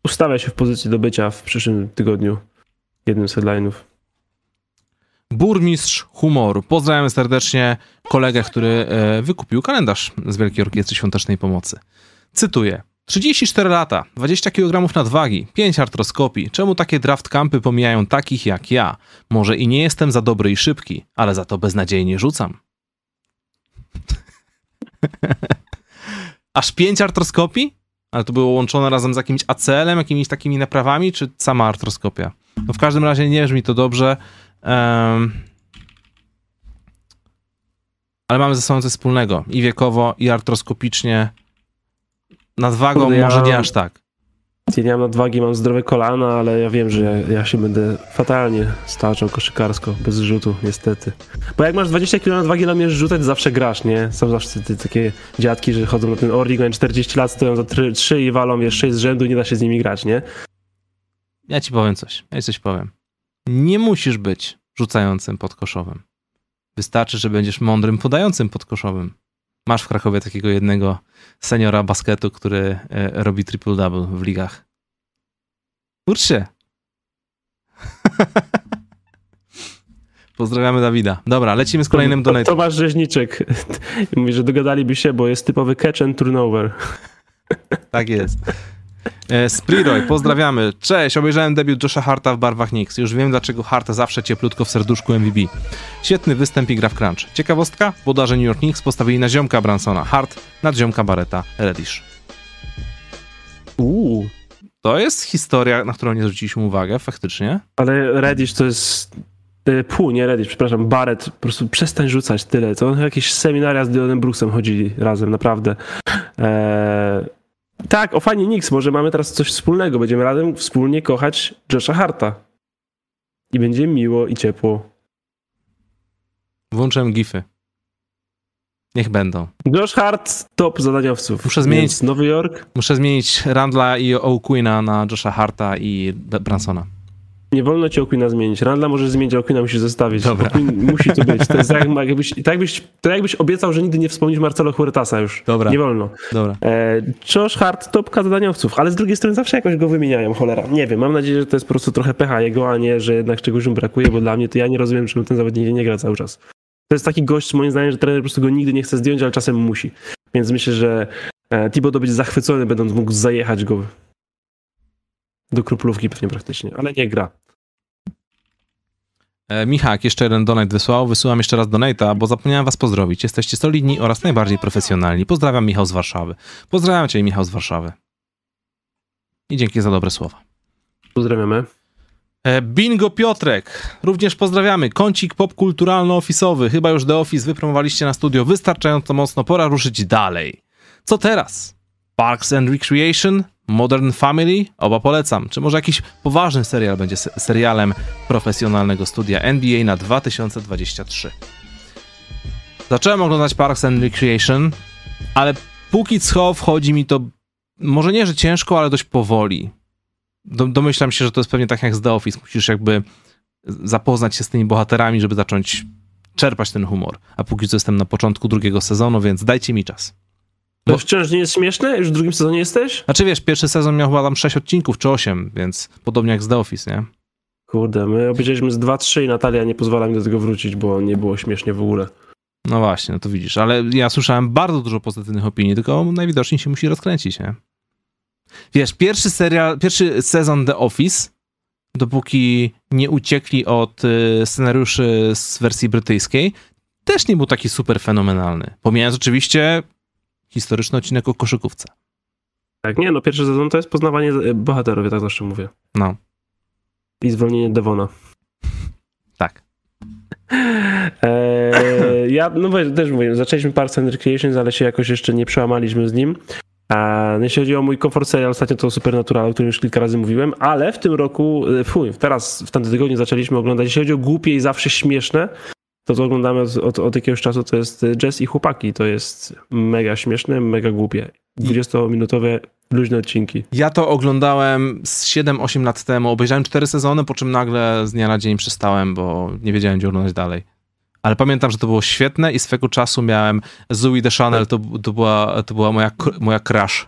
ustawia się w pozycji do bycia w przyszłym tygodniu. Jednym z headline'ów. Burmistrz humoru. Pozdrawiam serdecznie kolegę, który e, wykupił kalendarz z Wielkiej Orkiestry Świątecznej Pomocy. Cytuję. 34 lata, 20 kg nadwagi, 5 artroskopii. Czemu takie draft campy pomijają takich jak ja? Może i nie jestem za dobry i szybki, ale za to beznadziejnie rzucam. Aż 5 artroskopii? Ale to było łączone razem z jakimś ACL-em, jakimiś takimi naprawami, czy sama artroskopia? No w każdym razie nie brzmi to dobrze. Em, ale mamy ze sobą coś wspólnego. I wiekowo, i artroskopicznie. Nadwagą Kurde, ja- może nie aż tak. Ja nie mam nadwagi, mam zdrowe kolana, ale ja wiem, że ja, ja się będę fatalnie staczał koszykarsko, bez rzutu, niestety. Bo jak masz 20 kg nadwagi, ale umiesz rzucać, zawsze grasz, nie? Są zawsze te, takie dziadki, że chodzą na ten Oregon, 40 lat, stoją za 3 i walą, wiesz, 6 z rzędu nie da się z nimi grać, nie? Ja ci powiem coś. Ja ci coś powiem. Nie musisz być rzucającym podkoszowym. Wystarczy, że będziesz mądrym podającym podkoszowym. Masz w Krakowie takiego jednego seniora basketu, który e, robi triple-double w ligach. Się. Pozdrawiamy Dawida. Dobra, lecimy z kolejnym To- donatem. Tomasz Rzeźniczek mówi, że dogadaliby się, bo jest typowy catch and turnover. Tak jest. E, Spriroy, pozdrawiamy. Cześć, obejrzałem debiut Josha Harta w barwach Knicks. Już wiem, dlaczego Hart zawsze cieplutko w serduszku MVP. Świetny występ i gra w crunch. Ciekawostka? Włodarze New York Knicks postawili na ziomka Bransona. Hart nad ziomka Barreta Reddish. Uuu. To jest historia, na którą nie zwróciliśmy uwagę, faktycznie. Ale Reddish to jest... e, Pół, nie Reddish, przepraszam, Barrett, po prostu przestań rzucać tyle. To on jakieś seminaria z Dylanem Brooksem chodzili razem, naprawdę. Eee, tak, o fajnie Knicks, może mamy teraz coś wspólnego, będziemy razem wspólnie kochać Josha Harta. i będzie miło i ciepło. Włączyłem gify. Niech będą. Josh Hart, top zadaniowców. Muszę zmienić- Nowy Jork. Muszę zmienić Randla i O'Quina na Josha Harta i Bransona. Nie wolno ci O'Quina zmienić. Randla możesz zmienić, a O'Quina musisz zostawić. Dobra. Musi tu być. To jest jak, jakbyś, tak, jakbyś, to jakbyś obiecał, że nigdy nie wspomnisz Marcelo Huertasa już. Dobra. Nie wolno. Dobra. E, Josh Hart, topka zadaniowców, ale z drugiej strony zawsze jakoś go wymieniają, cholera. Nie wiem, mam nadzieję, że to jest po prostu trochę pecha jego, a nie, że jednak czegoś mu brakuje, bo dla mnie to ja nie rozumiem, czemu ten zawodnik nie gra cały czas. To jest taki gość, moim zdaniem, że trener po prostu go nigdy nie chce zdjąć, ale czasem musi. Więc myślę, że e, Thibodeau będzie zachwycony, będąc mógł zajechać go do kruplówki pewnie praktycznie, ale nie gra. E, Michak jeszcze jeden donate wysłał. Wysyłam jeszcze raz donate'a, bo zapomniałem was pozdrowić. Jesteście solidni oraz najbardziej profesjonalni. Pozdrawiam Michał z Warszawy. Pozdrawiam cię Michał z Warszawy. I dzięki za dobre słowa. Pozdrawiamy. E, Bingo Piotrek, również pozdrawiamy. Kącik popkulturalno-ofisowy. Chyba już The Office wypromowaliście na studio wystarczająco mocno, pora ruszyć dalej. Co teraz? Parks and Recreation? Modern Family? Oba polecam. Czy może jakiś poważny serial będzie se- serialem profesjonalnego studia NBA na 2023? Zacząłem oglądać Parks and Recreation, ale póki co wchodzi mi to może nie, że ciężko, ale dość powoli do, domyślam się, że to jest pewnie tak jak z The Office. Musisz jakby zapoznać się z tymi bohaterami, żeby zacząć czerpać ten humor. A póki co jestem na początku drugiego sezonu, więc dajcie mi czas. To Bo- wciąż nie jest śmieszne? Już w drugim sezonie jesteś? Znaczy wiesz, pierwszy sezon miał chyba tam 6 odcinków czy 8, więc podobnie jak z The Office, nie? Kurde, my obejrzeliśmy z 2-3 i Natalia nie pozwala mi do tego wrócić, bo nie było śmiesznie w ogóle. No właśnie, no to widzisz. Ale ja słyszałem bardzo dużo pozytywnych opinii, tylko najwidoczniej się musi rozkręcić, nie? Wiesz, pierwszy serial, pierwszy sezon The Office, dopóki nie uciekli od y, scenariuszy z wersji brytyjskiej, też nie był taki super fenomenalny. Pomijając oczywiście historyczny odcinek o koszykówce. Tak, nie, no pierwszy sezon to jest poznawanie e, bohaterów, ja tak zawsze mówię. No, I zwolnienie Devona. tak. Eee, ja, no też mówię, zaczęliśmy Parks and Recreations, ale się jakoś jeszcze nie przełamaliśmy z nim. A jeśli chodzi o mój komfort serial, ostatnio to Supernatural, o którym już kilka razy mówiłem, ale w tym roku, e, fuj, teraz, w tamtym tygodniu zaczęliśmy oglądać, jeśli chodzi o głupie i zawsze śmieszne, to co oglądamy od, od, od jakiegoś czasu, to jest Jazz i Chłopaki. To jest mega śmieszne, mega głupie. 20-minutowe, luźne odcinki. Ja to oglądałem z 7-8 lat temu, obejrzałem 4 sezony, po czym nagle z dnia na dzień przestałem, bo nie wiedziałem, gdzie oglądać dalej. Ale pamiętam, że to było świetne i swego czasu miałem Zoe de Chanel, to, to, była, to była moja, moja crush.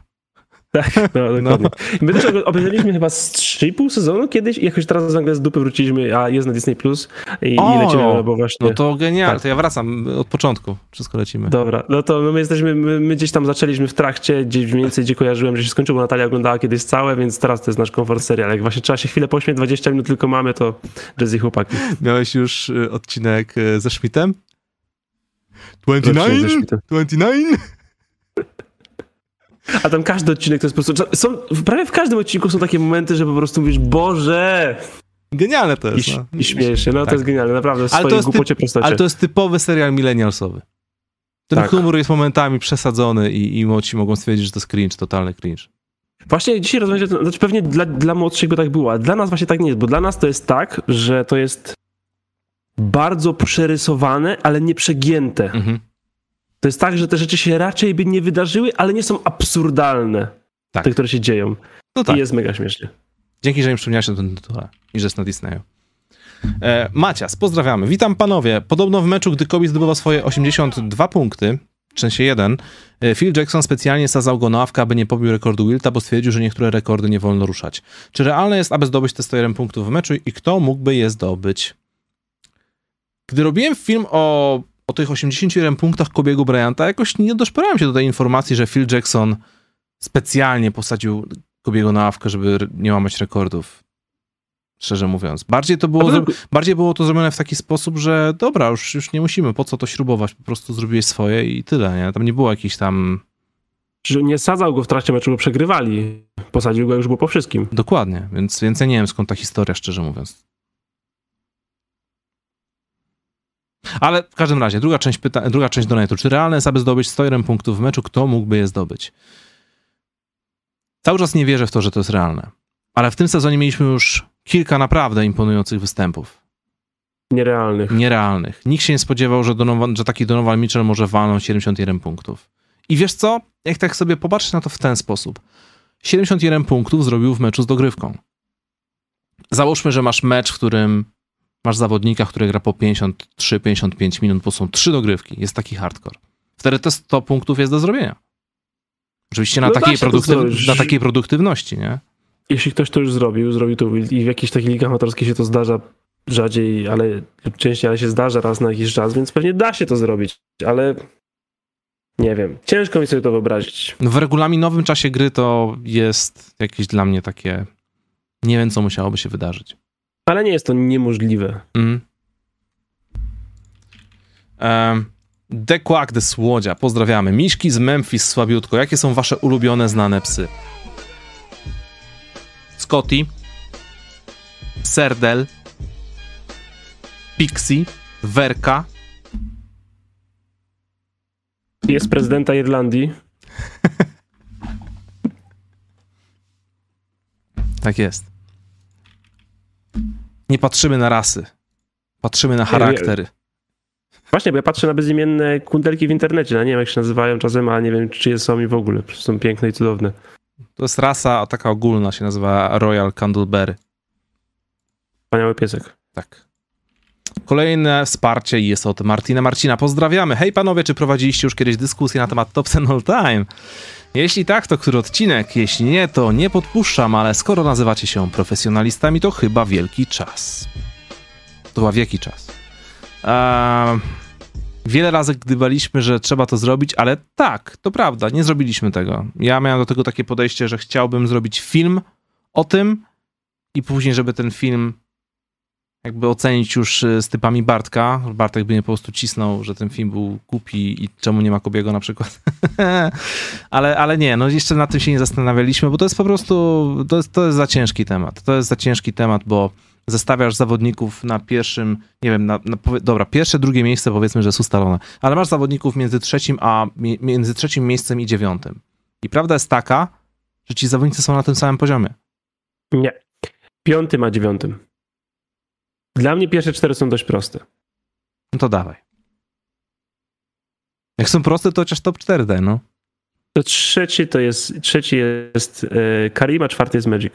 No, dokładnie. My też obejrzeliśmy chyba z 3,5 sezonu kiedyś i jakoś teraz nagle z dupy wróciliśmy, a jest na Disney Plus i, O! i lecimy, no bo właśnie... No to genialnie, Tak. to ja wracam od początku, wszystko lecimy. Dobra, no to my jesteśmy, my, my gdzieś tam zaczęliśmy w trakcie, gdzieś mniej więcej, gdzie kojarzyłem, że się skończyło, bo Natalia oglądała kiedyś całe, więc teraz to jest nasz komfort serial. Jak właśnie trzeba się chwilę pośmiać, 20 minut tylko mamy, to Jazz i chłopaki. Miałeś już y, odcinek y, ze Schmidtem? Odcinek ze 29? Schmidtem. 29? A tam każdy odcinek to jest po prostu, są, prawie w każdym odcinku są takie momenty, że po prostu mówisz, Boże! Genialne to I, jest. ś- no. i śmiejesz się, no Tak. to jest genialne, naprawdę, w Ale swojej głupocie, prostocie. Ale to jest typowy serial millennialsowy. Ten Tak. humor jest momentami przesadzony i, i młodsi mogą stwierdzić, że to jest cringe, totalny cringe. Właśnie dzisiaj rozmawiać, znaczy pewnie dla, dla młodszych by tak było, a dla nas właśnie tak nie jest, bo dla nas to jest tak, że to jest bardzo przerysowane, ale nie przegięte. Mhm. To jest tak, że te rzeczy się raczej by nie wydarzyły, ale nie są absurdalne, Tak. te, które się dzieją. No tak. I jest mega śmiesznie. Dzięki, że mi przypomniałeś o tym tytule i że jest na Disneyu. E, Macias, pozdrawiamy. Witam panowie. Podobno w meczu, gdy Kobe zdobywał swoje 82 punkty, w sensie jeden, e, Phil Jackson specjalnie sadzał go na ławkę, aby nie pobił rekordu Wilta, bo stwierdził, że niektóre rekordy nie wolno ruszać. Czy realne jest, aby zdobyć te 101 punktów w meczu i kto mógłby je zdobyć? Gdy robiłem film o, o tych 81 punktach Kobiego Bryanta, jakoś nie doszperałem się do tej informacji, że Phil Jackson specjalnie posadził Kobiego na ławkę, żeby nie łamać rekordów. Szczerze mówiąc. Bardziej to było, bardziej było to zrobione w taki sposób, że dobra, już, już nie musimy, po co to śrubować, po prostu zrobiłeś swoje i tyle, nie? Tam nie było jakichś tam... Nie sadzał go w trakcie meczu, bo przegrywali. Posadził go już było po wszystkim. Dokładnie, więc, więc ja nie wiem skąd ta historia, szczerze mówiąc. Ale w każdym razie, druga część, pyta... druga część donate'u. Czy realne jest, aby zdobyć 101 punktów w meczu? Kto mógłby je zdobyć? Cały czas nie wierzę w to, że to jest realne. Ale w tym sezonie mieliśmy już kilka naprawdę imponujących występów. Nierealnych. Nierealnych. Nikt się nie spodziewał, że, Donovan, że taki Donovan Mitchell może walnąć 71 punktów. I wiesz co? Jak tak sobie popatrzeć na to w ten sposób. 71 punktów zrobił w meczu z dogrywką. Załóżmy, że masz mecz, w którym masz zawodnika, który gra po 53-55 minut, bo są trzy dogrywki. Jest taki hardcore. Wtedy te 100 punktów jest do zrobienia. Oczywiście na, No takiej, produktyw- na takiej produktywności, nie? Jeśli ktoś to już zrobił, zrobił to i w jakiejś takiej ligach amatorskiej się to zdarza rzadziej, ale lub częściej, ale się zdarza raz na jakiś czas, więc pewnie da się to zrobić, ale nie wiem. Ciężko mi sobie to wyobrazić. W regulaminowym czasie gry to jest jakieś dla mnie takie. Nie wiem, co musiałoby się wydarzyć. Ale nie jest to niemożliwe. Mm. Um, The Quack, The Słodzia, pozdrawiamy. Miszki z Memphis, słabiutko. Jakie są wasze ulubione, znane psy? Scotty, Serdel, Pixie, Werka, Jest prezydenta Irlandii. tak jest. Nie patrzymy na rasy. Patrzymy na charaktery. Właśnie, bo ja patrzę na bezimienne kundelki w internecie, no nie wiem jak się nazywają czasem, ale nie wiem czyje są i w ogóle. Są piękne i cudowne. To jest rasa taka ogólna, się nazywa Royal Candleberry. Wspaniały piesek. Tak. Kolejne wsparcie jest od Martina Marcina. Pozdrawiamy. Hej panowie, czy prowadziliście już kiedyś dyskusję na temat Top 10 All Time? Jeśli tak, to który odcinek? Jeśli nie, to nie podpuszczam, ale skoro nazywacie się profesjonalistami, to chyba wielki czas. To chyba wielki czas. Eee, wiele razy gdybaliśmy, że trzeba to zrobić, ale tak, to prawda, nie zrobiliśmy tego. Ja miałem do tego takie podejście, że chciałbym zrobić film o tym i później, żeby ten film jakby ocenić już y, z typami Bartka. Bartek by mnie po prostu cisnął, że ten film był głupi i czemu nie ma Kobiego na przykład. ale, ale nie, no jeszcze nad tym się nie zastanawialiśmy, bo to jest po prostu, to jest, to jest za ciężki temat. To jest za ciężki temat, bo zestawiasz zawodników na pierwszym, nie wiem, na, na, dobra, pierwsze, drugie miejsce powiedzmy, że jest ustalone, ale masz zawodników między trzecim a mi- między trzecim miejscem i dziewiątym. I prawda jest taka, że ci zawodnicy są na tym samym poziomie. Nie. Piątym a dziewiątym. Dla mnie pierwsze cztery są dość proste. No to dawaj. Jak są proste, to chociaż top 4 daj, no. To trzeci to jest, trzeci jest e, Karim, a czwarty jest Magic.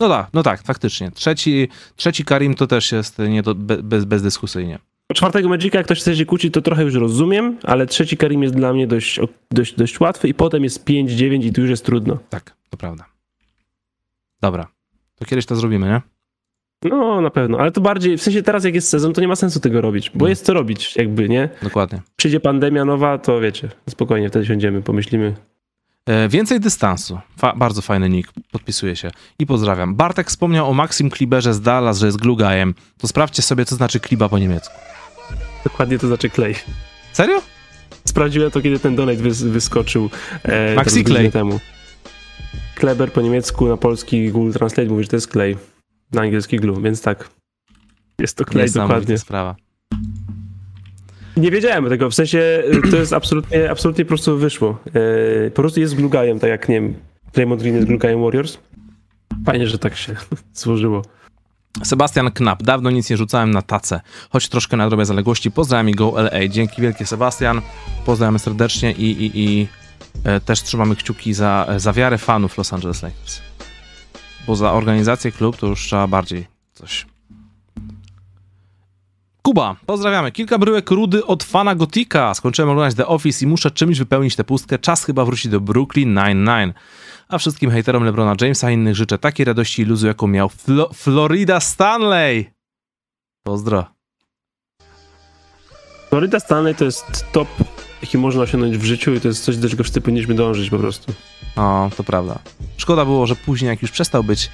No tak, no tak, faktycznie. Trzeci, trzeci Karim to też jest nie do, be, bez, bezdyskusyjnie. Czwartego Magica, jak ktoś chce się kłócić, to trochę już rozumiem, ale trzeci Karim jest dla mnie dość, dość, dość łatwy i potem jest 5, 9 i tu już jest trudno. Tak, to prawda. Dobra. To kiedyś to zrobimy, nie? No, na pewno, ale to bardziej, w sensie teraz jak jest sezon, to nie ma sensu tego robić, bo No. jest co robić, jakby, nie? Dokładnie. Przyjdzie pandemia nowa, to wiecie, spokojnie, wtedy siądziemy, pomyślimy. E, więcej dystansu. Fa bardzo fajny nick. Podpisuję się. I pozdrawiam. Bartek wspomniał o Maxim Kliberze z Dallas, że jest glugajem. To sprawdźcie sobie, co znaczy kliba po niemiecku. Dokładnie to znaczy klej. Serio? Sprawdziłem to, kiedy ten donate wys wyskoczył e, Maxi klej. temu. Kleber po niemiecku, na polski Google Translate mówi, że to jest klej. Na angielski glue, więc tak. Jest to klej, dokładnie. sprawa. Nie wiedziałem tego, w sensie y, to jest absolutnie, absolutnie po prostu wyszło. E, po prostu jest glugajem, tak jak, nie wiem, Draymond Green jest glugajem Warriors. Fajnie, że tak się złożyło. Sebastian Knap. Dawno nic nie rzucałem na tacę. Choć troszkę nadrobię zaległości. Pozdrawiam i Go LA. Dzięki wielkie, Sebastian. Pozdrawiamy serdecznie i, i, i e, też trzymamy kciuki za, za wiarę fanów Los Angeles Lakers. Bo za organizację klub to już trzeba bardziej coś. Kuba, pozdrawiamy. Kilka bryłek rudy od fana Gotika. Skończyłem oglądać The Office i muszę czymś wypełnić tę pustkę. Czas chyba wrócić do Brooklyn Nine-Nine. A wszystkim hejterom LeBrona Jamesa i innych życzę takiej radości i luzu, jaką miał Flo- Florida Stanley. Pozdro. Florida Stanley to jest top, jaki można osiągnąć w życiu i to jest coś, do czego wszyscy powinniśmy dążyć po prostu. O, to prawda. Szkoda było, że później, jak już przestał być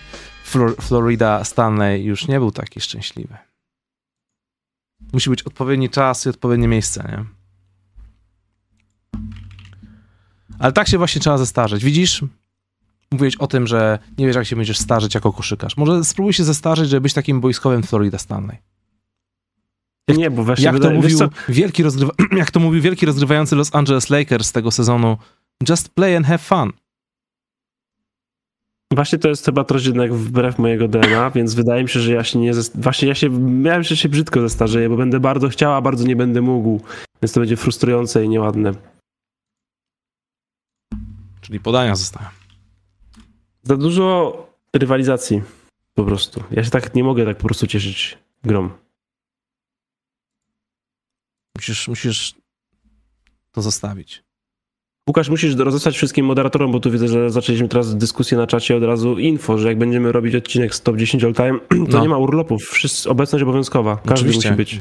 Flor- Florida Stanley, już nie był taki szczęśliwy. Musi być odpowiedni czas i odpowiednie miejsce, nie? Ale tak się właśnie trzeba zestarzeć. Widzisz? Mówiłeś o tym, że nie wiesz, jak się będziesz starzeć jako koszykarz. Może spróbuj się zestarzeć, żeby być takim boiskowym Florida Stanley. Nie, bo właśnie Jak to, wydaje- mówił wielki rozgrywa- jak to mówił wielki rozgrywający Los Angeles Lakers z tego sezonu, just play and have fun. Właśnie to jest chyba trochę jednak wbrew mojego DNA, więc wydaje mi się, że ja się nie... Zest... Właśnie ja się... Miałem, że się brzydko zestarzeję, bo będę bardzo chciał, a bardzo nie będę mógł. Więc to będzie frustrujące i nieładne. Czyli podania zostają. Za dużo rywalizacji po prostu. Ja się tak nie mogę tak po prostu cieszyć grom. Musisz, musisz to zostawić. Łukasz, musisz rozesłać wszystkim moderatorom, bo tu widzę, że zaczęliśmy teraz dyskusję na czacie od razu info, że jak będziemy robić odcinek z top 10 all time, to No. nie ma urlopów. Wszyscy, obecność obowiązkowa. Każdy Oczywiście. musi być.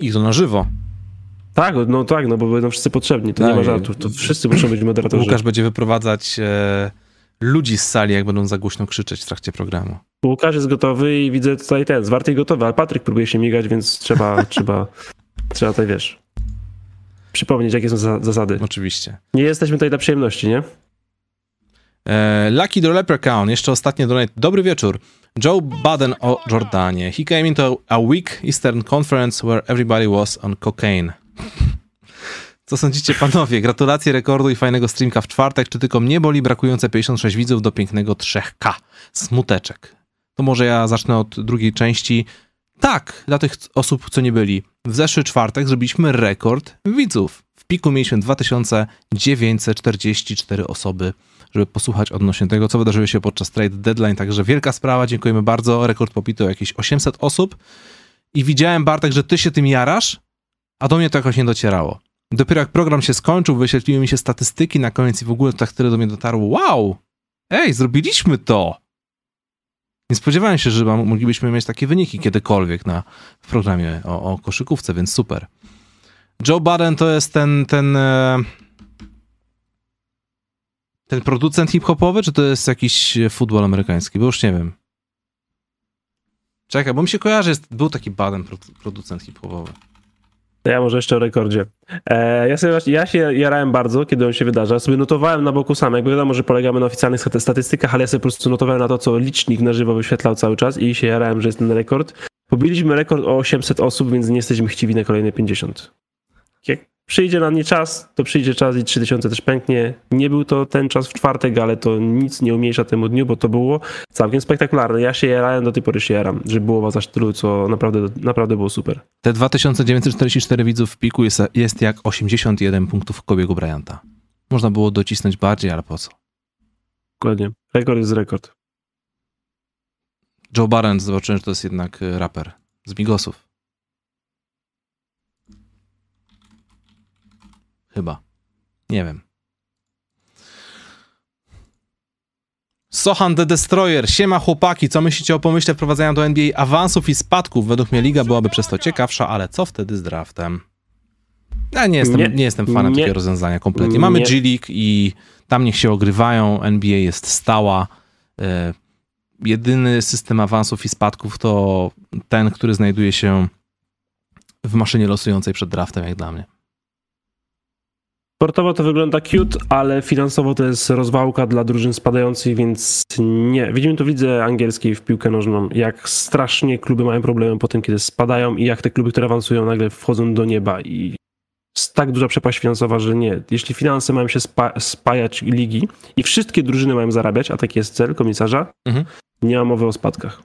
I to na żywo. Tak, no tak, no bo będą wszyscy potrzebni. To nie Tak. ma żartów. To wszyscy muszą być moderatorzy. Łukasz będzie wyprowadzać e, ludzi z sali, jak będą za głośno krzyczeć w trakcie programu. Łukasz jest gotowy i widzę tutaj ten, zwarty i gotowy, ale Patryk próbuje się migać, więc trzeba, trzeba, trzeba tutaj, wiesz, przypomnieć, jakie są za- zasady. Oczywiście. Nie jesteśmy tutaj dla przyjemności, nie? E, Lucky the Leprechaun, jeszcze ostatnie donate. Dobry wieczór. Joe Budden o Jordanie. He came into a weak Eastern Conference where everybody was on cocaine. Co sądzicie panowie? Gratulacje rekordu i fajnego streamka w czwartek. Czy tylko mnie boli brakujące 56 widzów do pięknego 3K? Smuteczek. To może ja zacznę od drugiej części. Tak, dla tych osób, co nie byli. W zeszły czwartek zrobiliśmy rekord widzów. W piku mieliśmy 2944 osoby żeby posłuchać odnośnie tego, co wydarzyło się podczas trade deadline. Także wielka sprawa, dziękujemy bardzo. Rekord popito jakieś 800 osób. I widziałem, Bartek, że ty się tym jarasz, a do mnie to jakoś nie docierało. Dopiero jak program się skończył, wyświetliły mi się statystyki na koniec i w ogóle tak tyle do mnie dotarło. Wow! Ej, zrobiliśmy to! Nie spodziewałem się, że moglibyśmy mieć takie wyniki kiedykolwiek na, w programie o, o koszykówce, więc super. Joe Budden to jest ten, ten e, ten producent hip-hopowy, czy to jest jakiś futbol amerykański? Bo już nie wiem. Czekaj, bo mi się kojarzy, jest, był taki Baden produ- producent hip-hopowy. To ja może jeszcze o rekordzie. E, ja, sobie, ja się jarałem bardzo, kiedy on się wydarza. Sobie notowałem na boku sam. Jakby wiadomo, że polegamy na oficjalnych staty- statystykach, ale ja sobie po prostu notowałem na to, co licznik na żywo wyświetlał cały czas i się jarałem, że jest ten rekord. Pobiliśmy rekord o 800 osób, więc nie jesteśmy chciwi na kolejne 50. Jak przyjdzie na nie czas, to przyjdzie czas i 3000 też pęknie. Nie był to ten czas w czwartek, ale to nic nie umniejsza temu dniu, bo to było całkiem spektakularne. Ja się jarałem, do tej pory się jaram, że było was aż tylu, co naprawdę, naprawdę było super. Te 2944 widzów w piku jest, jest jak 81 punktów Kobiego Bryanta. Można było docisnąć bardziej, ale po co? Dokładnie. Rekord jest rekord. Joe Barron zobaczyłem, że to jest jednak e, raper z Migosów. Chyba. Nie wiem. Sohan the Destroyer. Siema chłopaki, co myślicie o pomyśle wprowadzania do NBA awansów i spadków? Według mnie liga byłaby przez to ciekawsza, ale co wtedy z draftem? Ja nie jestem, nie, Nie. jestem fanem Nie. takiego rozwiązania kompletnie. Mamy Nie. G-League i tam niech się ogrywają, NBA jest stała. E, jedyny system awansów i spadków to ten, który znajduje się w maszynie losującej przed draftem, jak dla mnie. Sportowo to wygląda cute, ale finansowo to jest rozwałka dla drużyn spadających, więc nie. Widzimy to w lidze angielskiej w piłkę nożną, jak strasznie kluby mają problemy po tym, kiedy spadają i jak te kluby, które awansują, nagle wchodzą do nieba i jest tak duża przepaść finansowa, że nie. Jeśli finanse mają się spa- spajać ligi i wszystkie drużyny mają zarabiać, a taki jest cel komisarza, Mhm. nie ma mowy o spadkach.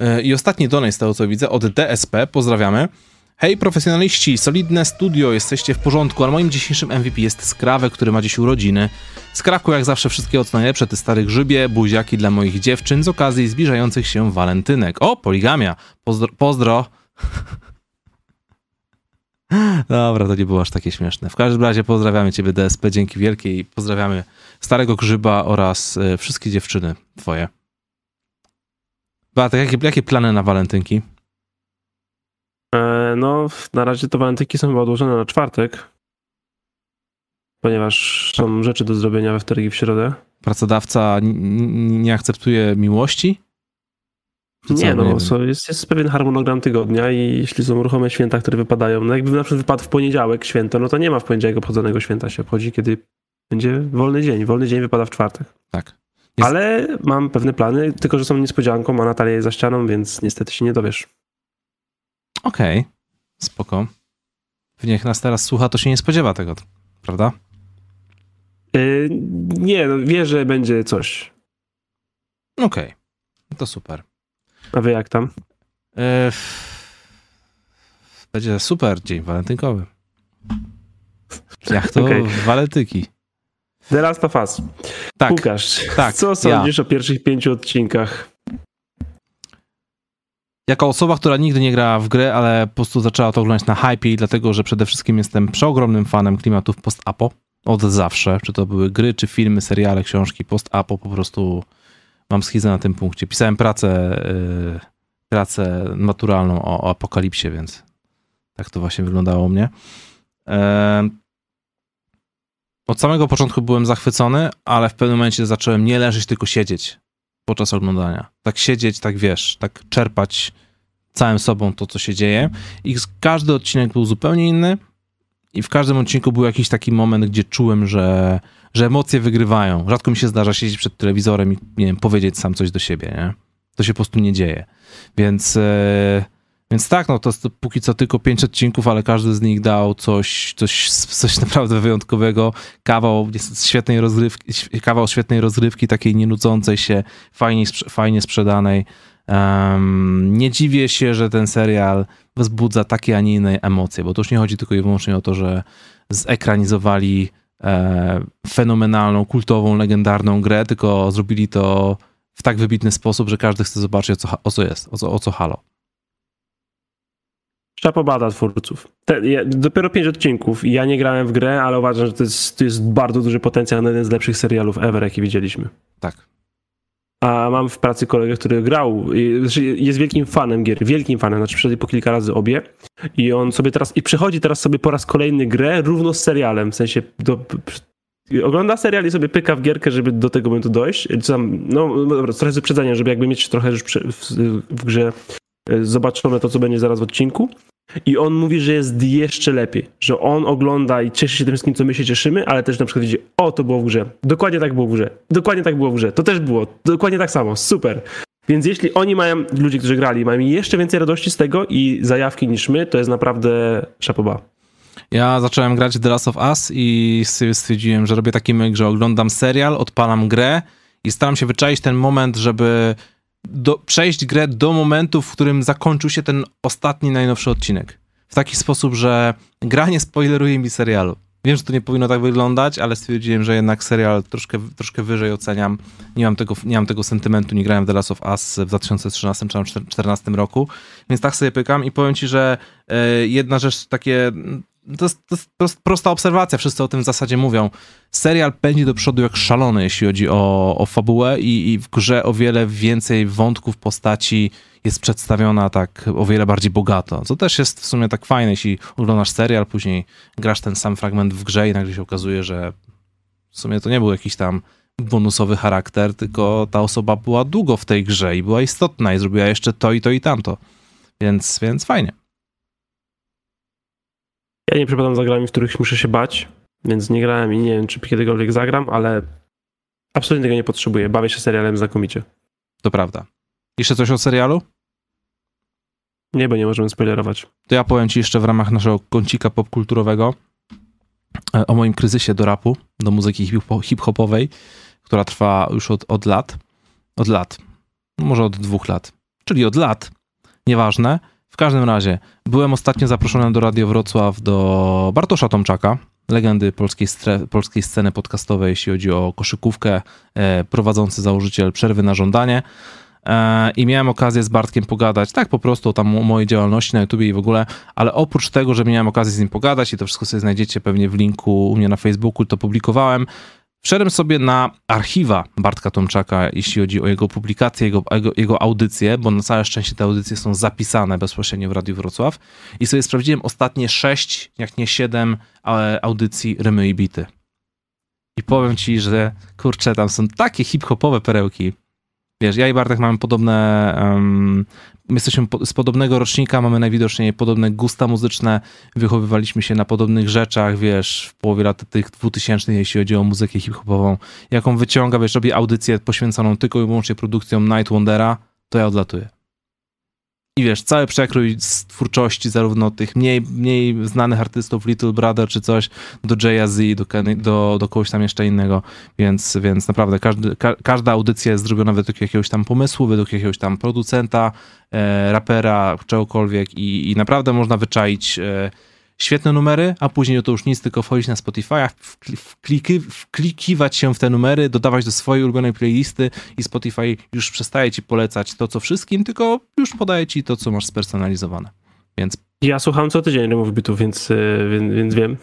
E, I ostatni donate z tego, co widzę, od DSP. Pozdrawiamy. Hej, profesjonaliści, solidne studio, jesteście w porządku, ale moim dzisiejszym MVP jest Skrawek, który ma dziś urodziny. Skrawku, jak zawsze, wszystkiego co najlepsze, ty stary grzybie, buziaki dla moich dziewczyn z okazji zbliżających się walentynek. O, poligamia. Pozdro. pozdro. Dobra, to nie było aż takie śmieszne. W każdym razie pozdrawiamy ciebie DSP, dzięki wielkie i pozdrawiamy starego grzyba oraz e, wszystkie dziewczyny twoje. Bartek, jakie, jakie plany na walentynki? E, No, na razie to walentynki są chyba odłożone na czwartek, ponieważ są rzeczy do zrobienia we wtorek i w środę. Pracodawca nie akceptuje miłości? Co? Nie, no, so, jest, jest pewien harmonogram tygodnia i jeśli są ruchome święta, które wypadają, no jakby na przykład wypadł w poniedziałek święto, no to nie ma w poniedziałek obchodzonego święta, się obchodzi, kiedy będzie wolny dzień. Wolny dzień wypada w czwartek. Tak. Jest- Ale mam pewne plany, tylko że są niespodzianką, a Natalia jest za ścianą, więc niestety się nie dowiesz. Okej, spoko. Niech nas teraz słucha, to się nie spodziewa tego, prawda? Yy, nie, no, wie, że będzie coś. Okej, to super. A wy jak tam? E, będzie super dzień walentynkowy. Jak to Okej. walentyki. The Last of Us. Tak, Łukasz, tak, co sądzisz o pierwszych pięciu odcinkach? Jako osoba, która nigdy nie grała w grę, ale po prostu zaczęła to oglądać na hype dlatego, że przede wszystkim jestem przeogromnym fanem klimatów post-apo. Od zawsze. Czy to były gry, czy filmy, seriale, książki, post-apo po prostu mam schizę na tym punkcie. Pisałem pracę, yy, pracę maturalną o, o apokalipsie, więc tak to właśnie wyglądało u mnie. Em, od samego początku byłem zachwycony, ale w pewnym momencie zacząłem nie leżeć, tylko siedzieć podczas oglądania. Tak siedzieć, tak wiesz, tak czerpać całym sobą to, co się dzieje. I każdy odcinek był zupełnie inny i w każdym odcinku był jakiś taki moment, gdzie czułem, że, że emocje wygrywają. Rzadko mi się zdarza siedzieć przed telewizorem i, nie wiem, powiedzieć sam coś do siebie, nie? To się po prostu nie dzieje. Więc, e, więc tak, no to póki co tylko pięć odcinków, ale każdy z nich dał coś, coś, coś naprawdę wyjątkowego. Kawał świetnej rozrywki, kawał świetnej rozrywki, takiej nienudzącej się, fajnie, fajnie sprzedanej. Em, nie dziwię się, że ten serial wzbudza takie, a nie inne emocje, bo to już nie chodzi tylko i wyłącznie o to, że zekranizowali e, fenomenalną, kultową, legendarną grę, tylko zrobili to w tak wybitny sposób, że każdy chce zobaczyć, o co, o co jest, o co, o co halo. Szapobada twórców. Te, ja, dopiero pięć odcinków ja nie grałem w grę, ale uważam, że to jest, to jest bardzo duży potencjał na jeden z lepszych serialów ever, jaki widzieliśmy. Tak. A mam w pracy kolegę, który grał, znaczy jest wielkim fanem gier, wielkim fanem, znaczy przeszedł po kilka razy obie i on sobie teraz, i przechodzi teraz sobie po raz kolejny grę równo z serialem, w sensie do, ogląda serial i sobie pyka w gierkę, żeby do tego momentu dojść, tam, no no dobra, trochę z wyprzedzeniem, żeby jakby mieć trochę już w, w grze zobaczone to, co będzie zaraz w odcinku. I on mówi, że jest jeszcze lepiej, że on ogląda i cieszy się tym wszystkim, co my się cieszymy, ale też na przykład widzi, o, to było w grze, dokładnie tak było w grze, dokładnie tak było w grze, to też było, dokładnie tak samo, super. Więc jeśli oni mają, ludzie, którzy grali, mają jeszcze więcej radości z tego i zajawki niż my, to jest naprawdę szapoba. Ja zacząłem grać The Last of Us i stwierdziłem, że robię taki myk, że oglądam serial, odpalam grę i staram się wyczaić ten moment, żeby do, przejść grę do momentu, w którym zakończył się ten ostatni, najnowszy odcinek. W taki sposób, że gra nie spoileruje mi serialu. Wiem, że to nie powinno tak wyglądać, ale stwierdziłem, że jednak serial troszkę, troszkę wyżej oceniam. Nie mam, tego, nie mam tego sentymentu, nie grałem w The Last of Us w 2013 czy 2014 roku, więc tak sobie pykam i powiem ci, że e, jedna rzecz, takie to jest, to jest prost- prosta obserwacja, wszyscy o tym w zasadzie mówią. Serial pędzi do przodu jak szalony, jeśli chodzi o, o fabułę i, i w grze o wiele więcej wątków postaci jest przedstawiona tak o wiele bardziej bogato, co też jest w sumie tak fajne, jeśli oglądasz serial, później grasz ten sam fragment w grze i nagle się okazuje, że w sumie to nie był jakiś tam bonusowy charakter, tylko ta osoba była długo w tej grze i była istotna i zrobiła jeszcze to i to i tamto. Więc, więc fajnie. Ja nie przepadam za grami, w których muszę się bać, więc nie grałem i nie wiem, czy kiedykolwiek zagram, ale absolutnie tego nie potrzebuję. Bawię się serialem znakomicie. To prawda. Jeszcze coś o serialu? Nie, bo nie możemy spoilerować. To ja powiem ci jeszcze w ramach naszego kącika popkulturowego e, o moim kryzysie do rapu, do muzyki hip- hip-hopowej, która trwa już od, od lat. Od lat. Może od dwóch lat. Czyli od lat. Nieważne. W każdym razie, byłem ostatnio zaproszony do Radio Wrocław do Bartosza Tomczaka, legendy polskiej, polskiej sceny podcastowej, jeśli chodzi o koszykówkę, e, prowadzący założyciel Przerwy na Żądanie. E, I miałem okazję z Bartkiem pogadać, tak po prostu o tam o mojej działalności na YouTubie i w ogóle, ale oprócz tego, że miałem okazję z nim pogadać i to wszystko sobie znajdziecie pewnie w linku u mnie na Facebooku, to publikowałem, wszedłem sobie na archiwa Bartka Tomczaka, jeśli chodzi o jego publikacje, jego, jego, jego audycje, bo na całe szczęście te audycje są zapisane bezpośrednio w Radiu Wrocław i sobie sprawdziłem ostatnie sześć, jak nie siedem e, audycji Rymy i Bity. I powiem ci, że kurczę, tam są takie hip-hopowe perełki. Wiesz, ja i Bartek mamy podobne, um, my jesteśmy po, z podobnego rocznika, mamy najwidoczniej podobne gusta muzyczne, wychowywaliśmy się na podobnych rzeczach, wiesz, w połowie lat tych 2000, jeśli chodzi o muzykę hip-hopową. Jaką wyciąga, wiesz, robi audycję poświęconą tylko i wyłącznie produkcjom Night Wondera, to ja odlatuję. I wiesz, cały przekrój z twórczości, zarówno tych mniej, mniej znanych artystów, Little Brother czy coś, do Jaya Z, do, do, do kogoś tam jeszcze innego, więc, więc naprawdę każdy, ka, każda audycja jest zrobiona według jakiegoś tam pomysłu, według jakiegoś tam producenta, e, rapera, czegokolwiek i, i naprawdę można wyczaić e, świetne numery, a później to już nic, tylko wchodzić na Spotify, wkliki, wklikiwać się w te numery, dodawać do swojej ulubionej playlisty i Spotify już przestaje ci polecać to, co wszystkim, tylko już podaje ci to, co masz spersonalizowane. Więc... Ja słucham co tydzień remów bitów, więc, e, więc, więc wiem.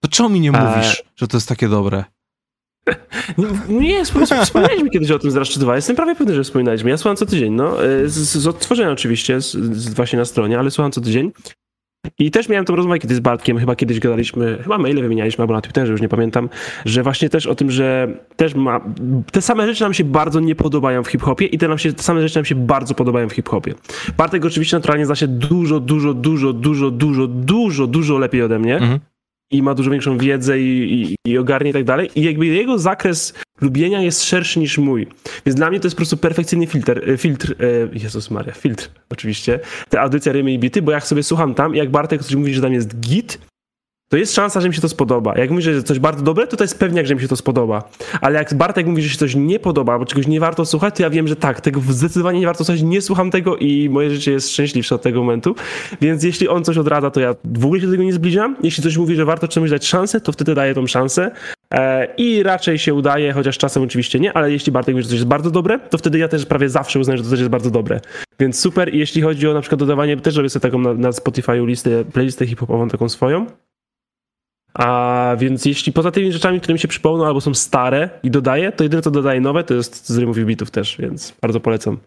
To czemu mi nie mówisz, a... że to jest takie dobre? Nie, wspominaliśmy kiedyś o tym z Rush 2. Jestem prawie pewny, że wspominaliśmy. Ja słucham co tydzień, no. E, z, z odtworzenia oczywiście, z, z, właśnie na stronie, ale słucham co tydzień. I też miałem tą rozmowę kiedyś z Bartkiem, chyba kiedyś gadaliśmy, chyba maile wymienialiśmy, albo na Twitterze, już nie pamiętam, że właśnie też o tym, że też ma, te same rzeczy nam się bardzo nie podobają w hip-hopie i te, nam się, te same rzeczy nam się bardzo podobają w hip-hopie. Bartek oczywiście naturalnie zna się dużo, dużo, dużo, dużo, dużo, dużo, dużo lepiej ode mnie. Mhm i ma dużo większą wiedzę i, i, i ogarnie i tak dalej. I jakby jego zakres lubienia jest szerszy niż mój. Więc dla mnie to jest po prostu perfekcyjny filtr, e, filtr, e, Jezus Maria, filtr oczywiście, te audycja Rymy i Bity, bo jak sobie słucham tam, jak Bartek coś mówi, że tam jest git, to jest szansa, że mi się to spodoba. Jak mówi, że coś bardzo dobre, to to jest pewniak, że mi się to spodoba. Ale jak Bartek mówi, że się coś nie podoba, albo czegoś nie warto słuchać, to ja wiem, że tak, tego zdecydowanie nie warto słuchać, nie słucham tego i moje życie jest szczęśliwsze od tego momentu. Więc jeśli on coś odradza, to ja w ogóle się do tego nie zbliżam. Jeśli coś mówi, że warto czemuś dać szansę, to wtedy daję tą szansę. E, I raczej się udaje, chociaż czasem oczywiście nie, ale jeśli Bartek mówi, że coś jest bardzo dobre, to wtedy ja też prawie zawsze uznaję, że to coś jest bardzo dobre. Więc super. Jeśli chodzi o na przykład dodawanie, też robię sobie taką na, na Spotify listę, playlistę hip-hopową taką swoją. A więc jeśli poza tymi rzeczami, które mi się przypomną albo są stare i dodaję, to jedyne co dodaję nowe to jest z i bitów też, więc bardzo polecam.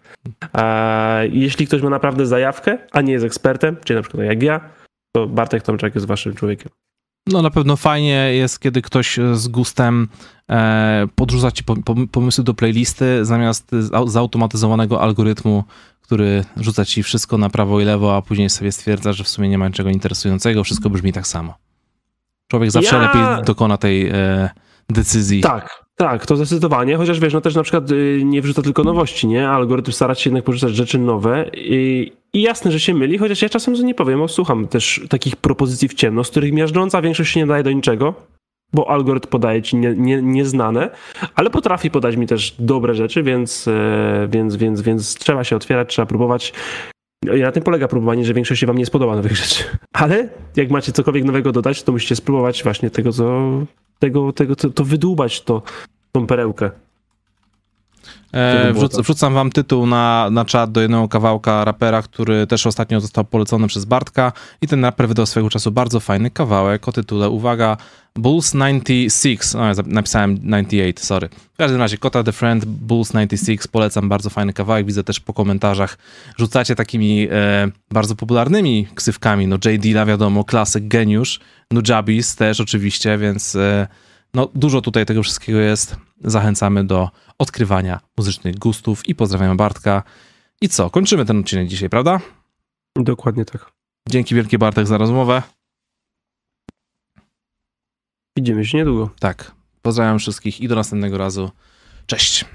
A jeśli ktoś ma naprawdę zajawkę, a nie jest ekspertem, czyli na przykład jak ja, to Bartek Tomczak jest waszym człowiekiem. No na pewno fajnie jest, kiedy ktoś z gustem e, podrzuca ci pomysły do playlisty zamiast zautomatyzowanego algorytmu, który rzuca ci wszystko na prawo i lewo, a później sobie stwierdza, że w sumie nie ma niczego interesującego, wszystko brzmi tak samo. Człowiek zawsze ja... lepiej dokona tej e, decyzji. Tak, tak, to zdecydowanie, chociaż wiesz, no też na przykład y, nie wrzuca tylko nowości, nie? Algorytm stara się jednak porzucać rzeczy nowe i, i jasne, że się myli, chociaż ja czasem nie powiem, bo słucham też takich propozycji w ciemno, z których miażdżąca większość się nie daje do niczego, bo algorytm podaje ci nie, nie, nieznane, ale potrafi podać mi też dobre rzeczy, więc, e, więc, więc, więc trzeba się otwierać, trzeba próbować. No na tym polega próbowanie, że większość się wam nie spodoba nowych rzeczy. Ale jak macie cokolwiek nowego dodać, to musicie spróbować właśnie tego, co, tego, tego, to, to wydłubać, to, tą perełkę. E, wrzuc, wrzucam wam tytuł na, na czat do jednego kawałka rapera, który też ostatnio został polecony przez Bartka. I ten raper wydał swego czasu bardzo fajny kawałek o tytule, uwaga, Bulls 96, o, napisałem 98, sorry. W każdym razie Kota the Friend, Bulls 96, polecam, bardzo fajny kawałek, widzę też po komentarzach, rzucacie takimi e, bardzo popularnymi ksywkami, no J.D. wiadomo, klasyk, geniusz, Nujabis też oczywiście, więc... E, no, dużo tutaj tego wszystkiego jest. Zachęcamy do odkrywania muzycznych gustów i pozdrawiamy Bartka. I co? Kończymy ten odcinek dzisiaj, prawda? Dokładnie tak. Dzięki wielkie Bartek za rozmowę. Widzimy się niedługo. Tak. Pozdrawiam wszystkich i do następnego razu. Cześć.